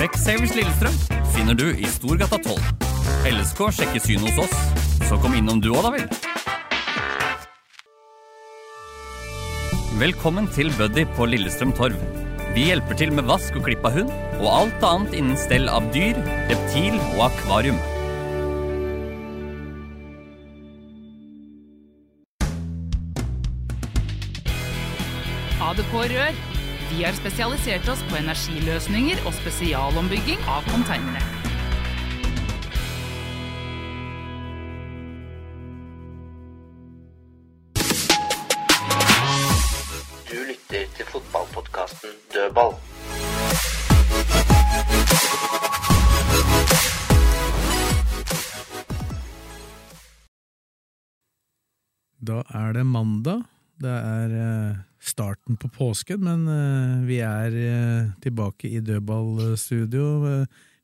Specsavers Lillestrøm finner du i Storgata 12. LSK sjekker syn hos oss, så kom innom du òg, da vel. Velkommen til Buddy på Lillestrøm Torv. Vi hjelper til med vask og klipp av hund, og alt annet innen stell av dyr, reptil og akvarium. ADK Rør. Vi har spesialisert oss på energiløsninger og spesialombygging av containere. Du lytter til fotballpodkasten Dødball. Da er det mandag. Det er eh, starten på påsken, men eh, vi er eh, tilbake i dødballstudio.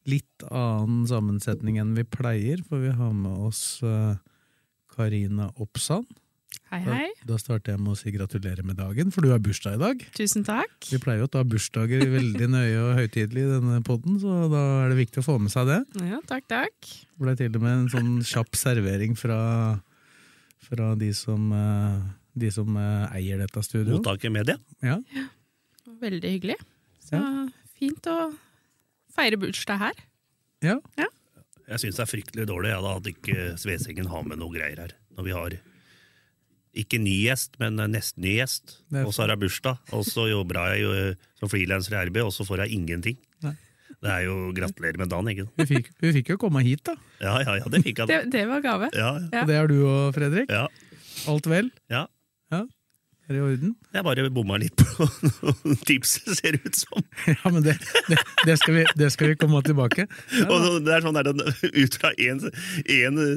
Litt annen sammensetning enn vi pleier, for vi har med oss Karina Oppsand. Hei, hei. da starter jeg med å si gratulerer med dagen, for du har bursdag i dag. Tusen takk. Vi pleier jo å ta bursdager veldig nøye og høytidelig i denne podden, så da er det viktig å få med seg det. Ja, takk, takk. Det ble til og med en sånn kjapp servering fra, fra de som, eh, de som eh, eier dette studioet. Mottaket media. Ja. Veldig hyggelig. Så fint å feire bursdag her. Ja. Jeg syns det er fryktelig dårlig ja, da, at ikke Svesengen har med noe greier her. Når vi har ikke ny gjest, men nesten ny gjest. Og så har jeg bursdag, og så jobber jeg jo eh, som frilanser i RB, og så får jeg ingenting. Nei. Det er jo gratulerer med dagen, ikke Vi fikk, fikk jo komme hit, da. Ja, ja, ja, det fikk jeg. Det, det var gave. Ja, Ja. Og det er du og Fredrik. ja, Alt vel? ja. Er det i orden? Jeg bare bomma litt på noen tips, ser det ut som. Ja, men det, det, det, skal, vi, det skal vi komme tilbake. Ja, Og det er sånn der, Ut fra én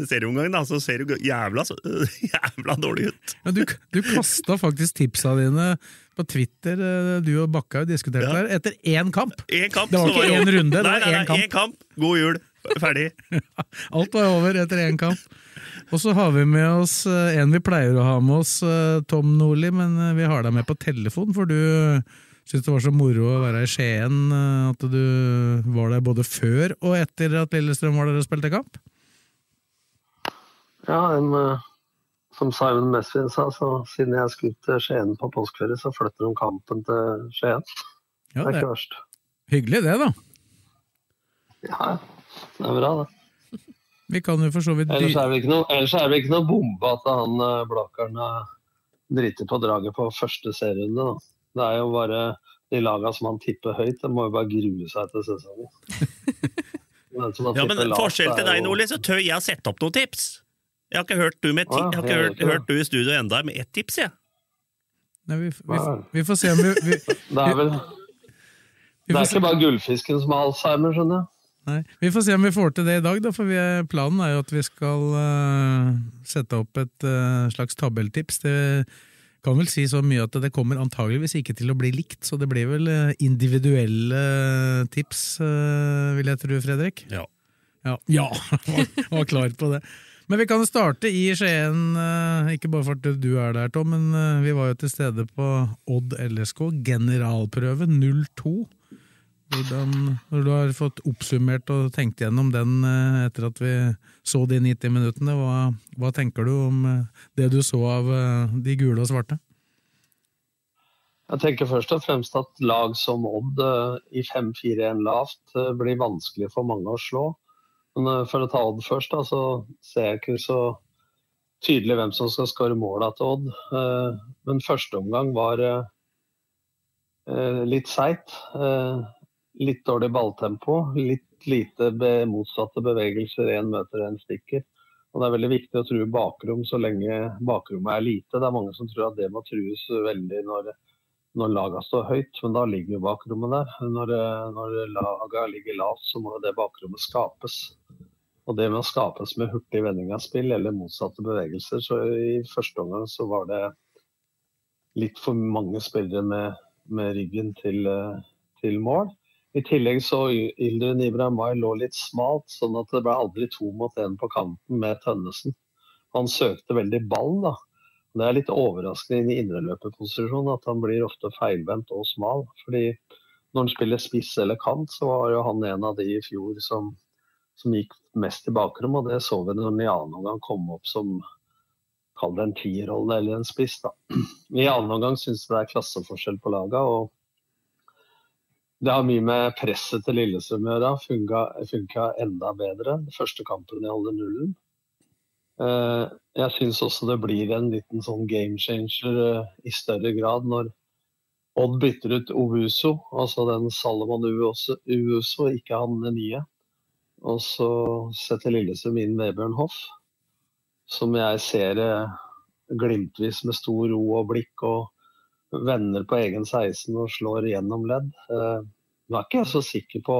serieomgang da, så ser det jævla, så- jævla dårlig ut. Ja, du, du kasta faktisk tipsa dine på Twitter, eh, du og Bakkhaug diskuterte Ja. der, etter én kamp. En kamp, Det var ikke én runde, det nei, var nei, én kamp. En kamp. God jul. Ferdig. Alt var over etter én kamp. Og så har vi med oss eh, en vi pleier å ha med oss, eh, Tom Nordli, men eh, vi har deg med på telefon, for du syntes det var så moro å være i Skien at du var der både før og etter at Lillestrøm var der og spilte kamp? Ja, en, som Simon Mesvin sa, så siden jeg skulle til Skien på påskeferie, så flytter de kampen til Skien. Ja, det er ikke er verst. hyggelig det, da. Ja, det er bra, det. Vi kan jo for så vidt Ellers er det ikke noe, ellers er det ikke noe bombe at han eh, Blakkaren eh, driter på draget på første serierunde. Da. Det er jo bare de laga som han tipper høyt, det må jo bare grue seg til sesongen. Ja, men Forskjell til deg, Nordli, så tør jeg å sette opp noen tips. Jeg har ikke hørt du, med ti jeg har ikke hørt, hørt du i studio enda med ett tips, jeg. Nei, vi, vi, vi får se om vi, vi, Det er vel Det er ikke bare gullfisken som har alzheimer, skjønner jeg. Nei, vi får se om vi får til det i dag, da, for vi er, planen er jo at vi skal uh, sette opp et uh, slags tabelltips. Det kan vel si så mye at det kommer antageligvis ikke til å bli likt, så det blir vel eh, individuelle tips, uh, vil jeg tro, Fredrik? Ja. Ja, ja var, var klar på det. Men vi kan starte i Skien, ikke bare for at du er der, Tom, men vi var jo til stede på Odd LSK, generalprøve 02. Hvordan, når du har fått oppsummert og tenkt gjennom den eh, etter at vi så de 90 minuttene, hva, hva tenker du om eh, det du så av eh, de gule og svarte? Jeg tenker først og fremst at lag som Odd i 5-4-1 lavt blir vanskelig for mange å slå. Men for å ta Odd først, da, så ser jeg ikke så tydelig hvem som skal skåre måla til Odd. Men første omgang var litt seigt. Litt dårlig balltempo. Litt lite be motsatte bevegelser. Én møter, én stikker. Og Det er veldig viktig å true bakrom så lenge bakrommet er lite. Det er mange som tror at det må trues veldig når når laga står høyt, men da ligger jo bakrommet der. Når, når laga ligger lavt, så må det bakrommet skapes. Og det med å skapes med hurtig vending av spill eller motsatte bevegelser, så i første omgang så var det litt for mange spillere med, med ryggen til, til, mål. I tillegg så Ildren Ibrahimay lå litt smalt, sånn at det ble aldri to mot én på kanten med Tønnesen. Han søkte veldig ballen, da. Det er litt overraskende i indreløperposisjon at han blir ofte feilvendt og smal. fordi når han spiller spiss eller kant, så var jo han en av de i fjor som, som gikk mest i bakrom. Og det så vi når han i annen omgang kom opp som kall det en tierrolle eller en spiss. da. I annen omgang syns jeg det er klasseforskjell på laga, og det har mye med presset til Lillestrøm å gjøre. Funka, enda bedre den første kampen i holder nullen. Eh, jeg syns også det blir en liten sånn game changer eh, i større grad når Odd bytter ut Ovuso, altså den Salomon Uvuso, ikke han nye. Og så setter Lillestrøm inn Vebjørn Hoff, som jeg ser eh, glimtvis med stor ro og blikk og vender på egen 16 og slår gjennom ledd. Nå er ikke jeg så sikker på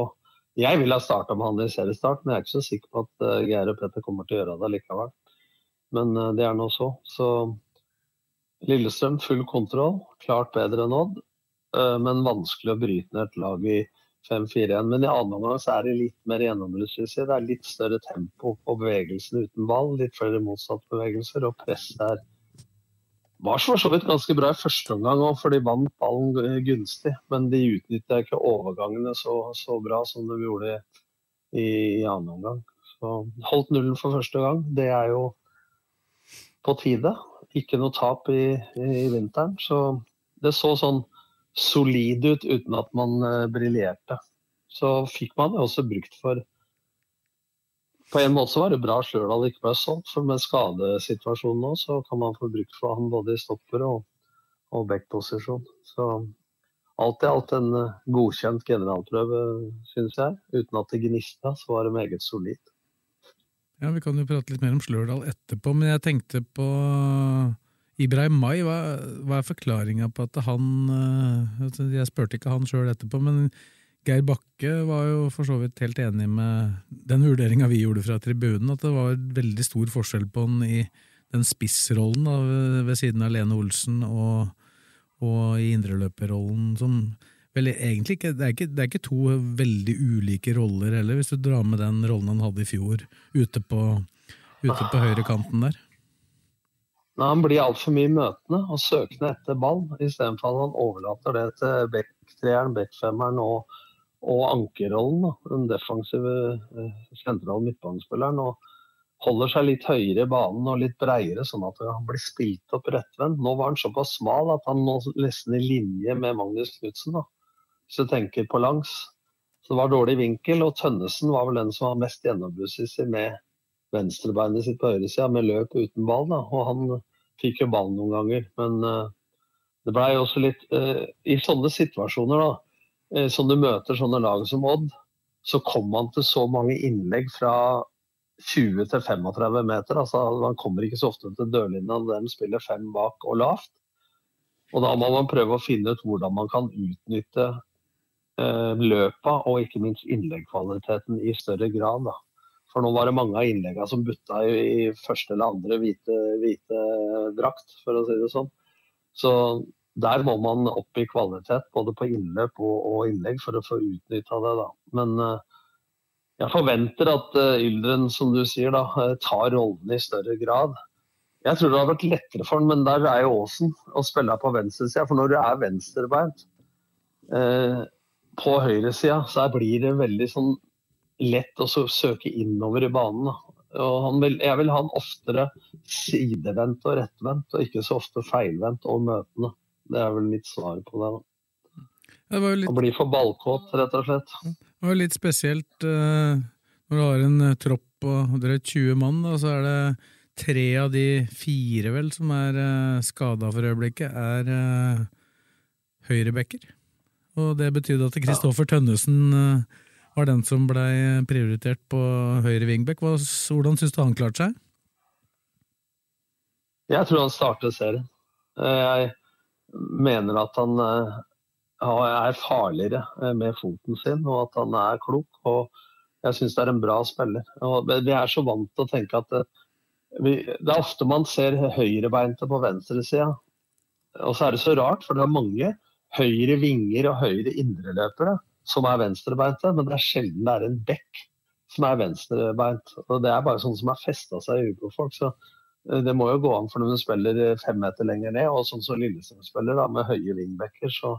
Jeg vil ha starta med han i seriestart, men jeg er ikke så sikker på at Geir og Petter kommer til å gjøre det likevel. Men eh, det er nå så. Så Lillestrøm full kontroll, klart bedre enn Odd. Eh, men vanskelig å bryte ned et lag i 5-4-1. Men i annen omgang så er det litt mer gjennombrudd. Det er litt større tempo på bevegelsene uten ball. Litt flere motsatte bevegelser, og presset er var for så vidt ganske bra i første omgang òg, for de vant ballen gunstig. Men de utnytta ikke overgangene så, så, bra som de gjorde i, i annen omgang. Så holdt nullen for første gang. Det er jo på tide. Ikke noe tap i, i vinteren. Så det så sånn solid ut uten at man uh, briljerte. Så fikk man det også brukt for På en måte så var det bra Stjørdal ikke ble solgt, for med skadesituasjonen nå så kan man få brukt for han både i stopper og, og backposisjon. Så alt i alt en uh, godkjent generalprøve, syns jeg. Uten at det gnista, så var det meget solid. Ja, Vi kan jo prate litt mer om Slørdal etterpå, men jeg tenkte på Ibrahim Mai. Hva, hva er forklaringa på at han eh, Jeg spurte ikke han sjøl etterpå, men Geir Bakke var jo for så vidt helt enig med den vurderinga vi gjorde fra tribunen, at det var veldig stor forskjell på han i den spissrollen da, ved siden av Lene Olsen og, og i indreløperrollen, som vel egentlig ikke det, ikke det, er ikke to veldig ulike roller heller, hvis du drar med den rollen han hadde i fjor ute på, ute på høyrekanten der. Nei, Han blir altfor mye møtende og søkende etter ball, istedenfor at han overlater det til backtreeren, backfemmeren og, og ankerrollen. Den defensive eh, sentrale midtbanespilleren. og holder seg litt høyere i banen og litt breiere, sånn at han blir spilt opp rettvendt. Nå var han såpass smal at han nå nesten i linje med Magnus Knutsen hvis du tenker på langs. Så det var dårlig vinkel, og Tønnesen var vel den som var mest gjennombruddssissig med venstrebeinet sitt på høyresida, med løp uten ball. Da. Og han fikk jo ballen noen ganger, men uh, det blei også litt uh, I sånne situasjoner, da, uh, som du møter sånne lag som Odd, så kommer man til så mange innlegg fra 20 til 35 meter. altså Man kommer ikke så ofte til dørlinja når de spiller fem bak og lavt. Og da må man prøve å finne ut hvordan man kan utnytte Eh, løpa og ikke minst innleggkvaliteten i større grad. Da. For nå var det mange av innleggene som butta i første eller andre hvite, hvite, drakt, for å si det sånn. Så der må man opp i kvalitet, både på innløp og, og innlegg, for å få utnytta det. Da. Men uh, jeg forventer at uh, Yldren, som du sier, da, tar rollene i større grad. Jeg tror det har vært lettere for han, men der er jo Aasen å spille på venstresida. For når du er venstrebeint, uh, på høyresida så blir det veldig sånn lett å søke innover i banen. Vil, jeg vil ha han oftere sidevendt og rettvendt, og ikke så ofte feilvendt og møtende. Det er vel mitt svar på det. det litt... Å bli for ballkåt, rett og slett. Det var litt spesielt uh, når du har en uh, tropp på drøyt 20 mann, da, så er det tre av de fire vel som er uh, skada for øyeblikket, er uh, høyrebacker. Og det betydde at Kristoffer Tønnesen eh, var den som blei prioritert på høyre vingbekk. Hvordan syns du han klarte seg? Jeg tror han startet serien. Eh, jeg, mener at han eh, er farligere eh, med foten sin, og at han er klok. og Jeg syns det er en bra spiller. Og vi er så vant til å tenke at det, vi, det er ofte man ser høyrebeinte på venstresida. Og så er det så rart, for det er mange høyre vinger og høyre indreløpere som er venstrebeinte, men det er sjelden det er en bekk som er venstrebeint. Og Det er bare sånn som har festa seg i huet på folk. så eh, det må jo gå an for når du spiller fem meter lenger ned, og sånn som Lillestrøm spiller, da, med høye wingbacker, så,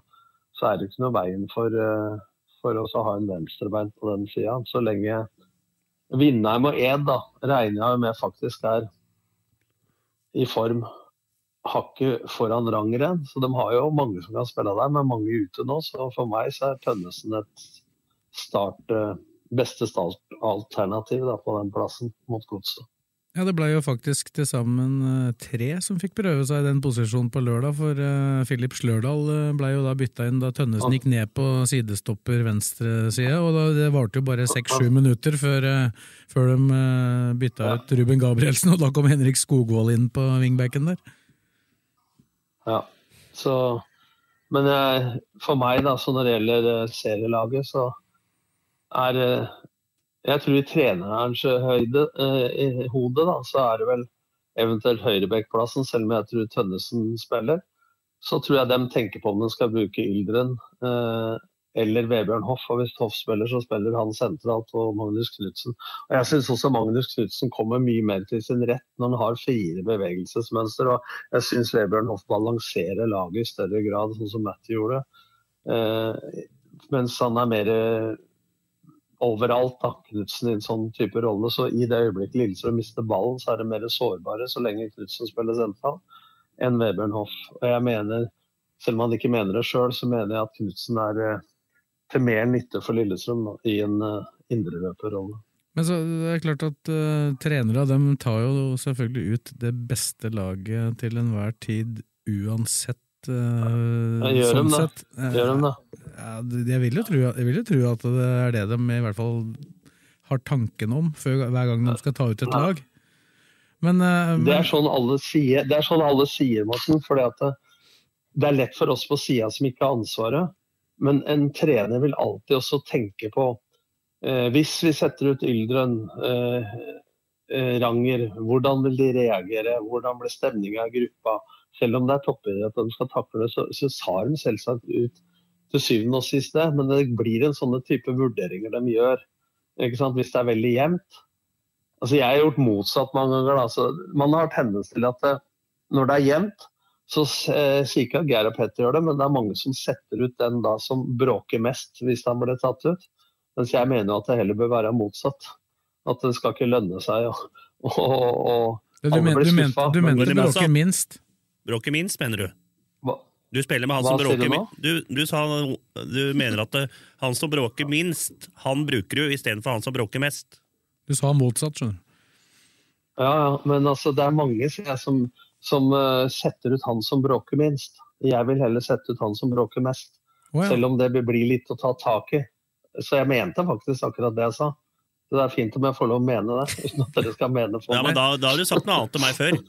så, er det ikke noe veien for, uh, for oss å ha en venstrebein på den sida. Så lenge Vindheim og Ed da, regner jeg med faktisk er i form hakket foran Rangeren. Så de har jo mange som kan spille der, men mange ute nå. Så for meg så er Tønnesen et start, eh, beste startalternativ på den plassen mot Godset. Ja, det ble jo faktisk til sammen eh, tre som fikk prøve seg i den posisjonen på lørdag, for uh, Philip Slørdal uh, ble jo da bytta inn da Tønnesen gikk ned på sidestopper venstre side, og da, det varte jo bare seks-sju minutter før, uh, før de bytta ut Ruben Gabrielsen, og da kom Henrik Skogvold inn på wingbacken der. Ja, så Men for meg, da, så når det gjelder serielaget, så er jeg tror i trenerens høyde, eh, hode da, så er det vel eventuelt høyrebekkplassen, selv om jeg tror Tønnesen spiller. Så tror jeg de tenker på om de skal bruke Yldren eh, eller Vebjørn Hoff. Og hvis Hoff spiller, så spiller han sentralt og Magnus Knutsen. Og jeg syns også Magnus Knutsen kommer mye mer til sin rett når han har fire bevegelsesmønster. Og jeg syns Vebjørn Hoff balanserer laget i større grad, sånn som Matty gjorde. Eh, mens han er mer overalt, da, Knutsen i en sånn type rolle. Så i det øyeblikket Lillestrøm mister ballen, så er det mer sårbare så lenge Knutsen spiller sentral, enn Vebjørn Hoff. Og jeg mener, selv om han ikke mener det sjøl, så mener jeg at Knutsen er eh, til mer nytte for Lillestrøm da, i en uh, indreløperrolle. Men så det er klart at uh, trenere dem tar jo selvfølgelig ut det beste laget til enhver tid uansett Uh, ja, gjør sånn dem sett. Gjør dem da. Ja, jeg, vil tro, jeg, vil jo tro, at det er det de i hvert fall har tanken om før, hver gang de skal ta ut et lag. Men, uh, det, er sånn alle sier, det er sånn alle sier, Morten. For det, det, er lett for oss på sida som ikke har ansvaret. Men en trener vil alltid også tenke på uh, Hvis vi setter ut Yldren, Ranger, hvordan vil de reagere? Hvordan blir stemninga i gruppa? selv om det er toppidrett og de skal takle det, så, så tar de selvsagt ut til syvende og sist det. Men det blir en sånne type vurderinger de gjør. Hvis det er veldig jevnt. Altså, jeg har gjort motsatt mange ganger. Altså, man har tendens til at det, når det er jevnt, så eh, sier ikke at Geir og Petter gjør det, men det er mange som setter ut den da som bråker mest hvis han blir tatt ut. Mens jeg mener at det heller bør være motsatt. At det skal ikke lønne seg å, du, men, du, men, du mente det bråker minst? bråker minst, mener du? Hva? Du spiller med han Hva som bråker minst. Du, du, sa, du mener at det, han som bråker minst, han bruker du istedenfor han som bråker mest. Du sa motsatt, skjønner du. Ja, ja, men altså, det er mange jeg, som, som uh, setter ut han som bråker minst. Jeg vil heller sette ut han som bråker mest. Oh, ja. Selv om det blir litt å ta tak i. Så jeg mente faktisk akkurat det jeg sa. Det er fint om jeg får lov å mene det, uten at dere skal mene for ja, meg. Men da, da har du sagt noe annet til meg før.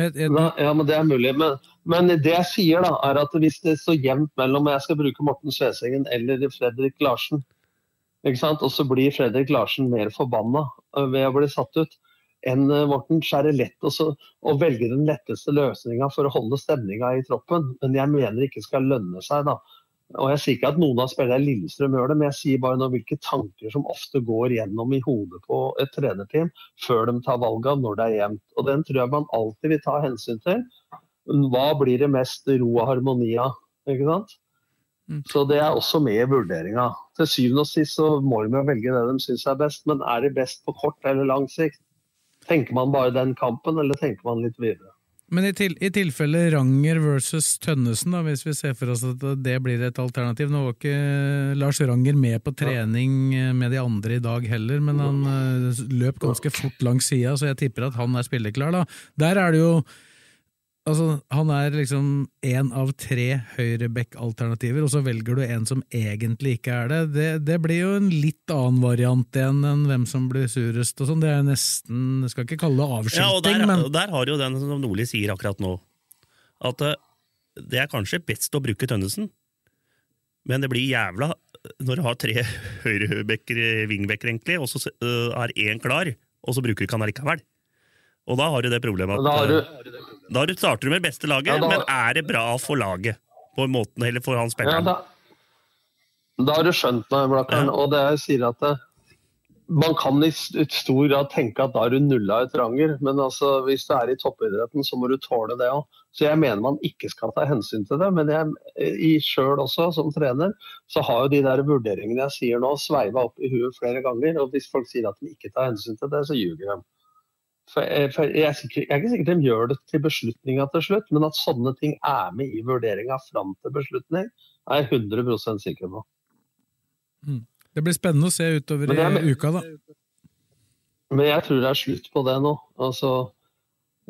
Vet, jeg... ja, men Det er mulig. Men, men, det jeg sier, da, er at hvis det står jevnt mellom jeg skal bruke Morten Svesengen eller Fredrik Larsen, og så blir Fredrik Larsen mer forbanna øh, ved å bli satt ut enn øh, Morten, så er det lett også, å velge den letteste løsninga for å holde stemninga i troppen. Men jeg mener ikke skal lønne seg. da. Og Jeg sier ikke at noen av spillerne i Lillestrøm gjør det, men jeg sier bare noe, hvilke tanker som ofte går gjennom i hodet på et trenerteam før de tar valget når det er jevnt. Og Den tror jeg man alltid vil ta hensyn til. Hva blir det mest ro og harmoni av? Ikke sant? Mm. Så det er også med i vurderinga. Til syvende og sist så må de velge det de syns er best, men er det best på kort eller lang sikt? Tenker man bare den kampen, eller tenker man litt videre? Men i, til, i, tilfelle Ranger versus Tønnesen, da, hvis vi ser for oss at det blir et alternativ Nå var ikke Lars Ranger med på trening med de andre i dag heller, men han eh, løp ganske fort langs sida, så jeg tipper at han er spilleklar. da. Der er det jo Altså, han er liksom én av tre høyreback-alternativer, og så velger du en som egentlig ikke er det. det. det. blir jo en litt annen variant igjen enn hvem som blir surest og sånn. Det er nesten Jeg skal ikke kalle det avskilting, ja, og der, men Der har jo den som Nordli sier akkurat nå, at uh, det er kanskje best å bruke Tønnesen, men det blir jævla når du har tre høyrebekker, wingbacker, egentlig, og så øh, er én klar, og så bruker du ikke han likevel. Og da har du det problemet at Da har du, øh, da starter du med beste laget, Ja, da- men er det bra for laget? På en måte, eller for han ja, da, da har du skjønt meg, Blakkaren. Og det jeg sier at det, man kan i stor grad tenke at da har du nulla ut Ranger, men altså, hvis du er i toppidretten, så må du tåle det òg. Så jeg mener man ikke skal ta hensyn til det. Men jeg, sjøl også, som trener, så har jo de der vurderingene jeg sier nå, sveiva opp i huet flere ganger. Og hvis folk sier at de ikke tar hensyn til det, så ljuger de. For jeg, for jeg, er sikker, jeg er ikke sikker de gjør det til beslutninga til slutt, men at sånne ting er med i vurderinga fram til beslutning, er jeg 100 sikker på. Det blir spennende å se utover er- i uka, da. Men jeg tror det er slutt på det nå. Altså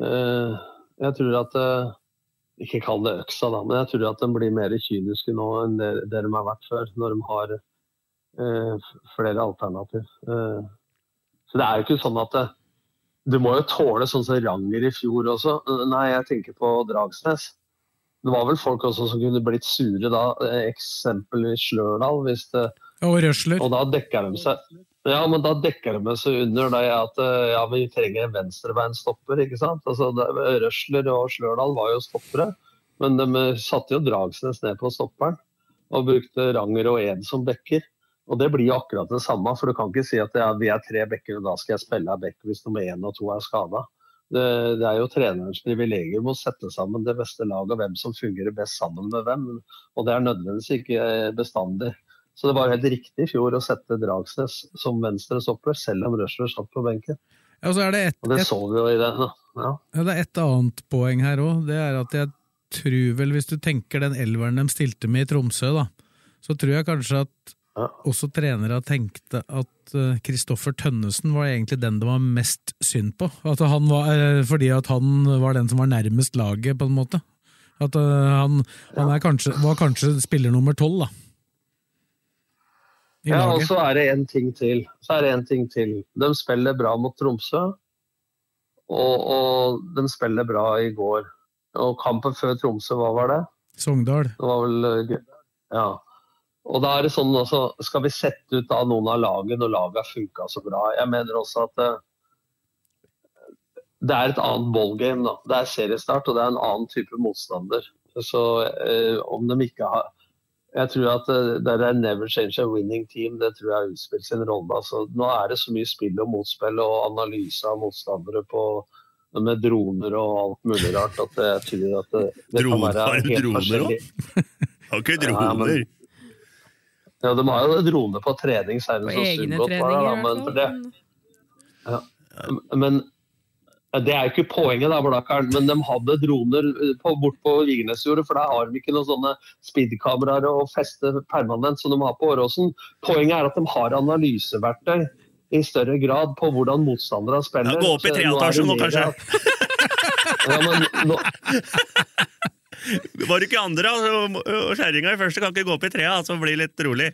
eh, Jeg tror at eh, Ikke kall det øksa, da, men jeg tror at de blir mer kyniske nå enn det, det de har vært før, når de har eh, flere alternativ. Eh, så det er jo ikke sånn at det, Du må jo tåle sånn som Ranger i fjor også. Nei, jeg tenker på Dragsnes. Det var vel folk også som kunne blitt sure da, eh, i Slørdal, hvis det Og røsler. og da dekker de seg ja, men da dekker de seg under det at eh, ja, vi trenger en venstrebeinstopper. ikke sant? Altså, Røsler og Slørdal var jo stoppere, men de eh, satte jo Dragsnes ned på stopperen. Og brukte Ranger og Ed som bekker. Og det blir jo akkurat det samme, for du kan ikke si at ja, vi er tre bekker, og da skal jeg spille av bekk hvis nummer én og to er skada. Det, det er jo trenerens privilegium å sette sammen det beste laget og hvem som fungerer best sammen med hvem. Og det er nødvendigvis ikke eh, bestandig. Så det var helt riktig i fjor å sette Dragsnes som venstre stopper, selv om Røsler satt på benken. Ja, og så er det et, Og det et, så vi jo i det. Ja. ja, det er et annet poeng her òg. Det er at jeg tror vel, hvis du tenker den elveren de stilte med i Tromsø, da, så tror jeg kanskje at også trenere tenkte at Kristoffer Tønnesen var egentlig den det var mest synd på. At han var, eh, fordi at han var den som var nærmest laget, på en måte. At eh, han, han er kanskje, var kanskje spiller nummer tolv, da. Ja, og så er det en ting til. Så er det en ting til. De spiller bra mot Tromsø, og, og de spiller bra i går. Og kampen før Tromsø, hva var det? Sogndal. Det var vel eh, Ja. Og da er det sånn også, Skal vi sette ut av noen av lagene når laget har funka så bra? Jeg mener også at eh, det er et annet ballgame. da. Det er seriestart, og det er en annen type motstander. Så eh, om de ikke har Jeg tror at eh, det er never change a winning team. Det tror jeg utspilt sin rolle. Altså, nå er det så mye spill og motspill og analyse av motstandere på med droner og alt mulig rart at jeg tror at det, det kan Droner? være Har de helt droner forskjellig. Har ikke Ja, men- droner? Ja, de har jo drone på trening, særlig På egne Sundgodt da, treninger, men, det, ja. men det er jo ikke poenget, da, Blakkaren. Men de hadde droner på, bort på Vigernesjordet, for der har de ikke noen sånne speedkameraer å feste permanent som de har på Åråsen. Poenget er at de har analyseverktøy i større grad på hvordan motstandere spiller. Ja, gå opp i treetasjen nå kanskje. Ja, men nå, Var du ikke andre, altså, og kjerringa i første kan ikke gå opp i trea, altså bli litt rolig.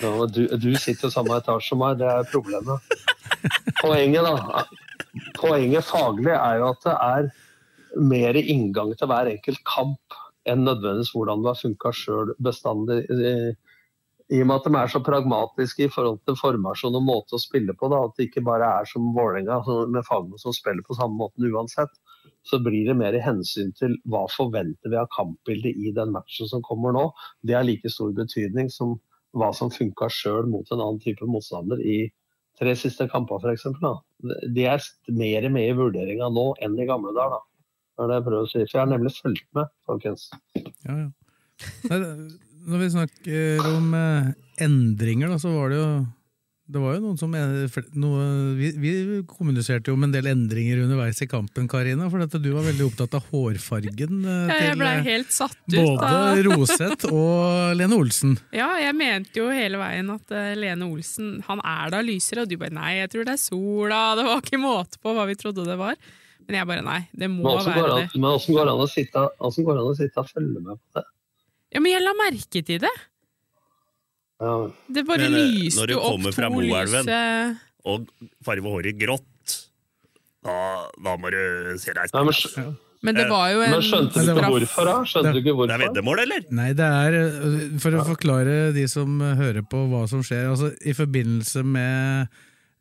Ja, du, du sitter i samme etasje som meg, det er problemet. Poenget da, poenget faglig er jo at det er mer inngang til hver enkelt kamp enn nødvendigvis hvordan det har funka sjøl bestandig. I- I og med at de er så pragmatiske i forhold til formasjon og måte å spille på, da, at det ikke bare er som Vålerenga altså med fagene som spiller på samme måten uansett, så blir det mer i hensyn til hva forventer vi av kampbildet i den matchen som kommer nå. Det har like stor betydning som hva som funka sjøl mot en annen type motstander i tre siste kamper, f.eks. De er mer med i vurderinga nå enn i gamle dager. da. Det er det jeg prøver å si. For jeg har nemlig fulgt med, folkens. Ja, ja. Når vi snakker om eh, endringer, da, så var det jo det var jo noen som noe, vi, vi kommuniserte jo med en del endringer underveis i kampen, Karina. For at du var veldig opptatt av hårfargen eh, Ja, jeg ble eh, helt satt ut. både av- Roseth og Lene Olsen. Ja, jeg mente jo hele veien at eh, Lene Olsen han er da lysere, og du bare nei, jeg tror det er sola. Det var ikke måte på hva vi trodde det var. Men jeg bare nei, det må Men være det det. men åssen går det an å sitte og følge med på det? Ja, Men jeg la merke til det. Ja. Det bare Men, eh, lyste jo opp to Moelven, lyse og farge håret grått, da, da må du se deg i Ja, men. Men det var jo en Men skjønte du ikke hvorfor, da? Skjønte du ikke hvorfor? Det er veddemål, eller? Nei, det er øh, for å forklare de som hører på hva som skjer. Altså, I forbindelse med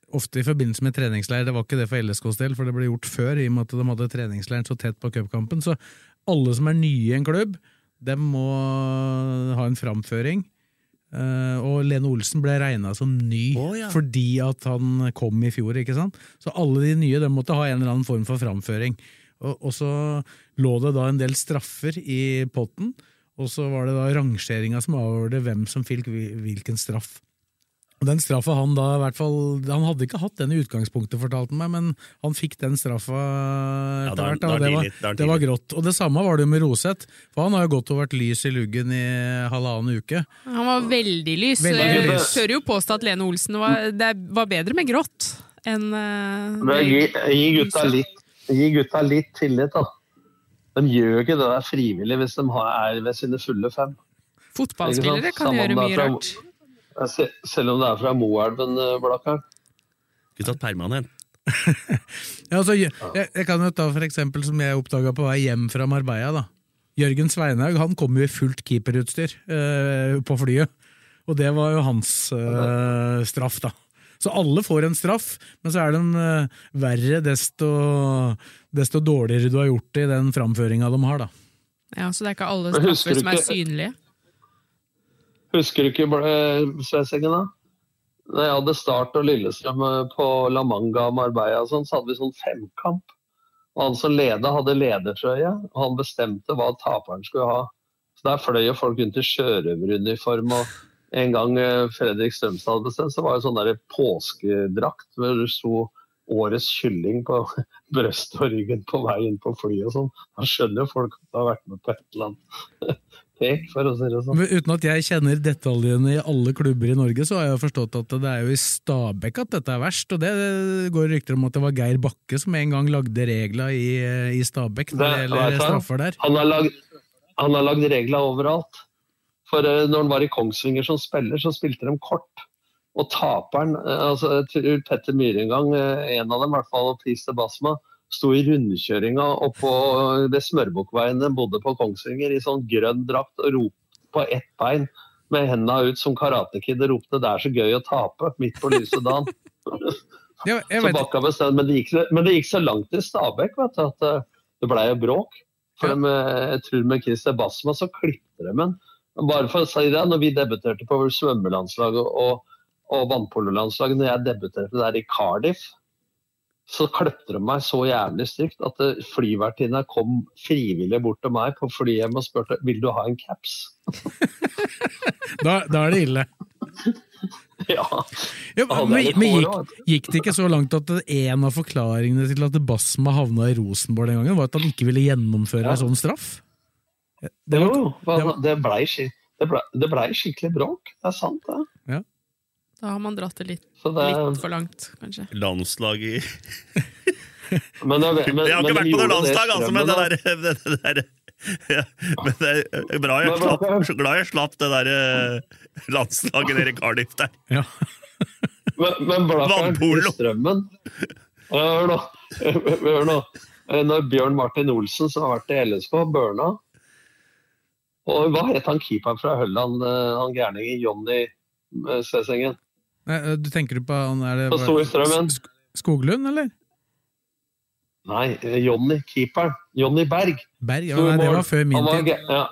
Ofte i forbindelse med treningsleir, det var ikke det for LSKs del, for det ble gjort før, i og med at de hadde treningsleiren så tett på cupkampen. Så alle som er nye i en klubb, de må ha en framføring. Eh, og Lene Olsen ble regna som ny oh, ja. fordi at han kom i fjor. ikke sant? Så alle de nye de måtte ha en eller annen form for framføring. Og, og så lå det da en del straffer i potten, og så var det da rangeringa som avgjorde hvem som fikk hvilken straff. Den straffa han da i hvert fall Han hadde ikke hatt den i utgangspunktet, fortalte han meg, men han fikk den straffa Ja, etter er- hvert. er det, var, er det var grått. Og det samme var det med Roseth, for han har jo gått og vært lys i luggen i halvannen uke. Han var veldig lys. Veldig Jeg lys. tør jo påstå at Lene Olsen var, det var bedre med grått enn uh, gi, gi, gutta litt, gi gutta litt tillit, da. De gjør ikke det der frivillig hvis de er ved sine fulle fem. Fotballspillere kan gjøre mye rart. Se- Selv om det er fra Moelven, eh, Blakkaren. Skulle tatt permanent. Ja, altså, jeg, jeg kan jo ta for eksempel som jeg oppdaga på vei hjem fra Marbella. da. Jørgen Sveinhaug han kom jo i fullt keeperutstyr eh, på flyet, og det var jo hans eh, straff, da. Så alle får en straff, men så er den eh, verre desto, desto dårligere du har gjort det i den framføringa de har, da. Ja, Så det er ikke alle straffer som er synlige? Husker du ikke uh, Svesengen, da? Da jeg hadde Start og Lillestrøm eh, på La Manga og Marbella, sånn, så hadde vi sånn femkamp. Og Han som leda, hadde ledertrøye, og han bestemte hva taperen skulle ha. Så Der fløy jo folk rundt i sjørøveruniform. og En gang eh, Fredrik Strømstad hadde bestemt, så var det sånn der påskedrakt hvor det sto årets kylling på brøstet og ryggen på vei inn på flyet og sånn. Da skjønner jo folk at du har vært med på et eller annet pek, for å si det sånn. Men Uten at jeg kjenner detaljene i alle klubber i Norge, så har jeg jo forstått at det er jo i Stabæk at dette er verst. Og det går rykter om at det var Geir Bakke som en gang lagde regla i, i Stabæk når det gjelder straffer der. Han har lagd, han har lagd regler overalt. For eh, når han var i Kongsvinger som spiller, så spilte de kort. Og taperen, eh, altså jeg tror Petter Myhre en gang, eh, en av dem i hvert fall, de Basma, sto i rundkjøringa oppå det smørbukkveien bodde på Kongsvinger i sånn grønn drakt og ropte på ett bein med henda ut som Karate Kid og ropte 'det er så gøy å tape' midt på lyse dagen. Ja, Så Bakka men, det gikk, men det gikk så langt i Stabæk vet du, at eh, det ble jo bråk. For Ja. de, jeg tror med Christer Basma så klippte de en. Bare for å si det, når vi debuterte på svømmelandslaget og, og vannpololandslaget, når jeg debuterte der i Cardiff, så kløpte de meg så jævlig stygt at eh, flyvertinna kom frivillig bort til meg på flyhjem og spurte vil du ha en caps. da, da er det ille. ja. Ja, men men gikk, gikk det ikke så langt at en av forklaringene til at Basma havna i Rosenborg den gangen, var at han ikke ville gjennomføre Ja. en sånn straff? Det, var- jo, det var- det blei skikkelig bråk. Det er sant, det. Da har man dratt det litt, Så det, litt for langt, kanskje. Landslag i men, men, men, Jeg har ikke men vært på noe landslag, altså, men det der, det, det der ja, Men det er bra jeg slapp, så glad jeg slapp det der eh, landslaget nede i Cardiff der. Ja. Men, men Blakkaren. Strømmen Hør nå. Hør nå. Eh, Når Bjørn Martin Olsen, som har vært i LSK, burna Og hva het han keeperen fra Hølland, eh, han gærningen Jonny eh, Svesengen? Nei, Du tenker du på han er det, Som sto? Sk- Skoglund, eller? Nei, Johnny Jonny, keeperen. Jonny Berg. Berg? Ja, nei, det var før min var tid. Ja,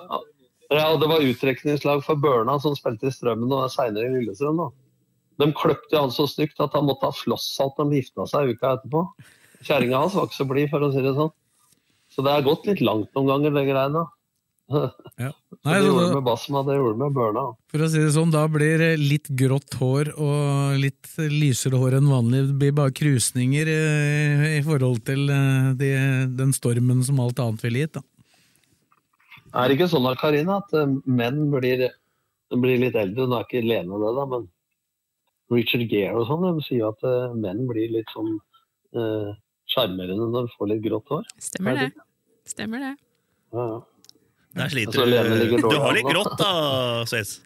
ja, det var utrekningslag for Børna, som spilte i Strømmen og seinere i Lillestrøm. da. De kløpte han så stygt at han måtte ha flosshatt når de gifta seg uka etterpå. Kjerringa hans var ikke så blid, for å si det sånn. Så det har gått litt langt noen ganger, de greiene. Ja. Nei, det gjorde det med Basma, det gjorde det med Børna. for å si det sånn, da blir litt grått hår og litt lysere hår enn vanlig. Det blir bare krusninger eh, i forhold til eh, de, den stormen som alt annet ville gitt. Da. Er det ikke sånn da, Karina, at eh, menn blir, blir litt eldre? Nå er ikke Lene det, da, men Richard Gere og sånn, de sier at menn blir litt sånn eh, når de får litt grått hår. Stemmer det. Stemmer det. Ja, ja. Der sliter du. Du har litt grått da, Sves.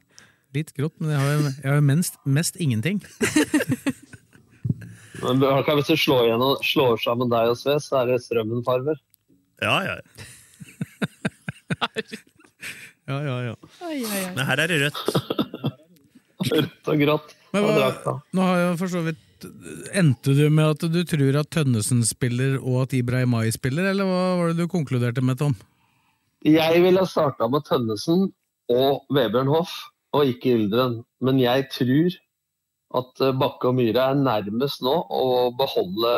Litt grått, men jeg har, jo- jeg har jo mest, mest ingenting. Men hvis du slår, igjennom, slår sammen deg og Sves, så er det Strømmen-farver. Ja, ja. Ja, ja, ja. Men her er det rødt. Rødt og grått. Men hva, nå har jeg for så vidt Endte du med at du tror at Tønnesen spiller og at Ibrahimai spiller, eller hva var det du konkluderte med, Tom? Jeg ville starta med Tønnesen og Vebjørn Hoff, og ikke Yldren. Men jeg tror at eh, Bakke og Myhre er nærmest nå å beholde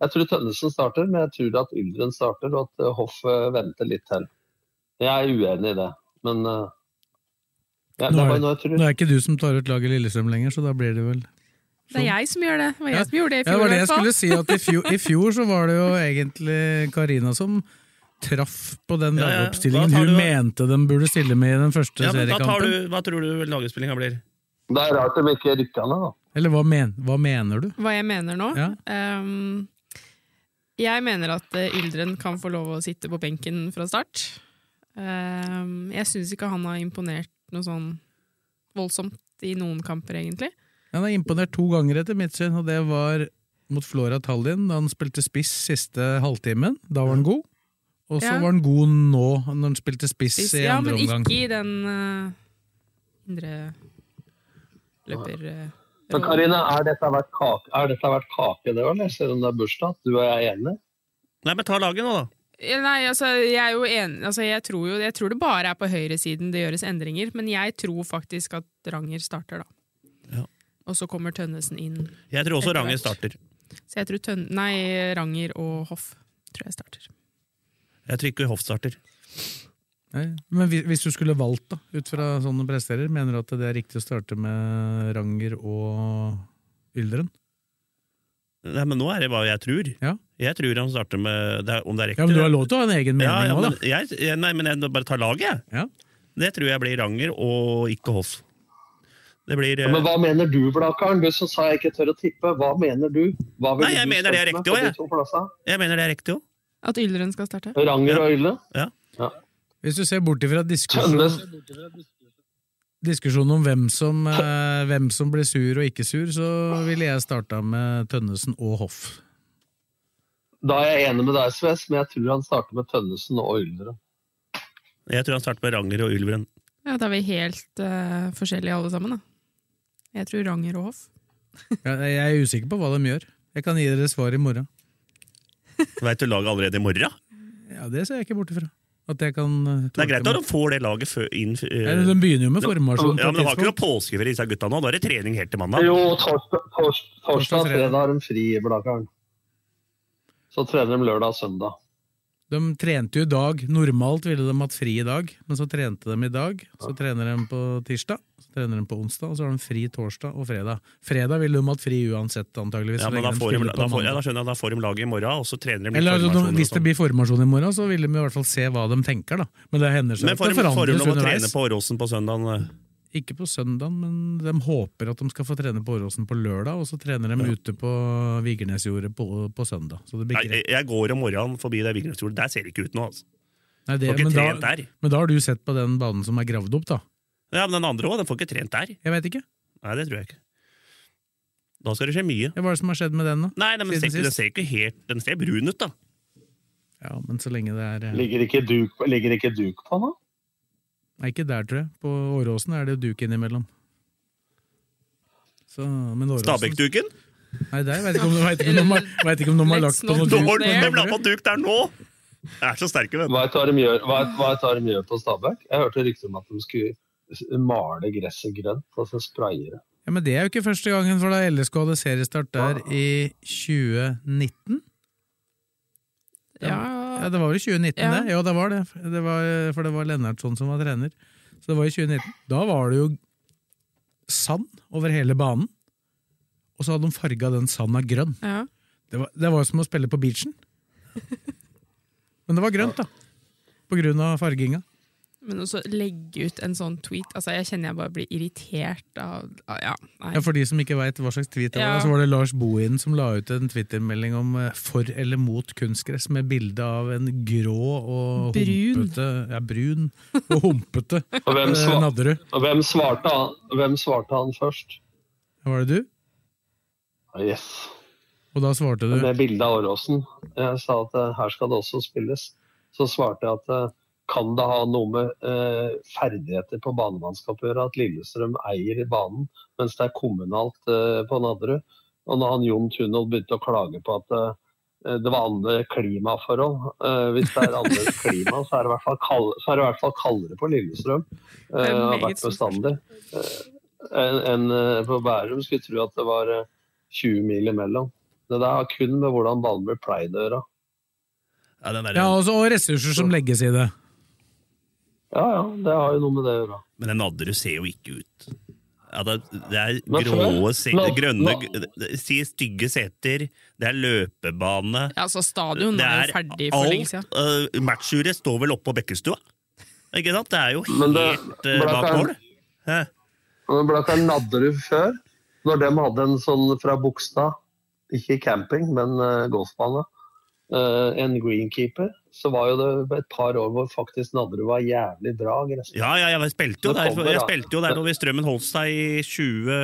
Jeg tror Tønnesen starter, men jeg tror at Yldren starter, og at eh, Hoff eh, venter litt til. Jeg er uenig i det, men ja, Nå er er, bare jeg tror. nå er ikke du som tar ut laget Lillestrøm lenger, så da blir det vel Det er jeg som gjør det. Det var jeg som gjorde det i fjor. Ja, det var det jeg skulle si, at i fjor, i fjor så var det jo egentlig Karina som traff på den Ja, ja. lagoppstillingen hun du- mente de burde stille med i den første Ja, men hva, tar seriekampen. du, hva tror du lagoppstillinga blir? Det er rart de ikke rykka ned, da. Eller hva, men, hva mener du? Hva jeg mener nå? Ja. Um, jeg mener at eh, Yldren kan få lov å sitte på benken fra start. Um, jeg syns ikke han har imponert noe sånn voldsomt i noen kamper, egentlig. Han har imponert to ganger etter mitt syn, og det var mot Flora Tallinn, da han spilte spiss siste halvtimen. Da var han god. Og så Ja. var han god nå, når han spilte spiss Spiss, i ja, men omgang. ikke i den uh, indre løper... Uh, Men Karina, er dette vært kake, er dette verdt kake det òg, selv om det er bursdag? Du og jeg er enige? Nei, men ta laget nå, da. Nei, altså, jeg er jo enig altså, jeg, tror jo, jeg tror det bare er på høyresiden det gjøres endringer, men jeg tror faktisk at Ranger starter, da. Ja. Og så kommer Tønnesen inn. Jeg tror også Ranger starter. Så jeg tror Tønn... Nei, Ranger og Hoff tror jeg starter. Jeg tror ikke Hoff starter. Nei, Men hvis, du skulle valgt, da, ut fra sånne presterer, mener du at det er riktig å starte med Ranger og Ylderen? Nei, men nå er det hva jeg tror. Ja. Jeg tror han starter med det Om det er riktig Ja, men Du har lov til å ha en egen mening ja, ja, men da. jeg, jeg, Nei, men jeg bare tar laget, jeg. Ja. Det tror jeg blir Ranger og ikke Hoff. Det blir Ja, men hva mener du, Blakaren? Du som sa jeg ikke tør å tippe. Hva mener du? Hva Nei, jeg du mener det er riktig også, to plassene? Jeg mener det er riktig òg. At Yldren skal starte? Ranger og Ylde? Ja. Ja. Hvis du ser bort ifra diskusjonen, diskusjonen om hvem som, eh, hvem som blir sur og ikke sur, så ville jeg starta med Tønnesen og Hoff. Da er jeg enig med deg, Sves, men jeg tror han starter med Tønnesen og Yldren. Jeg tror han starter med Ranger og Ylveren. Ja, Da er vi helt uh, forskjellige alle sammen, da. Jeg tror Ranger og Hoff. Jeg, jeg er usikker på hva de gjør. Jeg kan gi dere svar i morgen. Veit du laget allerede i morgen? Ja, Det ser jeg ikke bort ifra. At jeg kan eh, Det er greit at de får det laget før, inn uh, Ja, De begynner jo med formasjon. Ja, men De har ikke noe påskeferie, disse gutta nå. Da er det trening helt til mandag. Jo, torsdag, Torsdag, torsdag fredag. har de fri, Blakaren. Så trener de lørdag og søndag. De trente jo i dag. Normalt ville de hatt fri i dag, men så trente de i dag. Så trener de på tirsdag, så trener de på onsdag, og så har de fri torsdag og fredag. Fredag ville de hatt fri uansett, antageligvis. Ja, men da, får de, da, får, ja, da skjønner jeg, da får de laget i morgen, og så trener de litt Eller altså, Hvis det sånn. blir formasjon i morgen, så vil de i hvert fall se hva de tenker. da. Men det hender seg Men det får underveis de får de lov å trene på Åråsen på søndagen? Ikke på søndag, men de håper at de skal få trene på Åråsen på lørdag, og så trener de ute på Vigernesjordet på, på søndag. Så det blir Nei, jeg, går om morgenen forbi det Vigernesjordet, Der ser det ikke ut nå, altså. Nei, det, får ikke men, da, der. men da har du sett på den banen som er gravd opp, da? Ja, men den andre òg, den får ikke trent der. Jeg vet ikke. Nei, det tror jeg ikke. Da skal det skje mye. Ja, Hva er det som har skjedd med den, da? Nei, nei, men den ser, den ser ikke helt Den ser brun ut, da. Ja, men så lenge det er eh, Ligger ikke duk, ligger ikke duk på nå? Nei, ikke der, tror jeg. På Åråsen er det duk innimellom. Så, men Åråsen Stabæk-duken? Nei, der vet jeg ikke om, vet ikke om, de har- vet ikke om de har lagt på noe duk. Dårlig, de la på duk der nå! Jeg er så sterke, vet du. Hva tar de gjør, hva, hva tar de gjør på Stabæk? Jeg hørte rykter om at de skulle male gresset grønt, og så spraye det. Ja, Men det er jo ikke første gangen, for da LSK hadde seriestart der i 2019. Ja, Ja, det var vel i 2019, Ja. det? Ja, det var det. det var, for det var Lennartson som var trener. Så det var i 2019. Da var det jo sand over hele banen, og så hadde de farga den sanda grønn. ja. Det var, det var som å spille på beachen. Men det var grønt, da. På grunn av farginga. Men også legge ut en sånn tweet altså Jeg kjenner jeg bare blir irritert av, Ja, nei. Ja, For de som ikke veit hva slags tweet det var, Ja. så var det Lars Bohin som la ut en twittermelding om eh, for eller mot kunstgress, med bilde av en grå og Brun. humpete Ja, brun og humpete Og hvem, eh, Nadderud. og hvem, svarte han, hvem svarte han først? Var det du? Ah, Yes. Og da svarte du Med bilde av Åråsen. Jeg sa at eh, her skal det også spilles. så svarte jeg at kan det ha noe med eh, ferdigheter på banemannskap å gjøre at Lillestrøm eier banen, mens det er kommunalt eh, på Nadderud? Og når han Jon Tunhold begynte å klage på at eh, det var andre klimaforhold. Eh, hvis det er andre klima, så er det i hvert fall, kald, så er det i hvert fall kaldere på Lillestrøm. Det Eh, har vært bestandig. Eh, enn en, eh, på Bærum skulle tro at det var eh, 20 mil imellom. Det der har kun med hvordan banen blir pleid å gjøre. Ja, den der, Ja, også, og ressurser som legges i det. Ja ja, det har jo noe med det å gjøre. Men en Nadderud ser jo ikke ut. Ja, det, det er grå se, Nå- grønne Si stygge seter, det er løpebane Ja, altså Stadion Det er jo er ferdig for lenge siden. uh, Matchuret står vel oppå Bekkestua? Ikke sant? Det er jo helt uh, bak mål. Men ble Blakkar Nadderud før, når de hadde en sånn fra Bogstad, ikke camping, men uh, golfbane, uh, en greenkeeper, så var jo det et par år hvor faktisk Nadderud var jævlig bra. Gresten. Ja, ja, jeg spilte jo der, kommer, jeg spilte jo der når Strømmen holdt seg i 20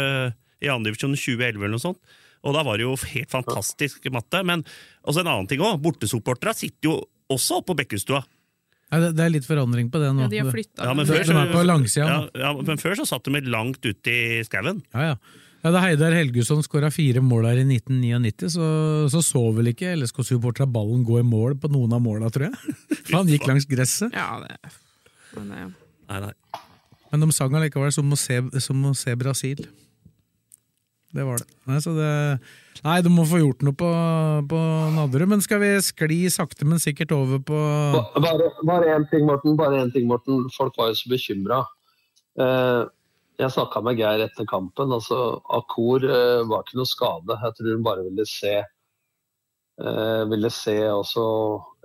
i andredivisjon 2011 eller noe sånt. Og da var det jo helt fantastisk matte. Men også en annen ting òg. Bortesupporterne sitter jo også oppe på Bekkestua. Ja, det, er litt forandring på det nå. Ja, de har flyttet. Ja, men før, de er på ja, ja, men før så satt de langt ute i skauen. Ja, ja. Ja, da Heidar Helgusson skåra fire mål her i 1999, så, så så vel ikke LSK-supporterne ballen gå i mål på noen av måla, tror jeg. For han gikk langs gresset. Ja, det men, det. Nei, nei. Men de sang allikevel som som å se Brasil. Det var det. Nei, så det. Nei, du må få gjort noe på, på Nadderud. Men skal vi skli sakte, men sikkert over på Bare, bare én ting, Morten. Bare en ting, Morten. Folk var jo så bekymra. Eh, jeg snakka med Geir etter kampen. altså Akor eh, var ikke noe skade. Jeg tror hun bare ville se eh, ville se også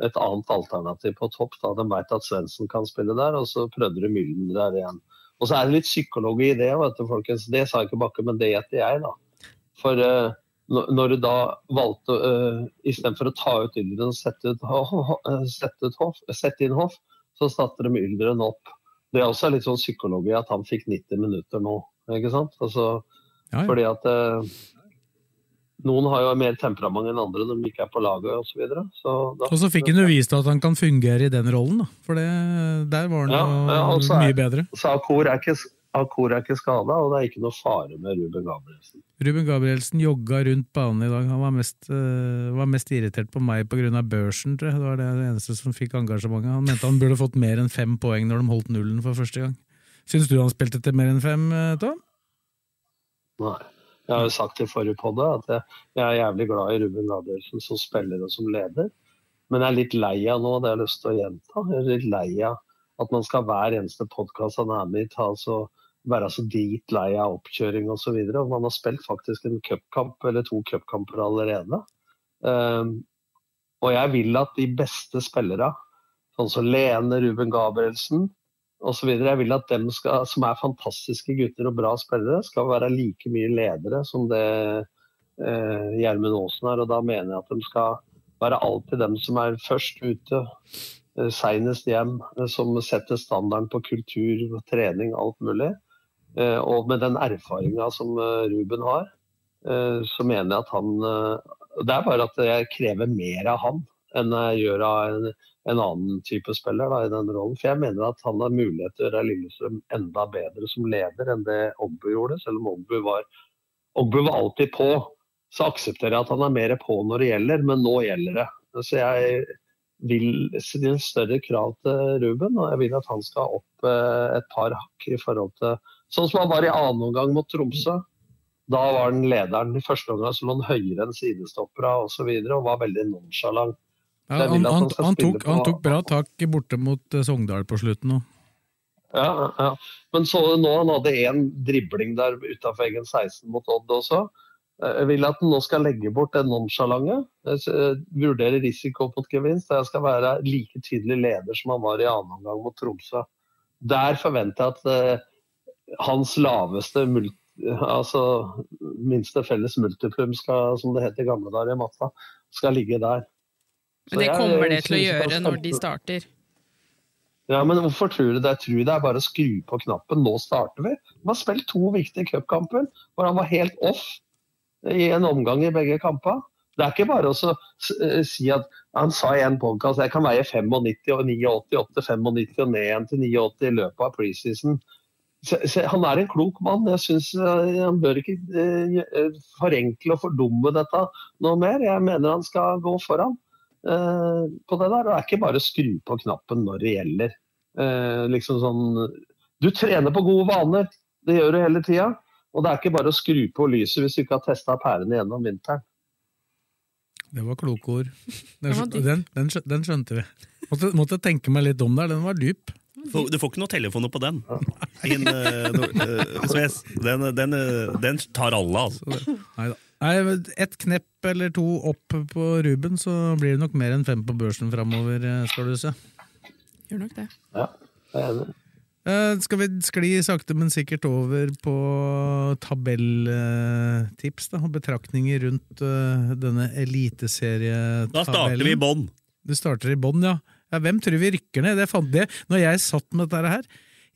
et annet alternativ på topp. da De veit at Svendsen kan spille der, og så prøvde de Mylden der igjen. Og så er det litt psykologi i det, vet du, folkens. Det sa ikke Bakke, men det gjetter jeg, da. For eh, når du da valgte, uh, istedenfor å ta ut Yldren og sette, ut, uh, sette, ut hoff, sette inn Hoff, så satte de Yldren opp. Det er også litt sånn psykologi at han fikk 90 minutter nå, ikke sant? Altså, Ja, ja. Fordi at eh, noen har jo mer temperament enn andre når de ikke er på laget osv. Så videre. så da- Og så fikk han jo vist at han kan fungere i den rollen, da. For det, der var han Ja, jo ja, og så er- mye bedre. Så Akor er ikke, Akor er ikke skada, og det er ikke noe fare med Ruben Gabrielsen. Ruben Gabrielsen jogga rundt banen i dag. Han var mest, uh, var mest irritert på meg pga. børsen, tror jeg. Det var det eneste som fikk engasjementet. Han mente han burde fått mer enn fem poeng når de holdt nullen for første gang. Syns du han spilte til mer enn fem, eh, Tom? Nei. Jeg har jo sagt i forrige podde at jeg, jeg er jævlig glad i Ruben Gabrielsen som spiller og som leder. Men jeg er litt lei av nå, det har jeg lyst til å gjenta. Jeg er litt lei av at man skal hver eneste podkast han er med i, ta, så, være så dritlei av oppkjøring osv. Man har spilt faktisk en cupkamp eller to cupkamper allerede. Um, og jeg vil at de beste spillere, sånn som Lene, Ruben Gabrielsen osv. Jeg vil at dem skal, som er fantastiske gutter og bra spillere, skal være like mye ledere som det eh, Gjermund Aasen er. Og da mener jeg at de skal være alltid dem som er først ute, eh, seinest hjem, eh, som setter standarden på kultur, trening, alt mulig. Eh, og med den erfaringa som eh, Ruben har, eh, så mener jeg at han Det er bare at jeg krever mer av han enn jeg gjør av en, en annen type spiller da, i den rollen. For jeg mener at han har mulighet til å gjøre Lillestrøm enda bedre som leder enn det Ogbu gjorde, selv om Ogbu var, Ogbu var alltid på. Så aksepterer jeg at han er mer på når det gjelder, men nå gjelder det. Så jeg vil stille større krav til Ruben, og jeg vil at han skal opp et par hakk i forhold til Sånn som han var i annen omgang mot Tromsø. Da var han lederen. I første omgang så lå han høyere enn sidestoppere osv. Og, så videre, og var veldig nonsjalant. Ja, han, han, han, tok, han tok bra tak borte mot eh, Sogndal på slutten òg. Ja, ja. Men så du nå han hadde én dribling der utafor egen 16 mot Odd også. Eh, Jeg vil at han nå skal legge bort den nonchalante. Jeg s- eh, Vurdere risiko mot gevinst. Jeg skal være like tydelig leder som han var i annen omgang mot Tromsø. Der forventer jeg at eh, hans laveste multi, altså minste felles multiplum, skal, som det het i gamle dager i matta, skal ligge der. Så Men det jeg kommer det til å gjøre når de starter. ja, men hvorfor tror du det? Jeg tror det er bare å skru på knappen. Nå starter vi. Han har spilt to viktige cupkamper hvor han var helt off i en omgang i begge kamper. Det er ikke bare å eh, si at Han sa i en podkast jeg kan veie 95 og 89, opp til 95 og ned igjen til 89 i løpet av preseason. Så, så, han er en klok mann. Jeg synes eh, Han bør ikke eh, eh, forenkle og fordumme dette noe mer. Jeg mener han skal gå foran eh, på det der. Og det er ikke bare å skru på knappen når det gjelder. Eh, liksom sånn Du trener på gode vaner. Det gjør du hele tida. Og det er ikke bare å skru på lyset hvis du ikke har testa pærene gjennom vinteren. Det var kloke ord. Den, Den den skjønte vi. Måtte, måtte tenke meg litt om der, den var dyp. Du får ikke noen telefoner på den. In, uh, eh, Den, den, eh, den tar alle, altså. Neida. Nei, Et knepp eller to opp på Ruben, så blir det nok mer enn fem på børsen framover, skal du se. Gjør nok det. Ja, jeg er enig. Eh, skal vi skli sakte, men sikkert over på tabelltips uh, og betraktninger rundt uh, denne eliteserietabellen? Da starter vi i bånn. Du starter i bånn, ja. Ja. Hvem tror vi rykker ned? Det fant jeg når jeg satt med dette her.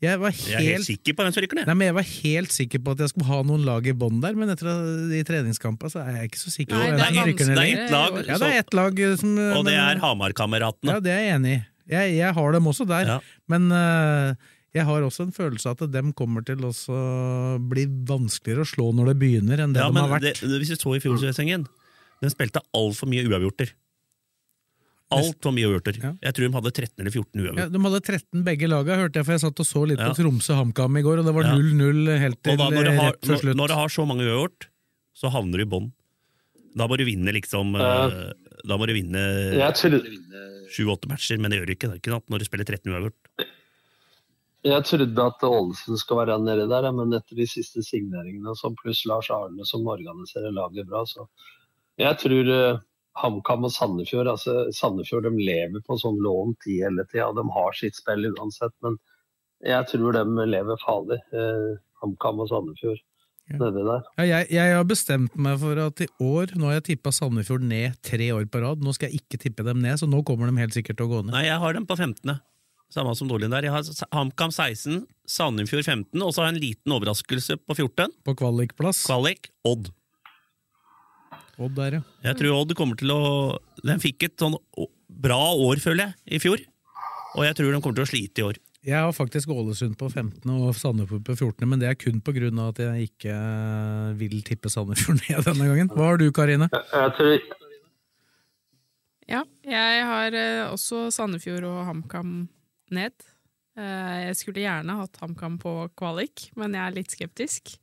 Jeg var helt, Jeg er helt sikker på hvem som rykker ned. Nei, men jeg var helt sikker på at jeg skulle ha noen lag i bånn der, men etter de treningskampene så er jeg ikke så sikker på Nei, det er rykker ned. Det er ett lag, Ja, det er ett lag som og det er Hamar-kameratene. Ja, det er jeg enig i. Jeg, jeg har dem også der, Ja. men uh, jeg har også en følelse av at dem kommer til å bli vanskeligere å slå når det begynner, enn det Ja, de har vært. det, hvis du så i fjorårssesongen, den spilte altfor mye uavgjorter. Altfor mye uavgjorter. Jeg tror de hadde 13 eller 14 Ja, de hadde 13 begge laga, hørte jeg, for jeg satt og så litt Ja. på Tromsø-HamKam i går, og det var Ja. 0-0 helt til da når har, rett før slutt. når du har så mange uavgjort, så havner du i bånn. Da må du vinne liksom Ja. eh, Da må du vinne sju-åtte matcher, men det gjør du ikke. Det er ikke sant, når du spiller 13 uavgjort. jeg trodde at Ålesund skal være nedi der, men etter de siste signeringene, pluss Lars Arne som organiserer laget bra, så Jeg tror eh, HamKam og Sandefjord altså Sandefjord de lever på sånn lån tid hele tida. De har sitt spill uansett, men jeg tror de lever farlig. Eh, HamKam og Sandefjord nedi der. Ja, jeg, jeg har bestemt meg for at i år, nå har jeg tippa Sandefjord ned tre år på rad, nå skal jeg ikke tippe dem ned, så nå kommer de helt sikkert til å gå ned. Nei, jeg har dem på 15. Samme som Dolin der. Jeg har HamKam 16, Sandefjord 15, og så har jeg en liten overraskelse på 14. På kvalikplass. Kvalik, Odd. Odd der, ja. Jeg tror Odd kommer til å Den fikk et sånn bra år, føler jeg, i fjor. Og jeg tror de kommer til å slite i år. Jeg har faktisk Ålesund på 15. og Sandefjord på 14., men det er kun av at jeg ikke vil tippe Sandefjord ned denne gangen. Hva har du, Karine? Jeg tror Ja, jeg har eh, også Sandefjord og HamKam ned. Eh, jeg skulle gjerne hatt HamKam på kvalik, men jeg er litt skeptisk.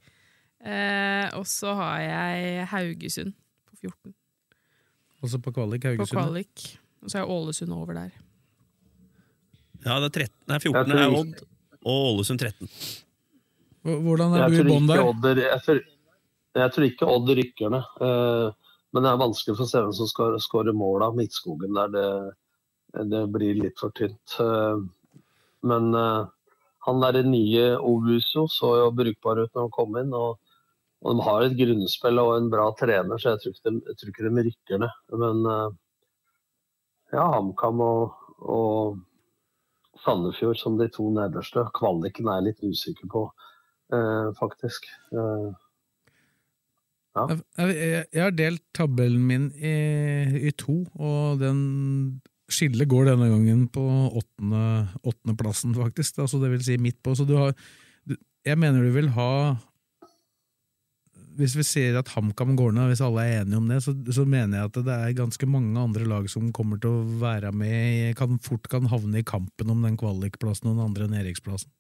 Eh, og så har jeg Haugesund 14 Også på kvalik, på kvalik. Og så er Ålesund over der. Ja, det er 13, nei, 14 er Odd, og Ålesund 13. Hvordan er du i bånn der? Odd, jeg, tror, jeg tror ikke Odd rykker ned. Uh, men det er vanskelig for å se hvem som skal skåre mål av Midtskogen der. Det, det blir litt for tynt. Uh, men uh, han derre nye Ovuso så jo brukbar ut når han kom inn. Og, og de har et grunnspill og en bra trener, så jeg tror ikke de, rykker ned. Men eh, ja, HamKam og, og Sandefjord som de to nederste. Kvaliken er jeg litt usikker på eh, faktisk. Eh, ja. Jeg, jeg, har delt tabellen min i, i to, og den skillet går denne gangen på åttende, åttendeplassen, faktisk. Altså det vil si midt på. Så du har Jeg mener du vil ha Hvis vi sier at HamKam går ned, hvis alle er enige om det, så, så mener jeg at det er ganske mange andre lag som kommer til å være med, kan fort kan havne i kampen om den kvalikplassen og den andre nedrykksplassen.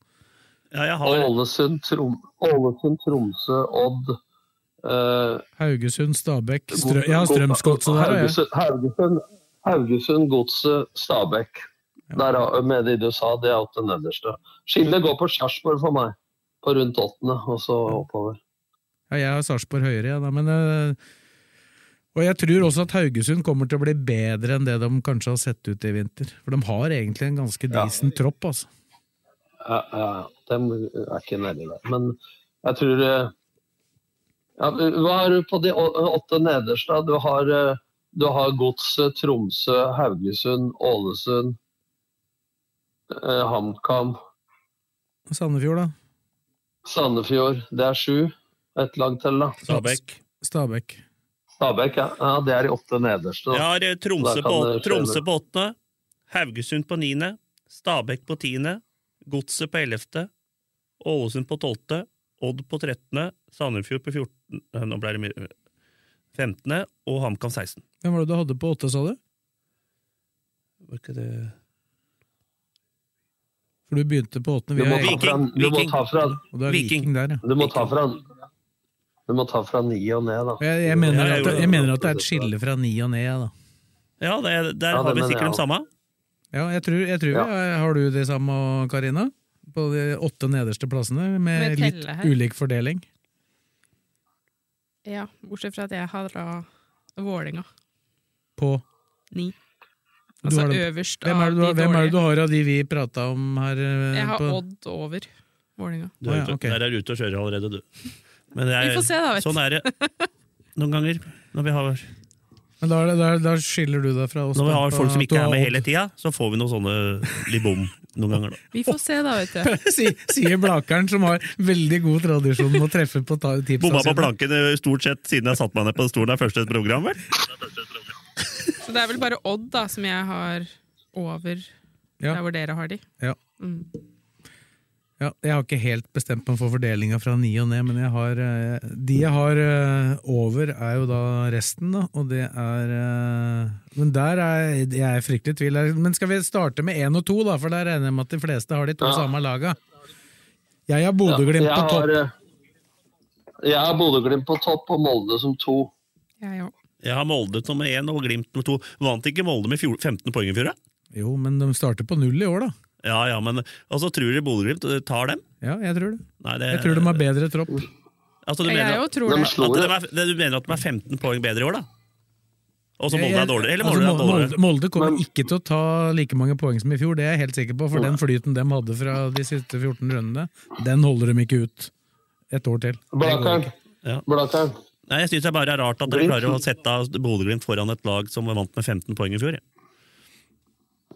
Ja, Ålesund, Trom Ålesund, Tromsø, Odd eh, Haugesund, Stabæk Strø Ja, Strømsgodset der. Haugesund, Haugesund, Haugesund Godset, Stabæk. Der med de du sa, det er alt det nederste. Skillet går på Sarpsborg for meg, på rundt åttende, og så oppover. Ja, jeg har Sarpsborg høyere, ja, da, men øh, Og jeg tror også at Haugesund kommer til å bli bedre enn det de kanskje har sett ut i vinter. For de har egentlig en ganske Ja. tropp, altså. Ja, ja, de er ikke nedi der. Men jeg tror eh, ja, Hva har du på de åtte nederste? Du har, eh, du har Godset, Tromsø, Haugesund, Ålesund, eh, HamKam, Sandefjord, da? Sandefjord. Det er sju. Et lag til, da. Stabæk. Stabæk. Stabæk, ja. ja. Det er de åtte nederste. da. Jeg har eh, Tromsø på, Tromsø på åttende, Haugesund på niende, Stabæk på tiende, Godset på ellevte, Ålesund på tolvte, Odd på trettende, Sandefjord på fjortende Nå ble det mye 15. og HamKam 16. Hvem var det du hadde på åtte, sa du? Var ikke det For du begynte på åttende. Du Vi må du må ta fra, Viking der, ja. du må ta fra, du må ta fra ni og ned, da. Jeg, jeg, mener jeg at, det. jeg mener at det er et skille fra ni og ned, da. Ja, det, der Ja, har vi sikkert de samme. Ja, jeg tror, jeg tror Ja. vi har- du det samme, Karina? På de åtte nederste plassene, med, Med litt her. ulik fordeling? Ja, bortsett fra at jeg har da Vålinga. På Ni. Du Altså har øverst hvem er, av det du, har- de hvem er det du har av de vi prata om her? eh, Jeg har på- Odd over Vålinga. Du er Å, ja, okay. Der er du ute og kjører allerede, du. Men det er, Vi får se da, vet du. Sånn er det noen ganger når vi har, Men da, er det- da, da skiller du deg fra oss. når vi har folk som ikke er med hele tida, så får vi noen sånne libom noen ganger, da. Vi får se, da, vet du. Sier Blakeren, som har veldig god tradisjon med å treffe på ta- tipsa Bomma på planken eh, stort sett siden jeg satte meg ned på stolen der første program, vel? Så det er vel bare Odd da, som jeg har over Ja. der hvor dere har de. Ja. Mm. Ja, jeg har ikke helt bestemt meg for fordelinga fra ni og ned, men jeg har, eh, de jeg har eh, over, er jo da resten, da, og det er eh, Men der er jeg er fryktelig i tvil. Men skal vi starte med én og to, da, for der regner jeg med at de fleste har de to Ja. samme laga. Jeg har Bodø-Glimt Ja, på topp. Jeg har Bodø-Glimt på topp og Molde som to. Jeg òg. Jeg har Molde nummer én og Glimt nummer to. Vant ikke Molde med 15 poeng i fjor. Jo, men de starter på null i år, da. Ja, ja, men Og så tror du Bodø-Glimt eh, tar dem? Ja, jeg tror det. Nei, det Jeg tror de har bedre tropp. Altså, du Jeg mener, at, tror at, det. at de er, du mener at de er 15 poeng bedre i år, da? Og så Molde er dårligere? Eller altså, Molde er Molde, dårligere? Molde kommer Men- ikke til å ta like mange poeng som i fjor, det er jeg helt sikker på, for den flyten de hadde fra de siste 14 rundene, den holder de ikke ut et år til. Går Ja. Nei, Jeg syns det bare er rart at dere klarer å sette Bodø-Glimt foran et lag som vant med 15 poeng i fjor. ja.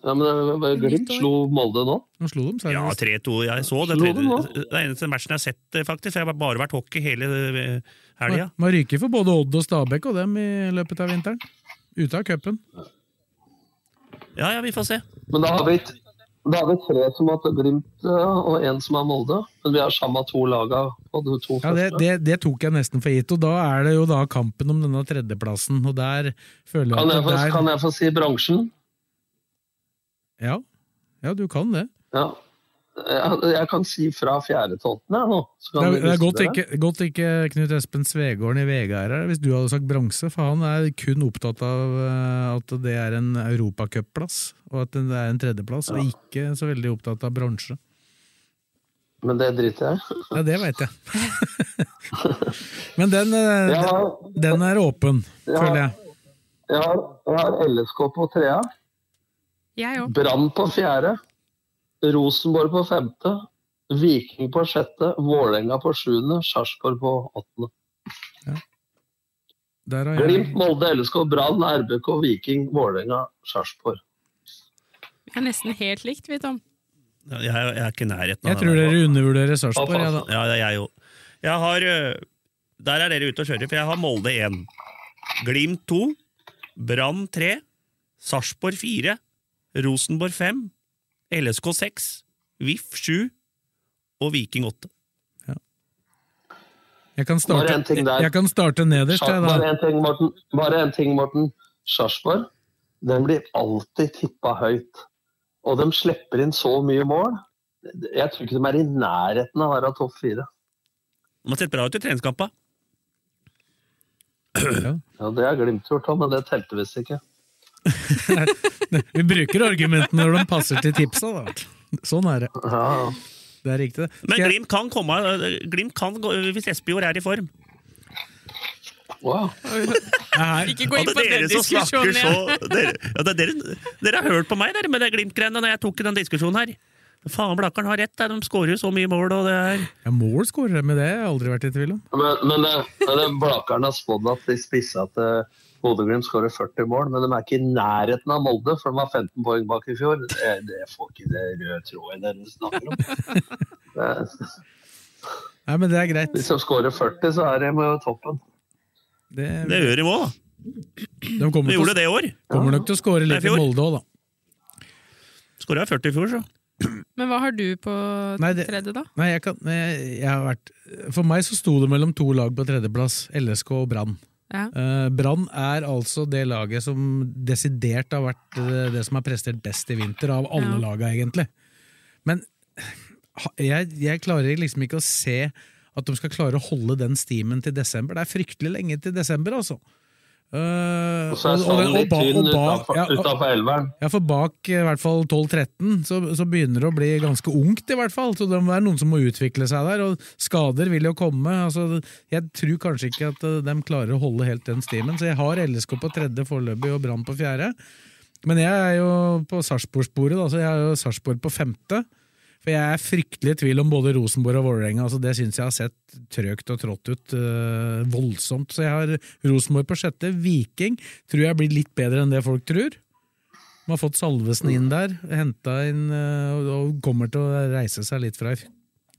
Ja, men eh, Glimt slo Molde nå. Slo dem, Ja, jeg. 3-2. Jeg så det. Tredje, det er eneste matchen jeg har sett, eh, faktisk. Jeg har bare vært hockey hele eh, helga. Man ryker for både Odd og Stabæk og dem i løpet av vinteren. Ute av cupen. Ja, ja, vi får se. Men da har vi, da har vi tre som har hatt Glimt og én som har Molde. Men vi har samme to laga de to Ja, det, det, det tok jeg nesten for gitt, og da er det jo da kampen om denne tredjeplassen, og der føler Kan jeg jeg, få, at kan jeg få si bransjen? Ja, ja du kan det. Ja. Jeg, jeg kan si fra fjerde til åttende, jeg nå. Så Det er, det er godt, ikke, godt ikke Knut Espen Svegården i VG er her, hvis du hadde sagt bronse, for han er kun opptatt av eh, at det er en europacupplass, og at det er en tredjeplass, og ikke så veldig opptatt av bronse. Men det driter jeg i. Ja, det veit jeg. Men den, den, den er åpen, Ja. føler jeg. Ja, jeg har LSK på trea. Brann på fjerde, Rosenborg på femte, Viking på sjette, Vålerenga på sjuende, Sarpsborg på åttende. Ja. jeg Glimt, Molde, LSK, Brann, RBK, Viking, Vålerenga, Sarpsborg. Vi er nesten helt likt, vi, Tom. Ja, Jeg, jeg er ikke i nærheten Jeg tror dere undervurderer Sarpsborg, Ja. Ja, det er jeg jo. Jeg har øh, Der er dere ute og kjører, for jeg har Molde 1. Glimt 2. Brann 3. Sarpsborg 4. Rosenborg 5. LSK 6. VIF 7. Og Viking 8. Jeg kan Bare starte, en ting der. jeg kan starte nederst, jeg, Bare da. en ting, Morten. Bare en ting, Morten. Sarpsborg den blir alltid tippa høyt. Og de slipper inn så mye mål. Jeg tror ikke de er i nærheten av å være topp fire. De har sett bra ut i treningskampa. Ja, Det har Glimt gjort men det telte visst ikke. Vi bruker argumentene når de passer til tipsa, da. Sånn er det. Det er riktig. det. Men Glimt kan komme Glimt kan gå hvis Espejord er i form. wow. Ikke gå inn på den diskusjonen igjen. dere, ja, er dere, dere har hørt på meg der med det Glimt-greiene når jeg tok den diskusjonen her. Faen, Blakkaren har rett, de skårer jo så mye mål, og det er Ja, mål skårer de med det, har jeg aldri vært i tvil om. Men, men men det Blakeren har spådd at de spissa til Bodø-Glimt skårer 40 mål, men de er ikke i nærheten av Molde, for de var 15 poeng bak i fjor. Det, det får ikke det røde tråden dere snakker om. Det, Nei, men det er greit. hvis de skårer 40, så er de på toppen. Det, Det gjør de òg, da. de Vi til, gjorde det i år. kommer nok til å skåre litt i. Molde òg, da. Skåra 40 i fjor, så. Men hva har du på Nei, det- tredje, da? Nei, jeg kan, jeg, jeg har vært, for meg så sto det mellom to lag på tredjeplass, LSK og Brann. Ja. Eh, Brann er altså det laget som desidert har vært eh, det som har prestert best i vinter, av alle Ja. laga, egentlig. Men jeg, jeg klarer liksom ikke å se at de skal klare å holde den stimen til desember. Det er fryktelig lenge til desember, altså. Eh, Og så er og litt tynn utafor elveren. ja, for bak i hvert fall 12-13 så, så begynner det å bli ganske ungt, i hvert fall. Så det er noen som må utvikle seg der, og skader vil jo komme. Altså, jeg tror kanskje ikke at eh, de klarer å holde helt den stimen, så jeg har LSK på tredje foreløpig og Brann på fjerde. Men jeg er jo på Sarpsborg-sporet, så jeg har jo Sarpsborg på femte. For jeg er fryktelig i tvil om både Rosenborg og Vålerenga. Altså det syns jeg har sett trøgt og trått ut. øh, voldsomt. Så jeg har Rosenborg på sjette. Viking tror jeg blir litt bedre enn det folk tror. De har fått Salvesen inn der, henta inn øh, og- kommer til å reise seg litt fra i,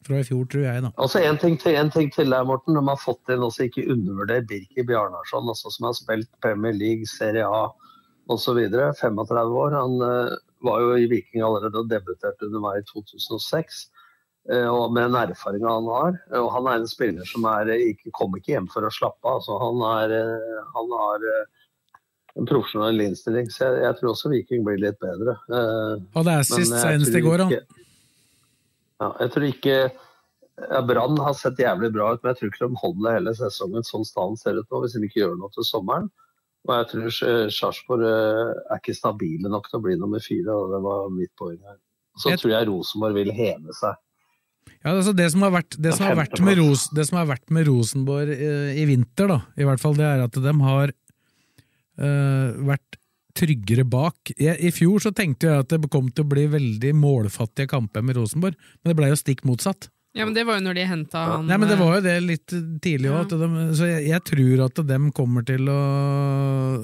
fra i fjor, tror jeg. da. Altså En ting til, en ting til der, Morten. De har fått inn også ikke undervurder Birki Bjarnarsson, også, som har spilt Premier League, Serie A osv. 35 år. Han eh, var jo i Viking allerede og debuterte under meg i 2006. eh, og Med den erfaringa han har. Og han er en spiller som er, eh, ikke, kommer ikke hjem for å slappe av. Altså, han, er, eh, han har en profesjonell innstilling. Så jeg, jeg tror også Viking blir litt bedre. Og det er sist senest i går, da. Ja, jeg tror ikke ja, Brann har sett jævlig bra ut, men jeg tror ikke de holder hele sesongen sånn stallen ser ut nå, hvis de ikke gjør noe til sommeren. Og jeg tror Sarpsborg eh, er ikke stabile nok til å bli nummer fire, og det var mitt poeng her. Så Jeg- tror jeg Rosenborg vil heve seg. Ja, altså det, som har vært, det, som har vært med Ros, det som har vært med Rosenborg eh, i vinter, da, i hvert fall, det er at de har uh, vært tryggere bak. Jeg, I fjor så tenkte jeg at det kom til å bli veldig målfattige kamper med Rosenborg, men det ble jo stikk motsatt. Ja, men Det var jo når de henta han Nei, men Det eh, var jo det litt tidlig òg, så jeg, jeg tror at de kommer til å,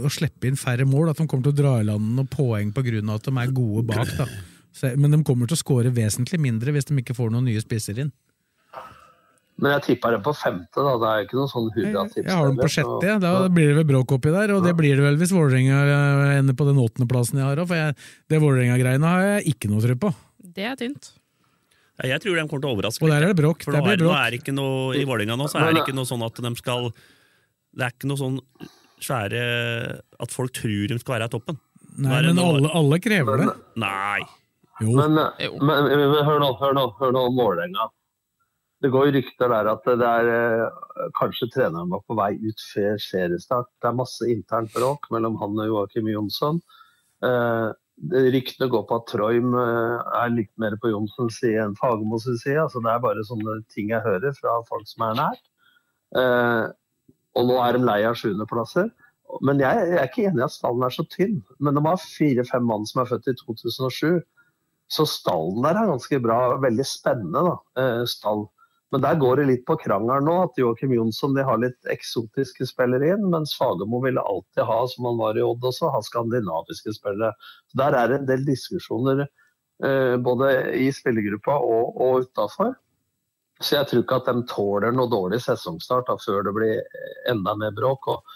å slippe inn færre mål. At de kommer til å dra i land noen poeng av at de er gode bak. da. Så, men de kommer til å skåre vesentlig mindre hvis de ikke får noen nye spisser inn. Men jeg tippa dem på femte, da. Det er ikke noe sånn hurratips. Jeg har dem på sjette, ja. da blir det vel bråk oppi der. Og det blir det vel hvis Vålerenga eh, ender på den åttendeplassen jeg har òg, for jeg, det Vålerenga-greiene har jeg ikke noe tro på. Det er tynt. Ja, Jeg tror de kommer til å overraske. Og der er det bråk. For nå blir er, det nå er det ikke noe, I Vålerenga nå så er det ikke noe sånn at de skal Det er ikke noe sånn svære At folk tror de skal være i toppen. Nei, er men noe, alle, alle krever det. Nei. Jo. Men, men, men, men hør nå, hør nå, hør nå om Vålerenga. Det går jo rykter der at det er eh, kanskje treneren var på vei ut før seriestart. Det er masse internt bråk mellom han og Joakim Jonsson. Eh, det- Ryktene går på at Troim eh, er litt mer på Johnsens side enn Fagermo sin side. Altså, det er bare sånne ting jeg hører fra folk som er nært. Eh, og nå er de lei av sjuendeplasser. Men jeg, jeg er ikke enig i at stallen er så tynn. Men de har fire-fem mann som er født i 2007. Så stallen der er ganske bra. Veldig spennende da, eh, stall. Men der går det litt på krangelen nå, at Joakim Jonsson de har litt eksotiske spillere inn, mens Fagermo ville alltid ha, som han var i Odd også, ha skandinaviske spillere. Så Der er det en del diskusjoner eh, både i spillergruppa og, og utafor. Så jeg tror ikke at de tåler noe dårlig sesongstart da, før det blir enda mer bråk. Og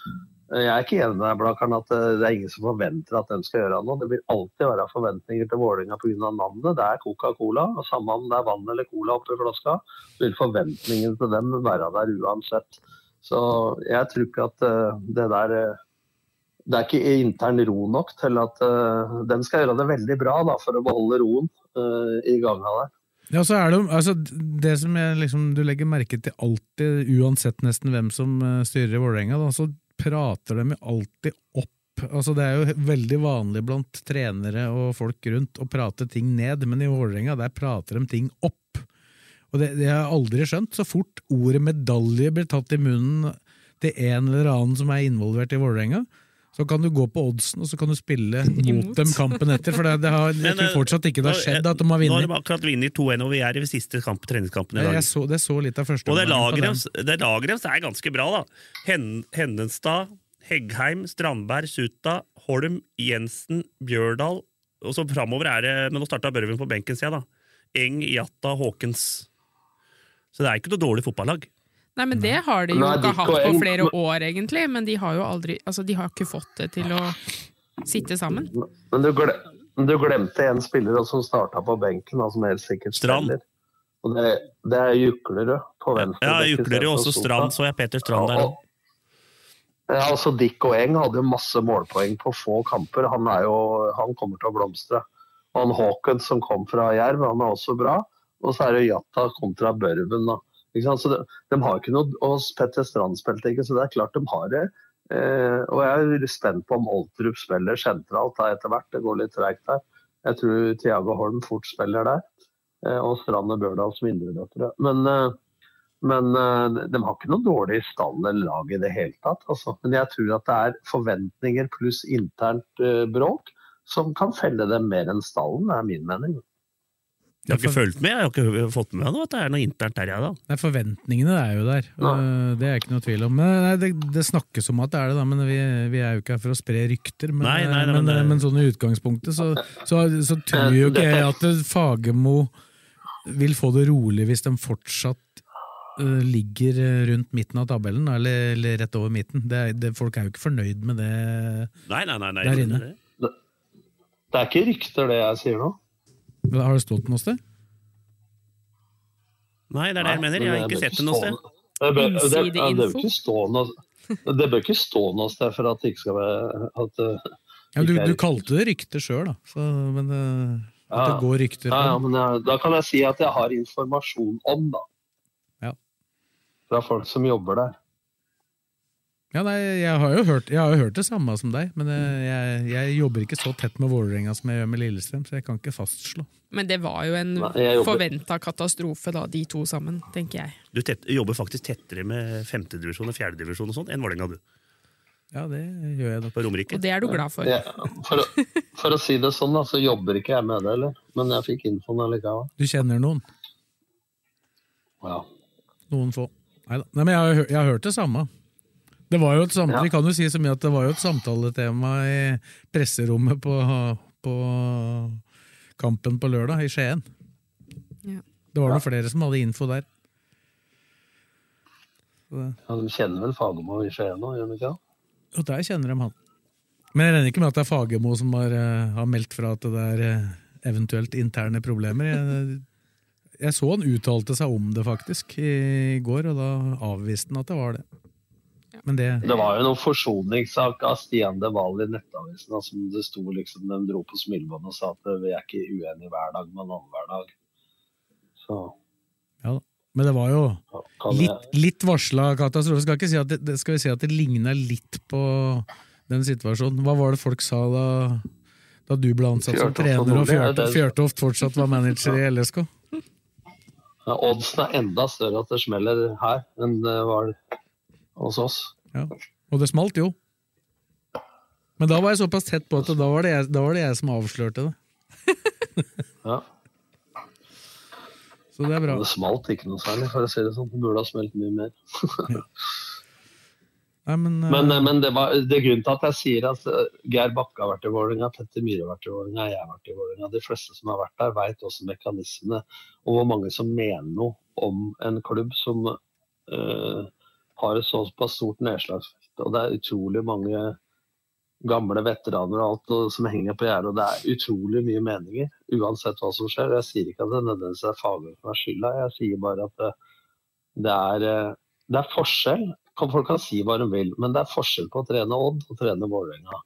jeg er ikke enig med deg, Blakkaren, at eh, det er ingen som forventer at de skal gjøre noe. Det vil alltid være forventninger til Vålerenga pga. navnet. Det er Coca-Cola. og Samme om det er vann eller cola oppi flaska, så vil forventningene til dem være der uansett. Så jeg tror ikke at eh, det der eh, Det er ikke intern ro nok til at de skal gjøre det veldig bra da, for å beholde roen eh, i ganga der. Ja, så er det, altså, det som jeg, liksom, du legger merke til alltid, uansett nesten hvem som eh, styrer i Vålerenga, så prater de alltid opp. Altså, det er jo veldig vanlig blant trenere og folk rundt å prate ting ned, men i Vålerenga der prater de ting opp. Og det, det har jeg aldri skjønt. Så fort ordet medalje blir tatt i munnen til en eller annen som er involvert i Vålerenga, så kan du gå på oddsen og så kan du spille mot dem kampen etter. For det, det har, jeg Men, tror eh, fortsatt ikke det har skjedd at de har Nå har de akkurat vunnet 2-1, og vi er i siste kamp, treningskampen i dag. jeg så, det så litt av første Og det laget deres er ganske bra, da. Hen, Hennenstad, Heggheim, Strandberg, Suta, Holm, Jensen, Bjørdal. Og så framover er det Men nå starta Børven på benken sida, da. Eng, Jatta, Håkens. Så det er ikke noe dårlig fotballag. Nei, men det har de jo Nei, ikke hatt på flere år, egentlig. Men de har jo aldri Altså, de har ikke fått det til å sitte sammen. Men du, gle du glemte en spiller som starta på benken, da, som helt sikkert Strand. Og det, det er Juklerød på venstre. Ja, bekk Juklerud, også. Strand. Så jeg Peter Strand der Ja, òg. Ja, altså Dick og Eng hadde jo masse målpoeng på få kamper. Han, er jo, han kommer til å blomstre. Og han Hawkins som kom fra Jerv, han er også bra. Og så er det Jatta kontra Børven. Da. Så de, de har ikke noe, Og Petter Strand spilte ikke, så det er klart de har det. Eh, og jeg er spent på om Oltrup spiller sentralt etter hvert. Det går litt treigt der. Jeg tror Thiago Holm fort spiller der. Eh, og Strand og Bjørdal som indreløpere. Men eh, men eh, de har ikke noe dårlig stall eller lag i det hele tatt. Altså. Men jeg tror at det er forventninger pluss internt eh, bråk som kan felle dem mer enn stallen, er min mening. Jeg har ikke fulgt med, jeg har ikke fått med meg at det er noe internt der, jeg, da. Nei, Forventningene er jo der, Nei. øh, det er ikke noe tvil om. Men, nei, det, det snakkes om at det er det, da, men vi, vi er jo ikke her for å spre rykter. Men, Nei, nei, nei, men, men det- men sånn i utgangspunktet så, så, så tror jo ikke jeg at Fagermo vil få det rolig hvis de fortsatt uh, ligger rundt midten av tabellen, eller, eller rett over midten. Det, det, folk er jo ikke fornøyd med det Nei, nei, nei. nei der inne. det- Det er ikke rykter, det jeg sier nå. Har det stått noe sted? Nei, det er det jeg mener. Jeg har ikke sett det noe sted. Det bør, det, det, det, bør ikke stå noe, det bør ikke stå noe sted for at det ikke skal være at, eh, Ja, du, du kalte det rykte sjøl, da. Så, men at Ja. det går rykter Ja, ja, men jeg, da kan jeg si at jeg har informasjon om, da. Ja. Fra folk som jobber der. Ja, nei, jeg har jo hørt, jeg har jo hørt det samme som deg, men eh, jeg, jeg jobber ikke så tett med Vålerenga som jeg gjør med Lillestrøm, så jeg kan ikke fastslå. Men det var jo en forventa katastrofe, da, de to sammen, tenker jeg. Du tett, jobber faktisk tettere med femtedivisjon og fjerdedivisjon og sånn enn Vålerenga, du. Ja, det gjør jeg da. På Romerike. Og det er du glad for. Ja, for, å, for å si det sånn, da, så jobber ikke jeg med det heller. Men jeg fikk infoen allikevel. Du kjenner noen? Ja. Noen få. Neida. Nei, men jeg har, jeg har hørt det samme. Det var jo et samtale, Ja. Vi kan jo si så mye at det var jo et samtaletema i presserommet på, på kampen på lørdag i Skien. Ja. Det var noen flere som hadde info der. Ja, de kjenner vel Fagermo i Skien nå, gjør de ikke det? Og der kjenner de han. Men jeg regner ikke med at det er Fagermo som har, eh, har meldt fra at det er eh, eventuelt interne problemer. Jeg, jeg så han uttalte seg om det faktisk i går, og da avviste han at det var det. Men det Det var jo noen forsoningssak av Stian De Wahl i Nettavisen, da, som det sto liksom, de dro på smilebåndet og sa at vi er ikke uenige hver dag, men annenhver dag. Så Ja da. Men det var jo litt, litt varsla katastrofe. Skal, ikke si at det, det, skal vi si at det ligna litt på den situasjonen. Hva var det folk sa da, da du ble ansatt som trener og Fjørtoft, Fjørtoft fortsatt var manager i LSK? ja, oddsen er enda større at det smeller her enn det var hos oss. Ja. Og det smalt jo. Men da var jeg såpass tett på at da var det jeg, da var det jeg som avslørte det. Ja. Så det er bra. Det smalt ikke noe særlig, for å si det sånn. Det burde ha smelt mye mer. Nei, men, uh... Men, men det, var, det er grunnen til at jeg sier at eh, Geir Bakke har vært i Vålerenga, Petter Myhre har vært i Vålerenga, jeg har vært i Vålerenga. De fleste som har vært der, vet også mekanismene og hvor mange som mener noe om en klubb som eh, har et såpass stort nedslagsfelt. Og det er utrolig mange gamle veteraner og alt og, som henger på gjerdet. Og det er utrolig mye meninger, uansett hva som skjer. Jeg sier ikke at det nødvendigvis er faget som er skylda, jeg sier bare at det, det, er, eh, det er forskjell. Folk kan si hva de vil, men det er forskjell på å trene Odd og trene Vålerenga.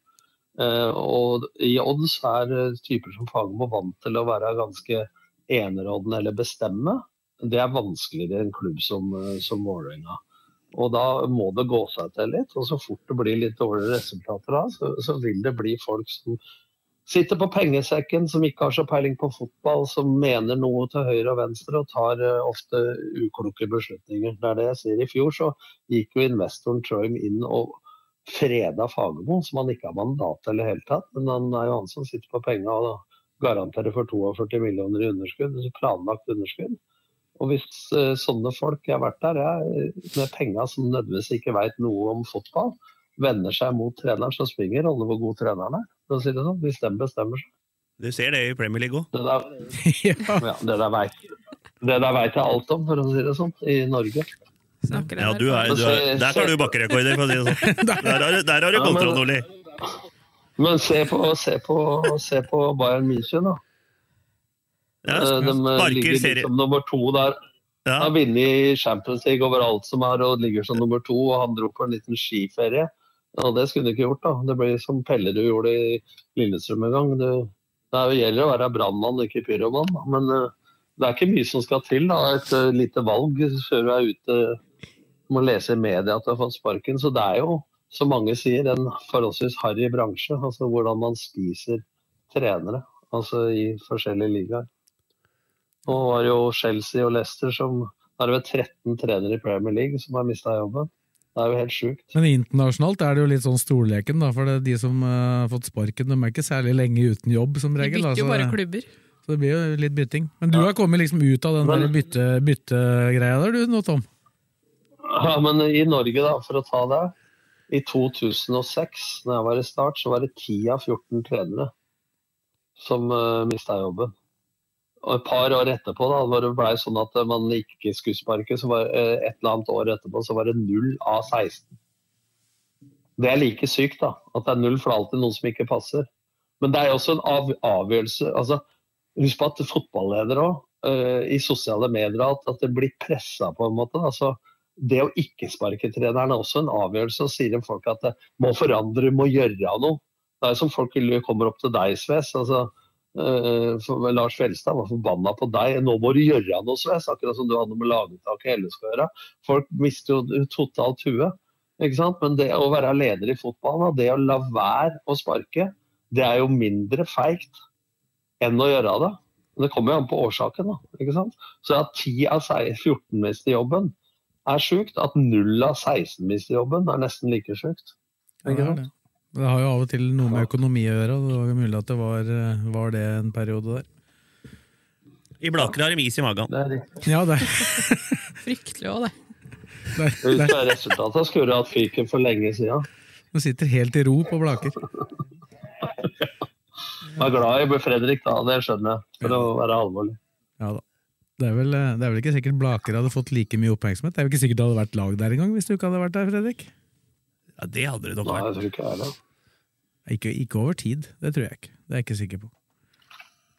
Eh, og I Odd så er eh, typer som Fagermo vant til å være ganske enerådende eller bestemme. Det er vanskeligere i en klubb som, som Vålerenga. Og da må det gå seg til litt. Og så fort det blir litt dårligere resultater da, så, så vil det bli folk som sitter på pengesekken, som ikke har så peiling på fotball, som mener noe til høyre og venstre og tar uh, ofte ukloke beslutninger. Det er det jeg sier. I fjor så gikk jo investoren Trøim inn og freda Fagermo, som han ikke har mandat til i det hele tatt. Men han er jo han som sitter på penga og garanterer for 42 millioner i underskudd, planlagt underskudd. Og hvis eh, sånne folk Jeg har vært der jeg, med penga som nødvendigvis ikke veit noe om fotball, vender seg mot treneren, så springer rolle hvor god treneren er. For å si det sånn, Hvis den bestemmer seg. Du ser det i Premier League òg. Det der, ja, det der vet det der vet jeg alt om, for å si det sånn, i Norge. Ja, du er, du er, der tar du bakkerekorder, for å si det sånn. Der har, du- der har du kontroll, Oli. Men se på, se på, se på Bayern München, da. Ja, Eh, De ligger serie- som nummer to der. Ja. Har vunnet Champions League overalt som er, og ligger som nummer to. Og han dro på en liten skiferie. Ja, Det skulle du ikke gjort, da. Det blir som Pellerud gjorde i Lillestrøm en gang. Det, det er gjelder å være brannmann, ikke pyromann. Men eh, det er ikke mye som skal til. da. Et eh, lite valg før du er ute. Du må lese i media at du har fått sparken. Så det er jo, som mange sier, en forholdsvis harry bransje. Altså hvordan man spiser trenere altså i forskjellige ligaer. Nå var det jo Chelsea og Leicester som Nå er det vel 13 trenere i Premier League som har mista jobben. Det er jo helt sjukt. Men internasjonalt er det jo litt sånn storleken, da, for det, de som har har fått sparken, de er ikke særlig lenge uten jobb, som regel. De bytter jo altså. bare klubber. Så det blir jo litt bytting. Men du har kommet liksom ut av den Men- der bytte, byttegreia der, du nå, Tom? Ja, men i Norge, da, for å ta det. I 2006, når jeg var i start, så var det 10 av 14 trenere som uh, mista jobben. Et par år etterpå, da, når det ble sånn at man ikke skulle sparke, så var eh, et eller annet år etterpå, så var det 0 av 16. Det er like sykt, da. At det er null, for alltid noen som ikke passer. Men det er også en av, avgjørelse altså, Husk på at fotballedere òg, i sosiale medier, at, at det blir pressa på en måte. Altså, det å ikke sparke treneren er også en avgjørelse. Og sier folk at det må forandre, må gjøre noe. Det er som folk kommer opp til deg, Sves. Altså, eh, for Lars Fjelstad var forbanna på deg. Nå må du gjøre noe, Sves. Akkurat som du hadde med lagetaket i LSK gjøre. Folk mister jo totalt huet. Ikke sant? Men det å være leder i fotballen, det å la være å sparke, det er jo mindre feigt enn å gjøre det. Det kommer jo an på årsaken. da, ikke sant? Så at 10 av 14 mister jobben er sjukt. At 0 av 16 mister jobben er nesten like sjukt. Det, er det. det har jo av og til noe med økonomi å gjøre, det var jo mulig at det var, eh, var det en periode der. I Blaker har de is i magen. Det er riktig. Ja, det Fryktelig òg, det. Der, Ut der. fra resultatet skulle du hatt fyken for lenge siden. Du sitter helt i ro på Blaker. Jeg er glad i Fredrik, da. Det skjønner jeg. For å være alvorlig. Ja da. Det er, vel, det er vel ikke sikkert Blaker hadde fått like mye oppmerksomhet. Det er jo ikke sikkert det hadde vært lag der engang, hvis du ikke hadde vært der, Fredrik. Ja, det hadde det nok Nei, jeg tror ikke er det. Ikke, ikke over tid, det tror jeg ikke. Det er jeg ikke sikker på.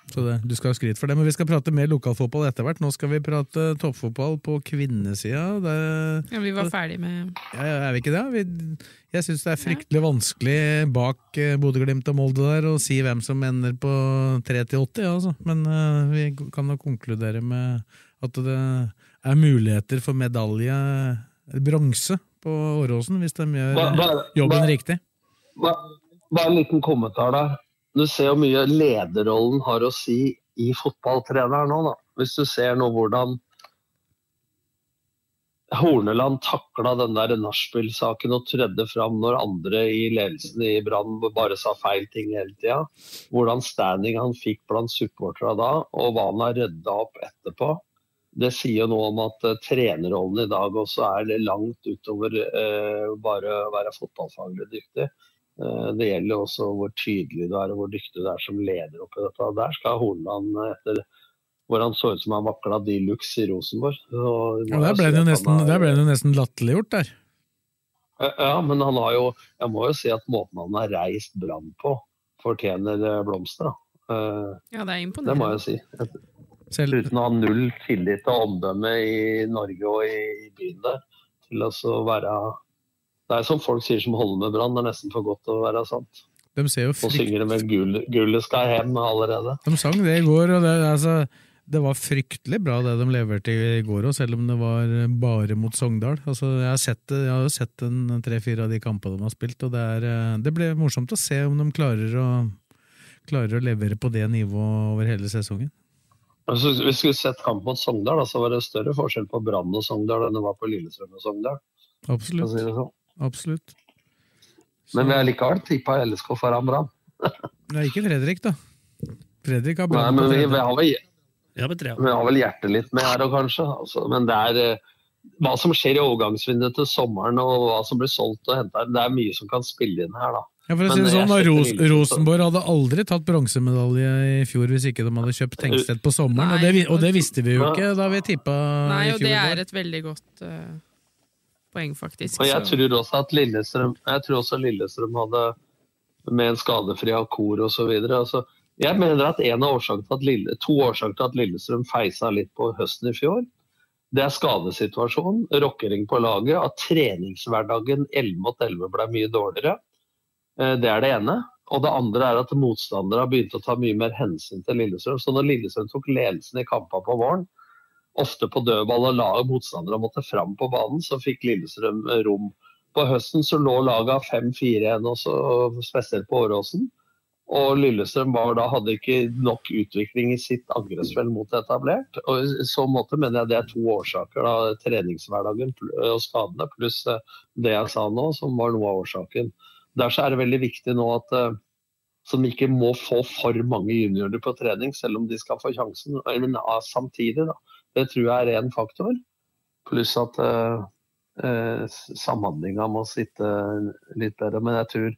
Så det, du skal ha skryt for det, men vi skal prate mer lokalfotball etter hvert. Nå skal vi prate toppfotball på kvinnesida. Det- Ja, vi var ferdig med Ja, ja, er vi ikke det? Vi, jeg syns det er fryktelig vanskelig bak eh, Bodø-Glimt og Molde der å si hvem som ender på 3 til 80, ja, altså. Men uh, vi kan jo konkludere med at det er muligheter for medalje, eller bronse, på Åråsen, hvis de gjør ba, ba, jobben ba, riktig. Bare en liten kommentar der. Du ser jo mye lederrollen har å si i fotballtreneren nå, da. Hvis du ser nå hvordan Horneland takla den der nachspiel-saken og trødde fram når andre i ledelsen i Brann bare sa feil ting hele tida. Hvordan standing han fikk blant supporterne da, og hva han har rydda opp etterpå. Det sier jo noe om at uh, trenerrollen i dag også er langt utover uh, bare å være fotballfaglig dyktig. Uh, det gjelder også hvor tydelig du er og hvor dyktig du er som leder oppi dette. Der skal Horneland etter hvor han så ut som han vakla de luxe i Rosenborg. Og, Ja, der ble det jo nesten, der ble det jo nesten latterliggjort der. Ja, men han har jo Jeg må jo si at måten han har reist Brann på, fortjener eh, blomster. da. Eh, Ja, det er Det må jeg si. Selv, Uten å ha null tillit og omdømme i Norge og i, byen der. Til å være Det er som folk sier som holder med Brann, det er nesten for godt til å være sant. de ser jo frykt... Og synger de med gul, 'Gullet skal hjem' allerede. De sang det i går, og det, altså, det var fryktelig bra det de leverte i går òg, selv om det var bare mot Sogndal. Altså, jeg, har sett jeg har sett tre-fire av de kampene de har spilt, og det, er, eh, det ble morsomt å se om de klarer å, klarer å levere på det nivået over hele sesongen. Altså, hvis vi skulle sett kamp mot Sogndal, så var det større forskjell på Brann og Sogndal enn det var på Lillestrøm og Sogndal. Absolutt. si sånn. absolutt. Men vi har likevel tippa LSK foran Brann. Nei, ikke Fredrik, da. Fredrik har Brann. vi, vi, har vel, Ja, men vi har vel hjertet litt med her òg, kanskje. Altså, men det er eh, hva som skjer i overgangsvinduet til sommeren og hva som blir solgt og henta, det er mye som kan spille inn her, da. Ja, for å si det sånn, Ros Rosenborg hadde aldri tatt bronsemedalje i fjor hvis ikke de hadde kjøpt Tenkstedt på sommeren, og det, og det visste vi jo ikke da vi tippa Nei, i og fjor. det er et veldig godt uh, poeng, faktisk. Og jeg tror også at Lillestrøm, jeg tror også Lillestrøm hadde med en skadefri Akor osv. Altså, jeg mener at en av årsakene til at Lille, to årsaker til at Lillestrøm feisa litt på høsten i fjor, det er skadesituasjonen, rokkering på laget, at treningshverdagen 11 mot 11 ble mye dårligere. Eh, Det er det ene. Og det andre er at motstandere har begynt å ta mye mer hensyn til Lillestrøm. Så når Lillestrøm tok ledelsen i kampene på våren, ofte på dødball og la motstandere måtte fram på banen, så fikk Lillestrøm eh, rom. På høsten så lå laget 5-4-1 også, spesielt på Åråsen. Og Lillestrøm var da, hadde ikke nok utvikling i sitt angrepsspill mot etablert. Og I så måte mener jeg det er to årsaker. da, Treningshverdagen og skadene, pluss eh, det jeg sa nå, som var noe av årsaken. Derfor er det veldig viktig nå at eh, som ikke må få for mange juniorer på trening, selv om de skal få sjansen. Men samtidig, da. Det tror jeg er én faktor. Pluss at eh, eh, samhandlinga må sitte litt bedre. Men jeg tror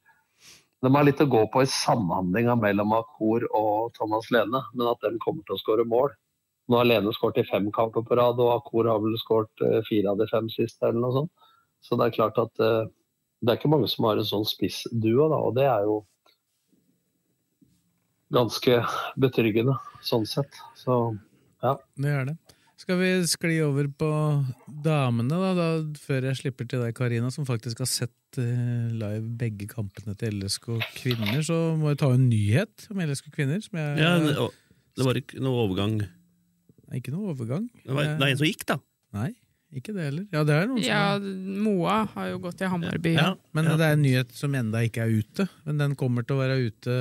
de har litt å gå på i samhandlinga mellom Akor og Thomas Lene, men at de kommer til å skåre mål. Nå har Lene skåret i fem kamper på rad, og Akor har vel skåret eh, fire av de fem siste. eller noe sånt. Så det er klart at eh, det er ikke mange som har en sånn spissduo, da, og det er jo ganske betryggende sånn sett. Så ja. Det er det. Skal vi skli over på damene, da, da før jeg slipper til deg, Karina, som faktisk har sett eh, live begge kampene til LSK kvinner, så må jeg ta en nyhet om LSK kvinner. Som jeg, Ja, det, det var ikke noe overgang Nei, Ikke noe overgang. Det var, det er en som gikk, da. Nei, ikke det heller. Ja, det er noen Ja, som Moa har jo gått til Hammarby. Ja, men det er en nyhet som enda ikke er ute. Men den kommer til å være ute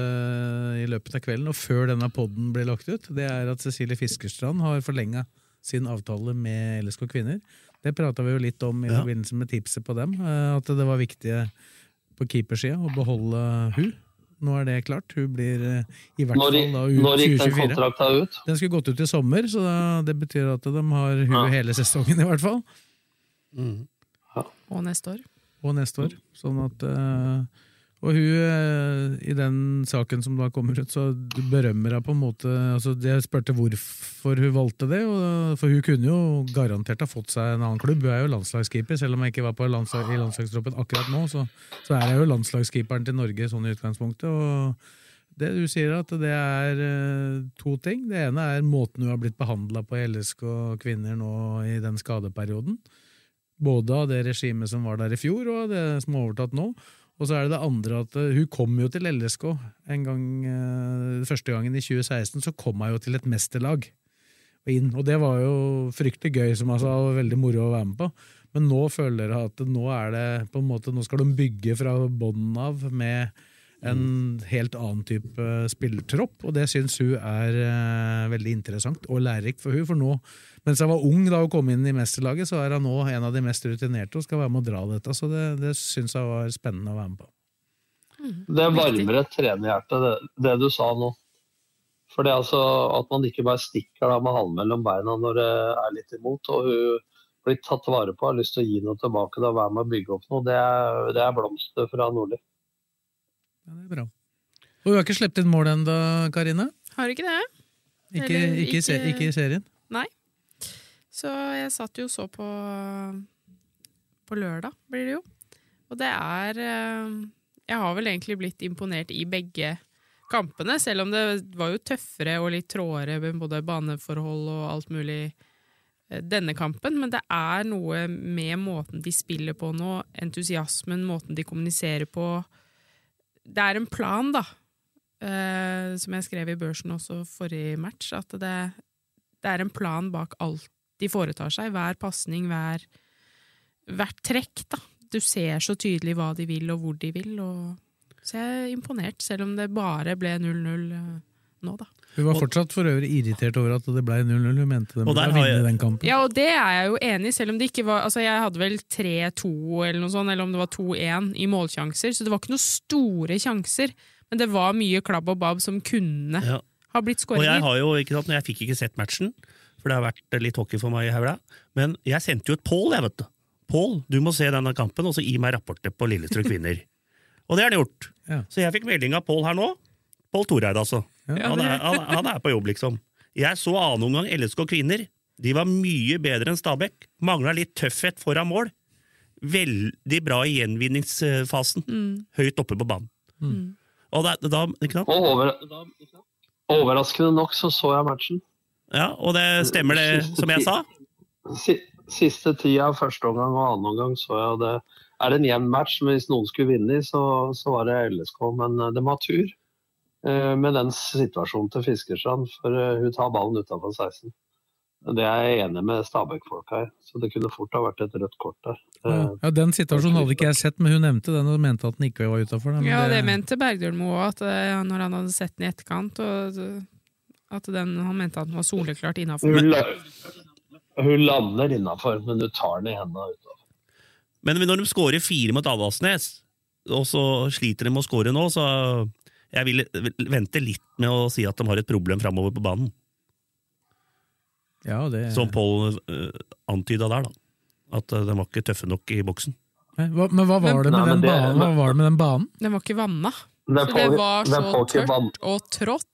i løpet av kvelden, og før denne podden blir lagt ut. Det er at Cecilie Fiskerstrand har forlenga sin avtale med LSK Kvinner. Det prata vi jo litt om i Ja. forbindelse med tipset på dem, eh, at det var viktig på keepersida å beholde hun. Nå er det klart. Hun blir eh, i hvert Når, fall da ut når gikk den 2024. kontrakta ut? Den skulle gått ut i sommer, så da, det betyr at de har hun Ja. hele sesongen i hvert fall. Og neste år. og neste år. Sånn at eh, Og hun, eh, i den saken som da kommer ut, så berømmer hun på en måte altså Jeg spurte hvorfor hun valgte det, for hun kunne jo garantert ha fått seg en annen klubb. Hun er jo landslagskeeper, selv om jeg ikke var på landslag, i landslagstroppen akkurat nå, så, så er jeg jo landslagskeeperen til Norge sånn i utgangspunktet. og det du sier at det er eh, to ting. Det ene er måten hun har blitt behandla på i LSK kvinner nå i den skadeperioden. Både av det regimet som var der i fjor, og av det som er overtatt nå. Og så er det det andre at eh, hun kom jo til LSK en gang, eh, første gangen i 2016, så kom hun jo til et mesterlag. Inn, og det var jo fryktelig gøy, som jeg sa, og veldig moro å være med på. Men nå føler jeg at nå er det på en måte, nå skal de bygge fra bånn av med en helt annen type spillertropp, og det syns hun er uh, veldig interessant og lærerikt for hun, for nå, mens jeg var ung da hun kom inn i mesterlaget, så er hun nå en av de mest rutinerte og skal være med å dra dette, så det, det syns jeg var spennende å være med på. Det varmer et trenerhjerte, det, det du sa nå. For det altså at man ikke bare stikker da med halen mellom beina når det er litt imot. Og hun blir tatt vare på, har lyst til å gi noe tilbake og være med å bygge opp noe. Det er, det er blomster fra Nordli. Ja, det er bra. Og du har ikke sluppet inn mål ennå, Karine? Har ikke det? Ikke, Eller ikke, se- ikke- ikke i serien? Nei. Så jeg satt jo og så på På lørdag, blir det jo. Og det er eh, Jeg har vel egentlig blitt imponert i begge kampene, selv om det var jo tøffere og litt tråere med både baneforhold og alt mulig eh, denne kampen, men det er noe med måten de spiller på nå, entusiasmen, måten de kommuniserer på. Det er en plan, da. Eh, som jeg skrev i børsen også forrige match, at det, det er en plan bak alt de foretar seg. Hver pasning, hver, hvert trekk, da. Du ser så tydelig hva de vil, og hvor de vil. Og... Så jeg er imponert, selv om det bare ble 0-0 eh, nå, da. Hun var fortsatt for øvrig irritert over at det ble 0-0. Hun mente de ville vinne den kampen. Ja, og det er jeg jo enig i, selv om det ikke var Altså, jeg hadde vel 3-2 eller noe sånt, eller om det var 2-1 i målsjanser, så det var ikke noen store sjanser. Men det var mye klabb og babb som kunne Ja. ha blitt Og jeg har jo, ikke sant, Jeg fikk ikke sett matchen, for det har vært litt hockey for meg i haula. Men jeg sendte jo et Pål, jeg, vet du. Pål, du må se denne kampen, og så gi meg rapporter på Lillestrøm kvinner. og det har han gjort. Ja. Så jeg fikk melding av Pål her nå. Pål Toreid, altså. Ja. Han, er, han, han er på jobb, liksom. Jeg så annen omgang LSK kvinner. De var mye bedre enn Stabæk. Mangla litt tøffhet foran mål. veldig bra i gjenvinningsfasen. Mm. Høyt oppe på banen. Mm. Og da, da ikke sant? Og over, overraskende nok så så jeg matchen. Ja, og det stemmer det, som jeg sa. Siste tida, første omgang og annen omgang, så jeg det er det en jevn match. Men hvis noen skulle vinne, så, så var det LSK. Men det de har tur eh, med den situasjonen til Fiskerstrand. For eh, hun tar ballen utafor 16. Det er jeg enig med Stabæk-folk her. Så det kunne fort ha vært et rødt kort der. Eh, Ja, Den situasjonen hadde ikke jeg sett, men hun nevnte den og mente at den ikke var utafor. Ja, det mente Bergdølmo òg, at eh, når han hadde sett den i etterkant, og at den, han mente at den var soleklart innafor. hun, la- hun lander innafor, men hun tar den i hendene utafor. Men når de skårer fire mot Avaldsnes, og så sliter de med å skåre nå, så jeg vil vente litt med å si at de har et problem framover på banen. Ja, det... Som Pål uh, antyda der, da. At uh, de var ikke tøffe nok i boksen. Nei, hva, men hva var det med Nei, men den det- banen? Hva var det med den banen? Den var ikke vanna. Det, Så det var så tørt og trått.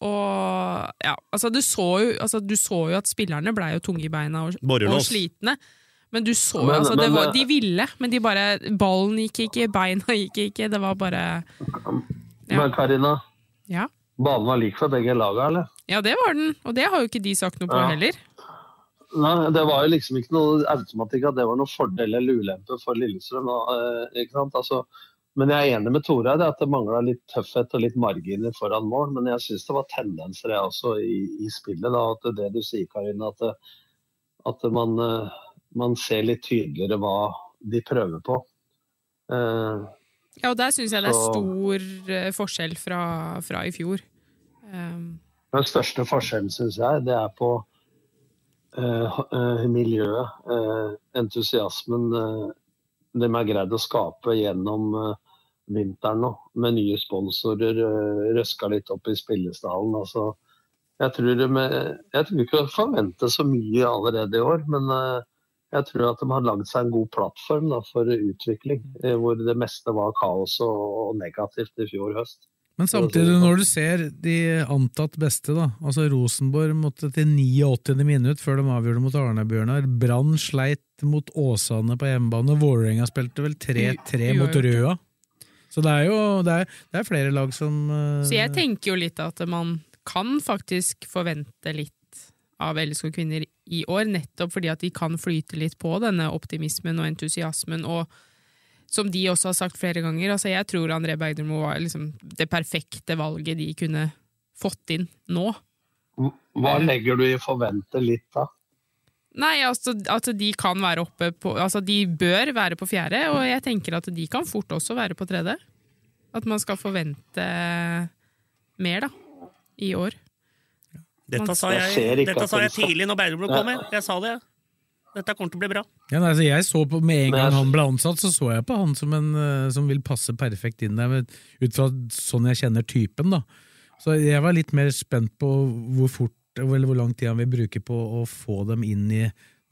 Og ja, altså du så jo, altså, du så jo at spillerne blei jo tunge i beina og, og slitne. Men du så jo, Men- altså, det var, De ville, men de bare Ballen gikk ikke, beina gikk ikke. Det var bare Ja. Men Karina, Ja, banen var lik for begge laga, eller? ja det var den. Og det har jo ikke de sagt noe på Ja. heller. Nei, det var jo liksom ikke noe automatikk at det var noen fordel eller ulempe for Lillestrøm. eh, ikke sant? Altså, men jeg er enig med Toreid at det mangla litt tøffhet og litt marginer foran mål. Men jeg syns det var tendenser jeg også i, i spillet. da, at Det du sier, Karina, at, det, at man, eh, man ser litt tydeligere hva de prøver på. Eh, Ja, og der syns jeg det er stor så, forskjell fra, fra i fjor. Um, Den største forskjellen, syns jeg, det er på uh, uh, miljøet. Uh, entusiasmen eh, de har greid å skape gjennom eh, vinteren nå. Med nye sponsorer, røska litt opp i spillestallen. Altså, jeg, tror de, jeg tror ikke jeg forventer så mye allerede i år, men eh, jeg tror at de har lagd seg en god plattform da, for utvikling. eh, hvor det meste var kaos og, og negativt i fjor høst. Men samtidig, når du ser de antatt beste, da altså Rosenborg måtte til 89. minutt før de avgjorde mot Arne-Bjørnar. Brann sleit mot Åsane på hjemmebane. Vålerenga spilte vel 3-3 mot Røa. Så det er jo det er, det er flere lag som uh... Så jeg tenker jo litt at man kan faktisk forvente litt av LSK kvinner i år, nettopp fordi at de kan flyte litt på denne optimismen og entusiasmen, og som de også har sagt flere ganger, altså jeg tror André Bergdermo var liksom det perfekte valget de kunne fått inn nå. Hva legger du i 'forvente litt', da? Nei, altså at de kan være oppe på Altså de bør være på fjerde, og jeg tenker at de kan fort også være på tredje. At man skal forvente mer, da, i år. Dette sa Jeg jeg, dette sa jeg tidlig når Bergebro kom med. Jeg sa det. Dette kommer til å bli bra. Ja, nei, altså jeg så på Med en gang han ble ansatt, så så jeg på han som en eh, som vil passe perfekt inn der, ut fra sånn jeg kjenner typen. da. Så jeg var litt mer spent på hvor fort eller hvor lang tid han vil bruke på å få dem inn i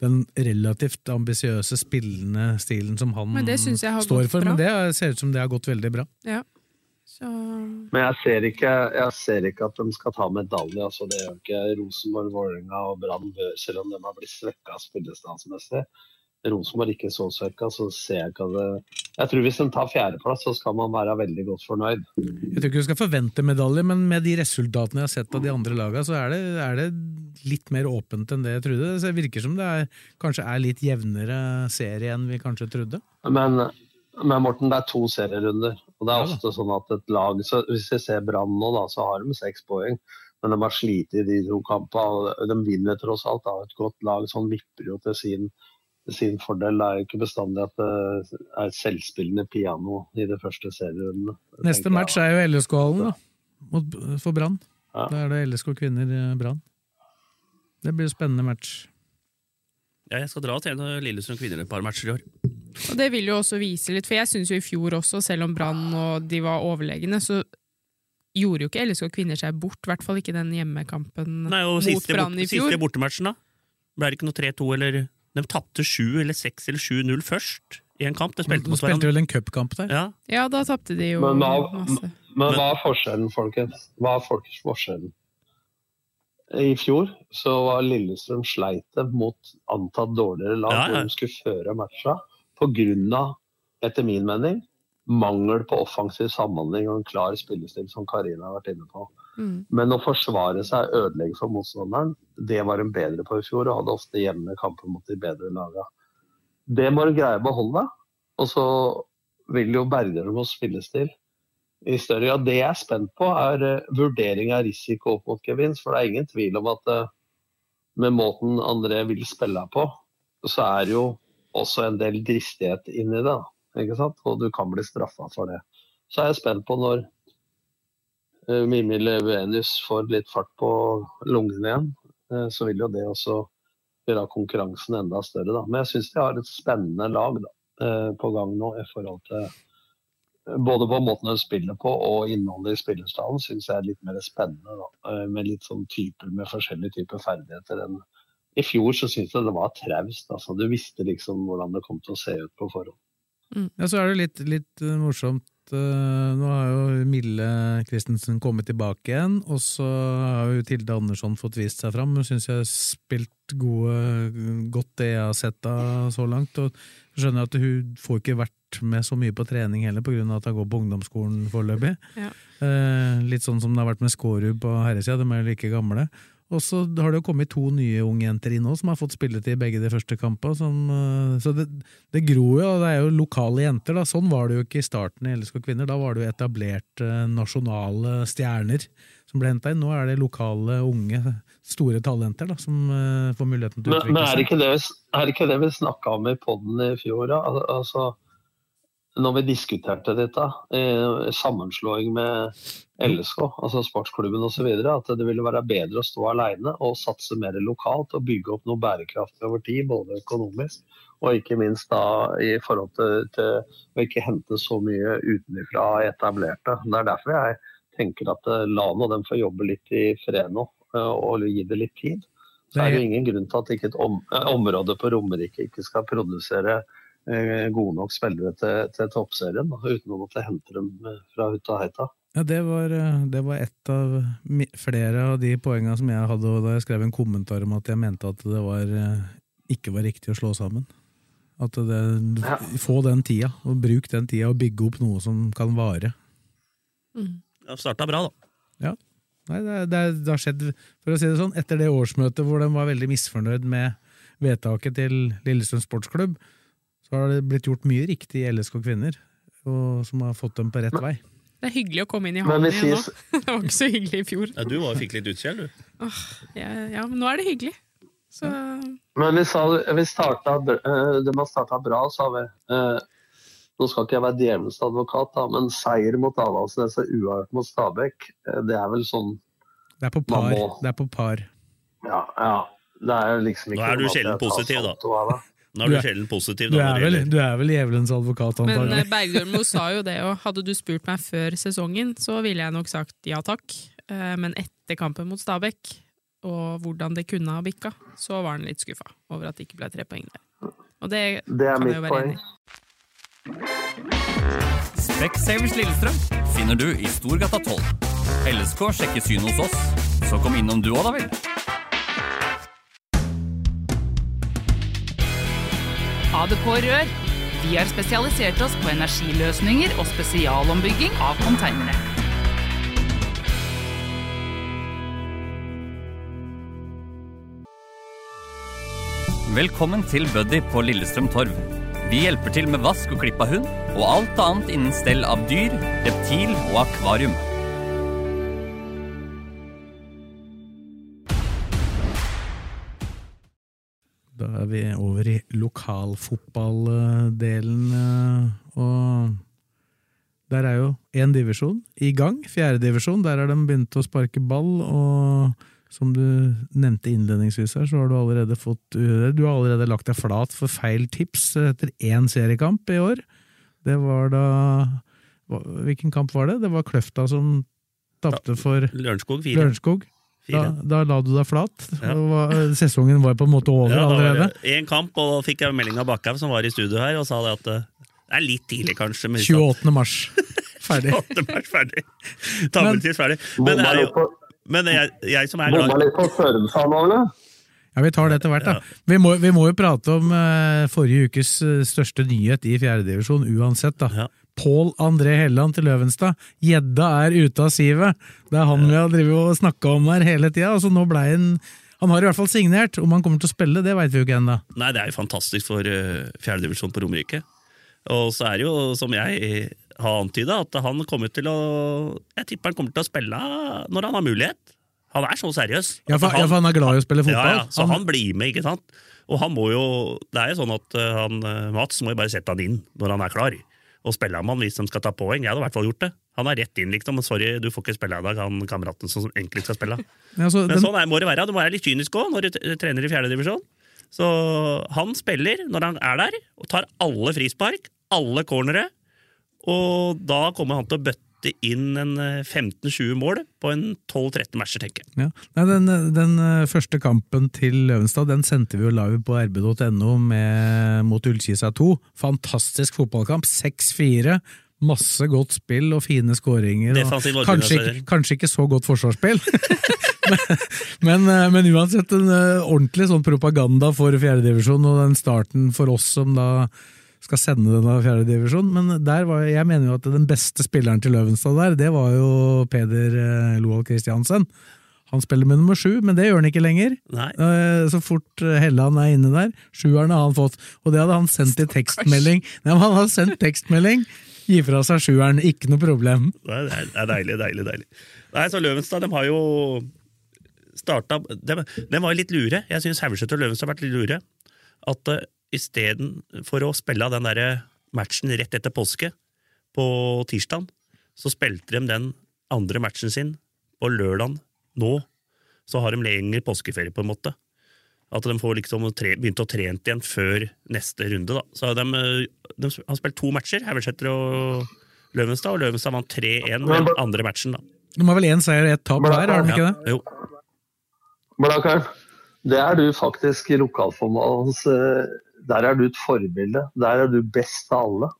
den relativt ambisiøse, spillende stilen som han Men det synes jeg har står for. Men det ser ut som det har gått veldig bra. Ja. Så Men jeg ser ikke, jeg ser ikke at de skal ta medalje. altså Det gjør ikke Rosenborg, Vålerenga og Brann, bør, selv om de har blitt svekka spillestansmessig. Rosenborg ikke så svekka, så ser jeg ikke at det Jeg tror hvis de tar fjerdeplass, så skal man være veldig godt fornøyd. Jeg tror ikke du skal forvente medalje, men med de resultatene jeg har sett av de andre lagene, så er det, er det litt mer åpent enn det jeg trodde. Så det virker som det er, kanskje er litt jevnere serie enn vi kanskje trodde. Men, men Morten, det er to serierunder. Og det er Ja ofte sånn at et lag så Hvis vi ser Brann nå, da, så har de seks poeng. Men de har slitt i de to kampene, og de vinner tross alt. Da. Et godt lag sånn vipper jo til sin, til sin fordel. Det er jo ikke bestandig at det er et selvspillende piano i de første serierundene. Neste match er jo LSK-hallen da, for Brann. Ja. Da er det LSK kvinner eh, Brann. Det blir en spennende match. Ja, jeg skal dra og trene Lillestrøm kvinner et par matcher i år. Og det vil jo også vise litt, for jeg syns jo i fjor også, selv om Brann og de var overlegne, så gjorde jo ikke LSK kvinner seg bort, i hvert fall ikke den hjemmekampen Nei, og mot siste, Brann i fjor. siste bortematchen, da? Ble det ikke noe 3-2 eller De tapte 7 eller 6 eller 7-0 først i en kamp. De spilte De mot spilte vel en cupkamp der. Ja. Ja, da tapte de jo Men hva, masse. men hva er forskjellen, folkens? Hva er folkets forskjellen? I fjor så var Lillestrøm sleit dem mot antatt dårligere lag Ja, ja. hvor de skulle føre matcha. av, etter min mening, mangel på offensiv samhandling og en klar spillestil, som Karina har vært inne på. Mm. Men å forsvare seg ødelegge for motstanderen, det var hun bedre på i fjor og hadde ofte jevne kamper mot de bedre lagene. Det må du greie å beholde. Og så vil jo Berger mot spillestil i større grad. Det jeg er spent på, er uh, vurdering av risiko opp mot gevinst. For det er ingen tvil om at uh, med måten André vil spille på, så er det jo også en del dristighet inni det. Ikke sant? Og du kan bli straffa for det. Så er jeg spent på når uh, Mimmi Levenius får litt fart på lungene igjen, så vil jo det også gjøre konkurransen enda større. Da. Men jeg syns de har et spennende lag da, på gang nå i forhold til både på måten de spiller på og innholdet i spillerstallen syns jeg er litt mer spennende. Da. Med litt sånn typer med forskjellige typer ferdigheter i fjor så syns jeg det var traust. Altså. Du visste liksom hvordan det kom til å se ut på forhånd. Mm. Ja, så er det litt, litt morsomt. Nå har jo Mille Christensen kommet tilbake igjen, og så har jo Tilde Andersson fått vist seg fram. Hun syns jeg har spilt gode, godt det jeg har sett av så langt. og skjønner at hun får ikke vært med så mye på trening heller, pga. at hun går på ungdomsskolen foreløpig. Ja. Uh, litt sånn som det har vært med Skårud på herresida, de er like gamle. Og så har det jo kommet to nye unge jenter inn nå, som har fått spilletid i begge de første kampene. Som, så det, det gror jo, og det er jo lokale jenter. da, Sånn var det jo ikke i starten i LSK Kvinner. Da var det jo etablerte nasjonale stjerner som ble henta inn. Nå er det lokale, unge, store talenter da, som uh, får muligheten til å utvikle seg. Men er det ikke det, er det, ikke det vi snakka om i poden i fjor? da? Altså, når vi diskuterte dette, eh, sammenslåing med LSK, altså sportsklubben osv., at det ville være bedre å stå alene og satse mer lokalt og bygge opp noe bærekraftig over tid, både økonomisk og ikke minst da i forhold til, til å ikke hente så mye utenfra etablerte. Det er derfor jeg tenker at la nå dem få jobbe litt i fred nå, og gi det litt tid. Så er det ingen grunn til at ikke et om, område på Romerike ikke skal produsere gode nok spillere til, til toppserien, da, uten å måtte hente dem fra hutta heita. Ja, det var, det var et av flere av de poengene som jeg hadde da jeg skrev en kommentar om at jeg mente at det var, ikke var riktig å slå sammen. At det, Ja. Få den tida, og bruk den tida og bygge opp noe som kan vare. Mm. Ja, Starta bra, da. Ja. Nei, det, det, det har skjedd, for å si det sånn, etter det årsmøtet hvor de var veldig misfornøyd med vedtaket til Lillestrøm sportsklubb, så har det blitt gjort mye riktig i LSK Kvinner, og, som har fått dem på rett vei. Det er hyggelig å komme inn i hallen igjen nå. Det var ikke så hyggelig i fjor. Ja, du var, fikk litt utskjell, du. Åh, ja, ja, men nå er det hyggelig. Så Men vi, sa, vi starta, eh, de har starta bra, sa vi. Eh, Nå skal ikke jeg være djevelens advokat, da, men seier mot Avaldsnes og uavgjort mot Stabæk, eh, det er vel sånn Det er på par. må- Det er på par. Ja, ja. Det er liksom ikke Nå er du sjelden positiv, da. Nå er Du du er- sjelden positiv. Du er vel, du er vel djevelens advokat, Men antagelig. Men Bergdølmo sa jo det, og hadde du spurt meg før sesongen, så ville jeg nok sagt ja takk. Eh, Men etter kampen mot Stabæk, og hvordan det kunne ha bikka, så var han litt skuffa over at det ikke ble tre poeng der. Og det, Det er kan mitt jeg jo være poeng. enig i. Specsavers Lillestrøm finner du i Storgata 12. LSK sjekker syn hos oss, så kom innom du òg, da vel. ADK Rør. Vi har spesialisert oss på energiløsninger og spesialombygging av konteinere. Velkommen til Buddy på Lillestrøm Torv. Vi hjelper til med vask og klipp av hund, og alt annet innen stell av dyr, reptil og akvarium. Da er vi over i lokalfotballdelen, eh, og der er jo én divisjon i gang, fjerdedivisjon. Der har de begynt å sparke ball, og som du nevnte innledningsvis her, så har du allerede fått eh, Du har allerede lagt deg flat for feil tips etter én seriekamp i år. Det var da Hvilken kamp var det? Det var Kløfta som tapte for Lørenskog 4. Lørenskog. Da, da la du deg flat. Ja. Var- Sesongen var på en måte over Ja, allerede. Én en kamp, og fikk jeg melding av Bakkhaug, som var i studio her, og sa det at eh, det er litt tidlig, kanskje. Men 28. mars. Ferdig. 28. mars ferdig. Tabeltid ferdig. Men, det er jo, men jeg, jeg som er glad bomma litt på nå. Ja, Vi tar det etter hvert. da. Vi, må, vi må jo prate om uh, forrige ukes eh, største nyhet i fjerdedivisjon uansett. da. Pål André Helland til Løvenstad. Gjedda er ute av sivet! Det er han vi har og snakka om her hele tida. Altså, nå ble han Han har i hvert fall signert. Om han kommer til å spille, det veit vi jo ikke ennå. Nei, det er jo fantastisk for uh, fjerdedivisjon på Romerike. Og så er det jo, som jeg har antyda, at han kommer til å Jeg tipper han kommer til å spille når han har mulighet. Han er så seriøs. Ja, for, han, ja, for han er glad i å spille fotball. Ja, ja, så han, blir med, ikke sant? Og han må jo Det er jo sånn at uh, han, uh, Mats må jo bare sette han inn når han er klar. Og spille ham han hvis de skal ta poeng. Jeg hadde i hvert fall gjort det. Han er rett inn, liksom. Sorry, du får ikke spille i dag, han kameraten som egentlig skal spille. Ja, så Men den- sånn er, må det være. Du må være litt kynisk òg når du trener i fjerde divisjon. Så han spiller når han er der, og tar alle frispark, alle cornere. Og da kommer han til å bøtte inn en eh, 15-20 mål på en 12-13 matcher, tenker jeg. Ja. Nei, den, den eh, første kampen til Løvenstad den sendte vi jo live på rb.no mot Ullkisa 2. Fantastisk fotballkamp. 6-4. Masse godt spill og fine skåringer. og Kanskje, ikke- kanskje ikke så godt forsvarsspill, men, men, men uansett en eh, ordentlig sånn propaganda for fjerdedivisjon og den starten for oss som da skal sende denne fjerdedivisjon. Men der var, jeg mener jo at den beste spilleren til Løvenstad der, det var jo Peder eh, Loal Christiansen. Han spiller med nummer sju, men det gjør han ikke lenger. Nei. Eh, Så fort eh, Helland er inne der. Sjueren har han fått, og det hadde han sendt i tekstmelding. Nei, men Han hadde sendt tekstmelding. Gi fra seg sjueren, ikke noe problem. Det er, deilig, deilig, deilig. Nei, så Løvenstad, de har jo starta De, de var litt lure. Jeg syns Haugesæter og Løvenstad har vært litt lure. At istedenfor å spille den der matchen rett etter påske, på tirsdag, så spilte de den andre matchen sin på lørdag nå. Så har de lengre påskeferie, på en måte. At de får liksom tre, begynt å trene igjen før neste runde. Da. Så de, eh, de har spilt to matcher, Haugesæter og Løvenstad, og Løvenstad vant 3-1 den andre matchen. da. De har vel én seier og ett tap hver, har de ikke det? Jo. Blakkaren, det er du faktisk i lokalformans Der er du et forbilde. Der er du best av alle.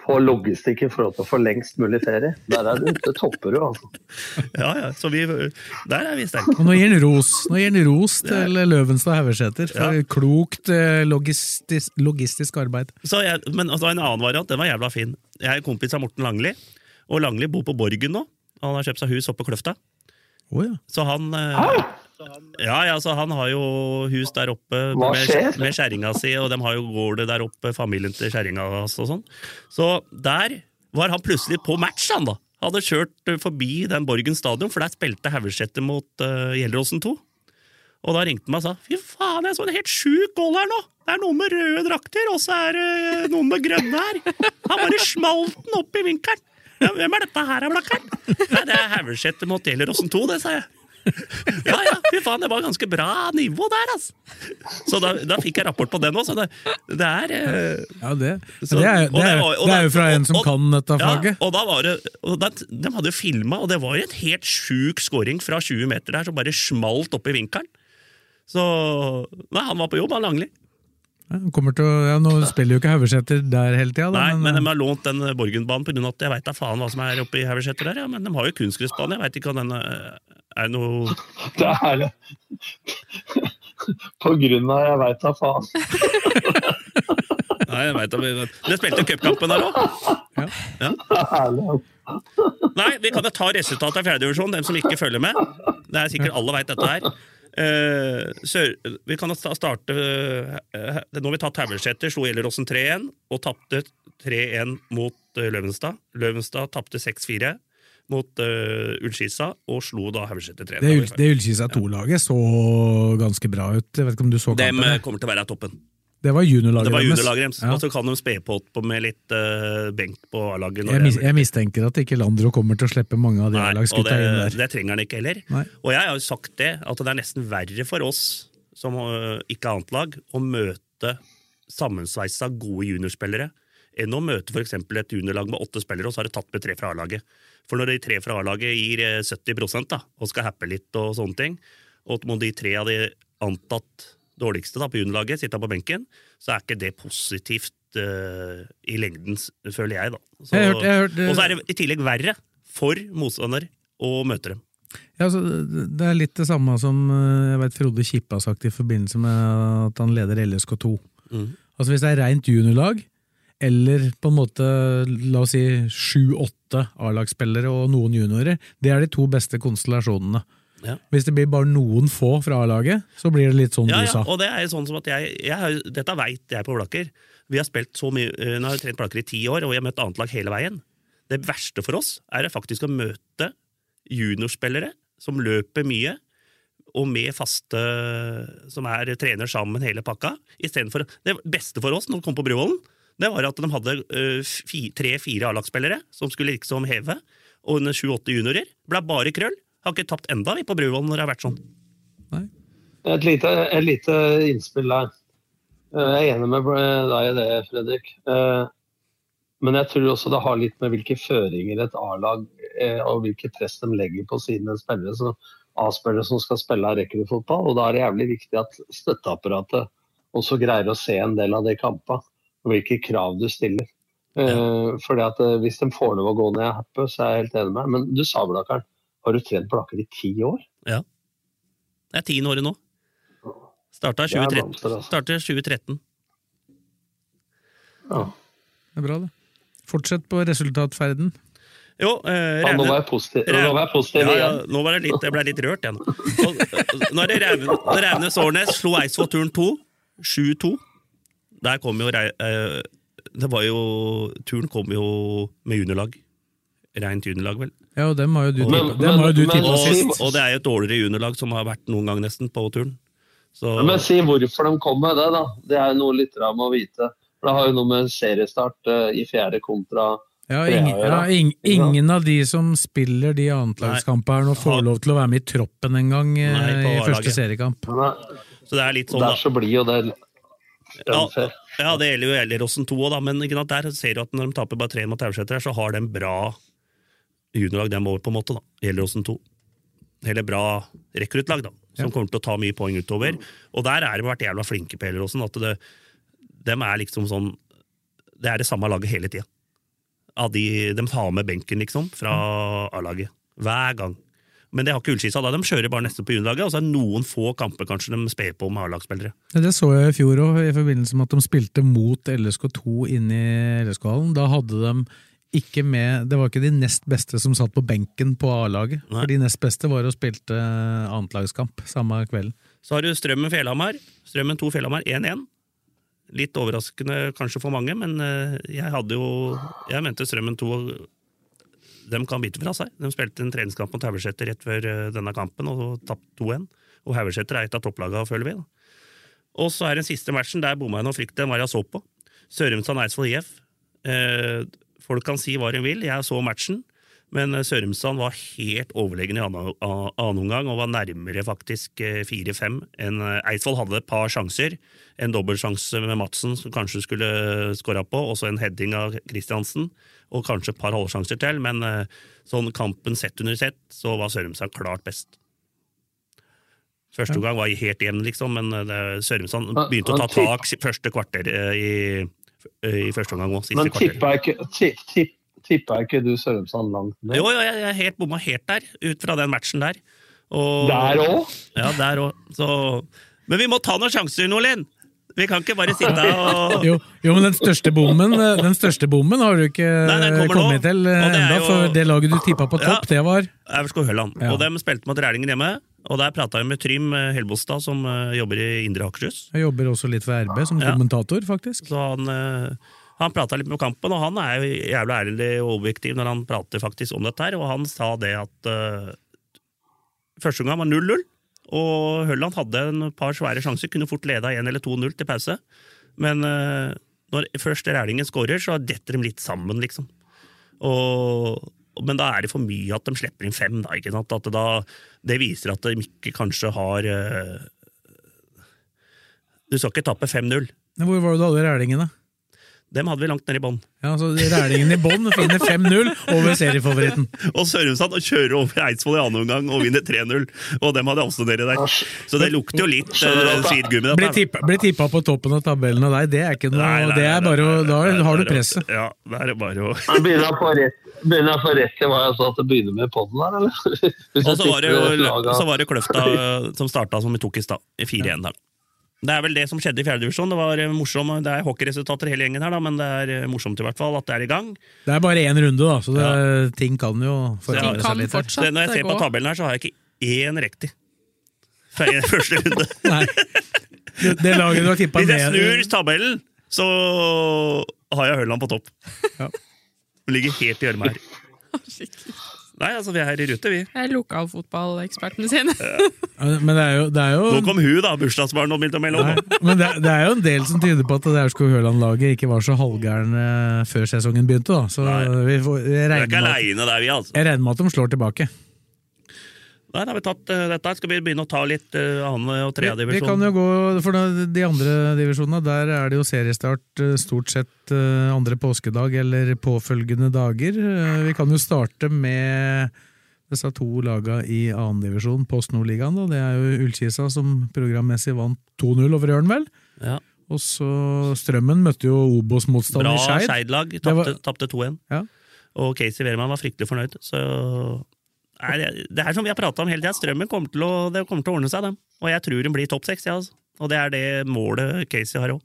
På logistikk i forhold til å få lengst mulig ferie. Der er du, det topper du, altså. Ja, ja, så vi, der er vi sterke. Og nå gir han ros Nå gir han ros til Løvenstad Haugesæter for Ja. klokt eh, logistisk, logistisk arbeid. Så jeg, men altså, en annen variant, den var jævla fin. Jeg er kompis av Morten Langli, og Langli bor på Borgen nå. Han har kjøpt seg hus oppe på Kløfta. Oh, ja. Så han eh, ja, ja, så han har jo hus der oppe med, med kjerringa si, og de har jo gårde der oppe, familien til kjerringa hans og sånn. Så der var han plutselig på match, han da. Hadde kjørt eh, forbi den Borgen stadion, for der spilte Haugesæter mot uh, Gjelleråsen 2. Og da ringte han meg og sa fy faen, jeg så en helt sjuk goal her nå! Det er noen med røde drakter, og så er det noen med grønne her. Han bare smalt den opp i vinkelen. Ja, hvem er dette her, Blakkeren? Nei, det er Haugesæter mot Gjelleråsen 2, det, sa jeg. Ja, ja, fy faen, det var ganske bra nivå der, altså. Så da, da fikk jeg rapport på den òg, så det, det er eh, Ja, det, så- det, er, det, er, det er jo fra en som og- kan dette faget. Ja, og da var det, da, de hadde jo filma, og det var jo et helt sjuk scoring fra 20 meter der som bare smalt opp i vinkelen. Så Nei, han var på jobb, han Langli. Ja, til å, ja, nå spiller jo ikke Haugesæter der hele tida, Nei, men de har lånt den Borgenbanen pga. at jeg veit da faen hva som er oppe i Haugesæter der, ja. Men de har jo kunstgressbane. Jeg veit ikke om den eh, det noe Det er det. På grunn av jeg veit da faen. Nei, jeg vet, de, Det spilte cupkampen der òg. Ja. Herlig. Nei, vi kan jo ta resultatet av fjerdedivisjon, dem som ikke følger med. Det er sikkert alle veit dette her. Uh, sør, vi kan starte starte uh, Nå har vi tatt Haugesæter, slo Gjelleråsen 3-1 og tapte 3-1 mot uh, Løvenstad. Løvenstad tapte 6-4 mot uh, Ullskisa og slo da Haugesæter 3-1. det, det Ullskisa 2-laget så ganske bra ut. Jeg vet ikke om du så kampen? eh, kommer til å være toppen. Det var juniorlaget Det var deres. juniorlaget. Ja. Og så kan de spe på med litt uh, benk på A-laget. Jeg, mis, jeg mistenker at ikke Landro kommer til å slippe mange av de A-lagsgutta inn der. det trenger han ikke heller. Nei. Og jeg har jo sagt det, at det er nesten verre for oss som uh, ikke er annet lag, å møte sammensveisa gode juniorspillere enn å møte eksempel et juniorlag med åtte spillere, og så har det tatt med tre fra A-laget. For når de tre fra A-laget gir eh, 70 da, og skal happe litt og sånne ting, og må de tre av de antatt dårligste da, på juniorlaget sitte på benken, så er ikke det positivt uh, i lengden, føler jeg. da. Så, Jeg hørte, jeg hørte, eh, og så er det i tillegg verre for motstander å møte dem. Ja, altså, det det er litt det samme som eh, jeg vet Frode Kippe har sagt i forbindelse med at han leder LSK2. Mm. Altså Hvis det er rent juniorlag, eller på en måte la oss si sju-åtte A-lagsspillere og noen juniorer, det er de to beste konstellasjonene. Ja. Hvis det blir bare noen få fra A-laget, så blir det litt sånn Ja, du ja, og det er jo sånn som at jeg, jeg har Dette veit jeg på Blakker. Vi har spilt så mye, eh, nå har jeg trent Blakker i ti år, og vi har møtt annet lag hele veien. Det verste for oss er faktisk å møte juniorspillere som løper mye, og med faste som er trener sammen hele pakka. Istedenfor Det beste for oss når vi kom på Bruvollen, det var at de hadde eh, tre-fire A-lagsspillere som skulle liksom heve, og under sju-åtte juniorer. Ble bare krøll. Har ikke tapt enda vi på Bruvollen når det har vært sånn. Et lite, et lite innspill der. Eh, Jeg er enig med deg i det, Fredrik. Eh, Men jeg tror også det har litt med hvilke føringer et A-lag eh, og hvilket press de legger på sine spillere. Så A-spillere som skal spille rekruttfotball. Og da er det jævlig viktig at støtteapparatet også greier å se en del av de kampene. Og hvilke krav du stiller. Ja. fordi at eh, Hvis de får lov å gå ned i happet, så er jeg helt enig med deg. Men du sa, Blakkaren, har du trent på Blakker i ti år? Ja. Det er tiendeåret nå. Starta Det er 2013. blomster, altså. 2013. Ja. Det er bra, det. Fortsett på resultatferden. Jo, eh, Ja, nå var jeg positiv, nå var jeg positiv ja, ja, nå var jeg, litt, jeg ble litt rørt igjen. nå. eh, det Raune- når Raunes Årnes slo Eidsvoll turn 2, 7-2 Der kom jo Rei- eh, Det var jo Turen kom jo med juniorlag. Rent juniorlag, vel. Ja, og dem har jo du tippa sist. og det er jo et dårligere juniorlag som har vært noen gang nesten på turn. Så, Men si hvorfor de kom med det, da. Det er noe lytterne må vite. For Det har jo noe med seriestart eh, i fjerde kontra Ja, ingen, ja, ing, ingen av de som spiller de annetlagskampene her nå, får lov til å være med i troppen en gang eh, i første seriekamp. så det er litt sånn, Der da. så blir jo det Ja, ja, det gjelder jo Elleråsen 2 òg, men der ser du at når de taper bare tre mot Tauseter, så har de bra juniorlag dem over, på en måte. da, Elleråsen 2. Eller bra rekruttlag, da, som kommer til å ta mye poeng utover. Og der har de vært jævla flinke på Elleråsen. at det, dem er liksom sånn Det er det samme laget hele tida. De, de tar med benken, liksom, fra A-laget. Hver gang. Men det har ikke Ullskisa. da, De kjører bare nesten på juniorlaget, og så er det noen få kamper kanskje de sper på med A-lagsspillere. Ja, Det så jeg i fjor òg, i forbindelse med at de spilte mot LSK2 inne i LSK-hallen. Da hadde de ikke med Det var ikke de nest beste som satt på benken på A-laget. For de nest beste var og spilte annetlagskamp samme kvelden. Så har du Strømmen Fjellhamar. Strømmen 2 Fjellhamar 1-1. Litt overraskende kanskje for mange, men eh, jeg hadde jo Jeg mente Strømmen 2 De kan bite fra seg. De spilte en treningskamp mot Haugeseter rett før eh, denne kampen og tapte 2-1. Og Haugeseter er et av topplagene, føler vi. Og så er den siste matchen, der bomma jeg noe fryktelig. Den var jeg så på. Sørumsand Eidsvoll IF. Eh, folk kan si hva de vil, jeg så matchen. Men eh, Sørumsand var helt overlegen i annen omgang, og var nærmere faktisk eh, 4-5 enn eh, Eidsvoll hadde et par sjanser. En dobbeltsjanse med Madsen som kanskje skulle skåra på, og så en heading av Kristiansen. Og kanskje et par halvsjanser til, men eh, sånn kampen sett under sett, så var Sørumsand klart best. Første omgang var helt jevn, liksom, men eh, Sørumsand begynte å ta tak første kvarter eh, i, i første omgang òg. Siste Men kvarter. tippa ikke, tipp, tipp, tippa ikke du Sørumsand langt ned? Jo, jo, jeg jeg er helt bomma helt der, ut fra den matchen der. Og, Der òg? Ja, der òg. Men vi må ta noen sjanser, Nordlien! Vi kan ikke bare sitte og Jo, jo, men den største bommen eh, Den største bommen har du ikke Nei, kommet nå. til eh, jo- for det laget du tippa på topp, det var Aurskog Høland. Ja. Og de spilte mot Rælingen hjemme. Og der prata jeg med Trym eh, Helbostad, som jobber i Indre Akershus. Jeg jobber også litt for RB, som Ja. kommentator, faktisk. Så han, eh, han prata litt med kampen, og han er jo jævlig ærlig og objektiv når han prater faktisk om dette her, og han sa det at uh, første gang var 0-0, og Hølland hadde en par svære sjanser, kunne fort leda 1 eller 2-0 til pause, men uh, når først Rælingen skårer, så detter de litt sammen, liksom. Og, men da er det for mye at de slipper inn fem, da, ikke sant? Det, da, det viser at de ikke kanskje har uh, Du skal ikke tappe 5-0. Hvor var du hadde rælingene? Dem hadde vi langt nede i bånn. Ja, så Rælingen i bånn finner 5-0 over seriefavoritten. Og Sørumsand kjører over Eidsvoll i annen omgang og vinner 3-0. Og dem hadde også nede der. Så det lukter jo litt uh, svidgummi. dette Blir her, tippa, på toppen av tabellen av deg, det er ikke noe Nei, nei, Det er bare nei, Da har du presset. Ja, det er bare å begynner jeg å få rett i hva jeg sa til å begynne med podden her, eller? Og så var det, jo- så var det Kløfta som starta som vi tok i stad, i 4-1 her. Det er vel det som skjedde i fjerdedivisjon. Det var morsomt, morsom, det er hockeyresultater hele gjengen her, da, men det er eh, morsomt i hvert fall at det er i gang. Det er bare én runde, da, så det, ting kan jo forandre kan seg litt. Fortsatt, Så når jeg ser på tabellen her, så har jeg ikke én riktig. Fra første runde. Nei. Det, det laget du har tippa Hvis jeg snur tabellen, så har jeg Hølland på topp. Ja. Ligger helt i gjørma her. Nei, altså, vi er her i rute, vi. Jeg er lokalfotballekspertene sine. Men det er jo, det er jo Nå kom hun, da, bursdagsbarn, og å. Men det, det er jo en del som tyder på at det Aurskog-Høland-laget ikke var så halvgærne før sesongen begynte. da Så vi, får, jeg, Vi er ikke aleine der, vi, altså. jeg regner med at de slår tilbake. Nei, da har vi tatt uh, dette. Skal vi begynne å ta litt uh, annen og tredjedivisjon? Vi, vi kan jo gå for da- de andre divisjonene. Der er det jo seriestart uh, stort sett eh, andre påskedag eller påfølgende dager. Eh, Vi kan jo starte med disse to laga i annendivisjon, Post Nordligaen. Det er jo Ullkisa som programmessig vant 2-0 over Ørn, vel? Ja. Og så Strømmen møtte jo Obos-motstander Bra Skeid. Skeid-lag. Det Tapte tapte 2-1. Ja. Og Casey Wehrmann var fryktelig fornøyd. Så Nei, det- det er som vi har prata om hele tida. Strømmen kommer til, å, det kommer til å ordne seg, dem. Og jeg tror hun blir topp seks. Ja, altså. Og det er det målet Casey har òg,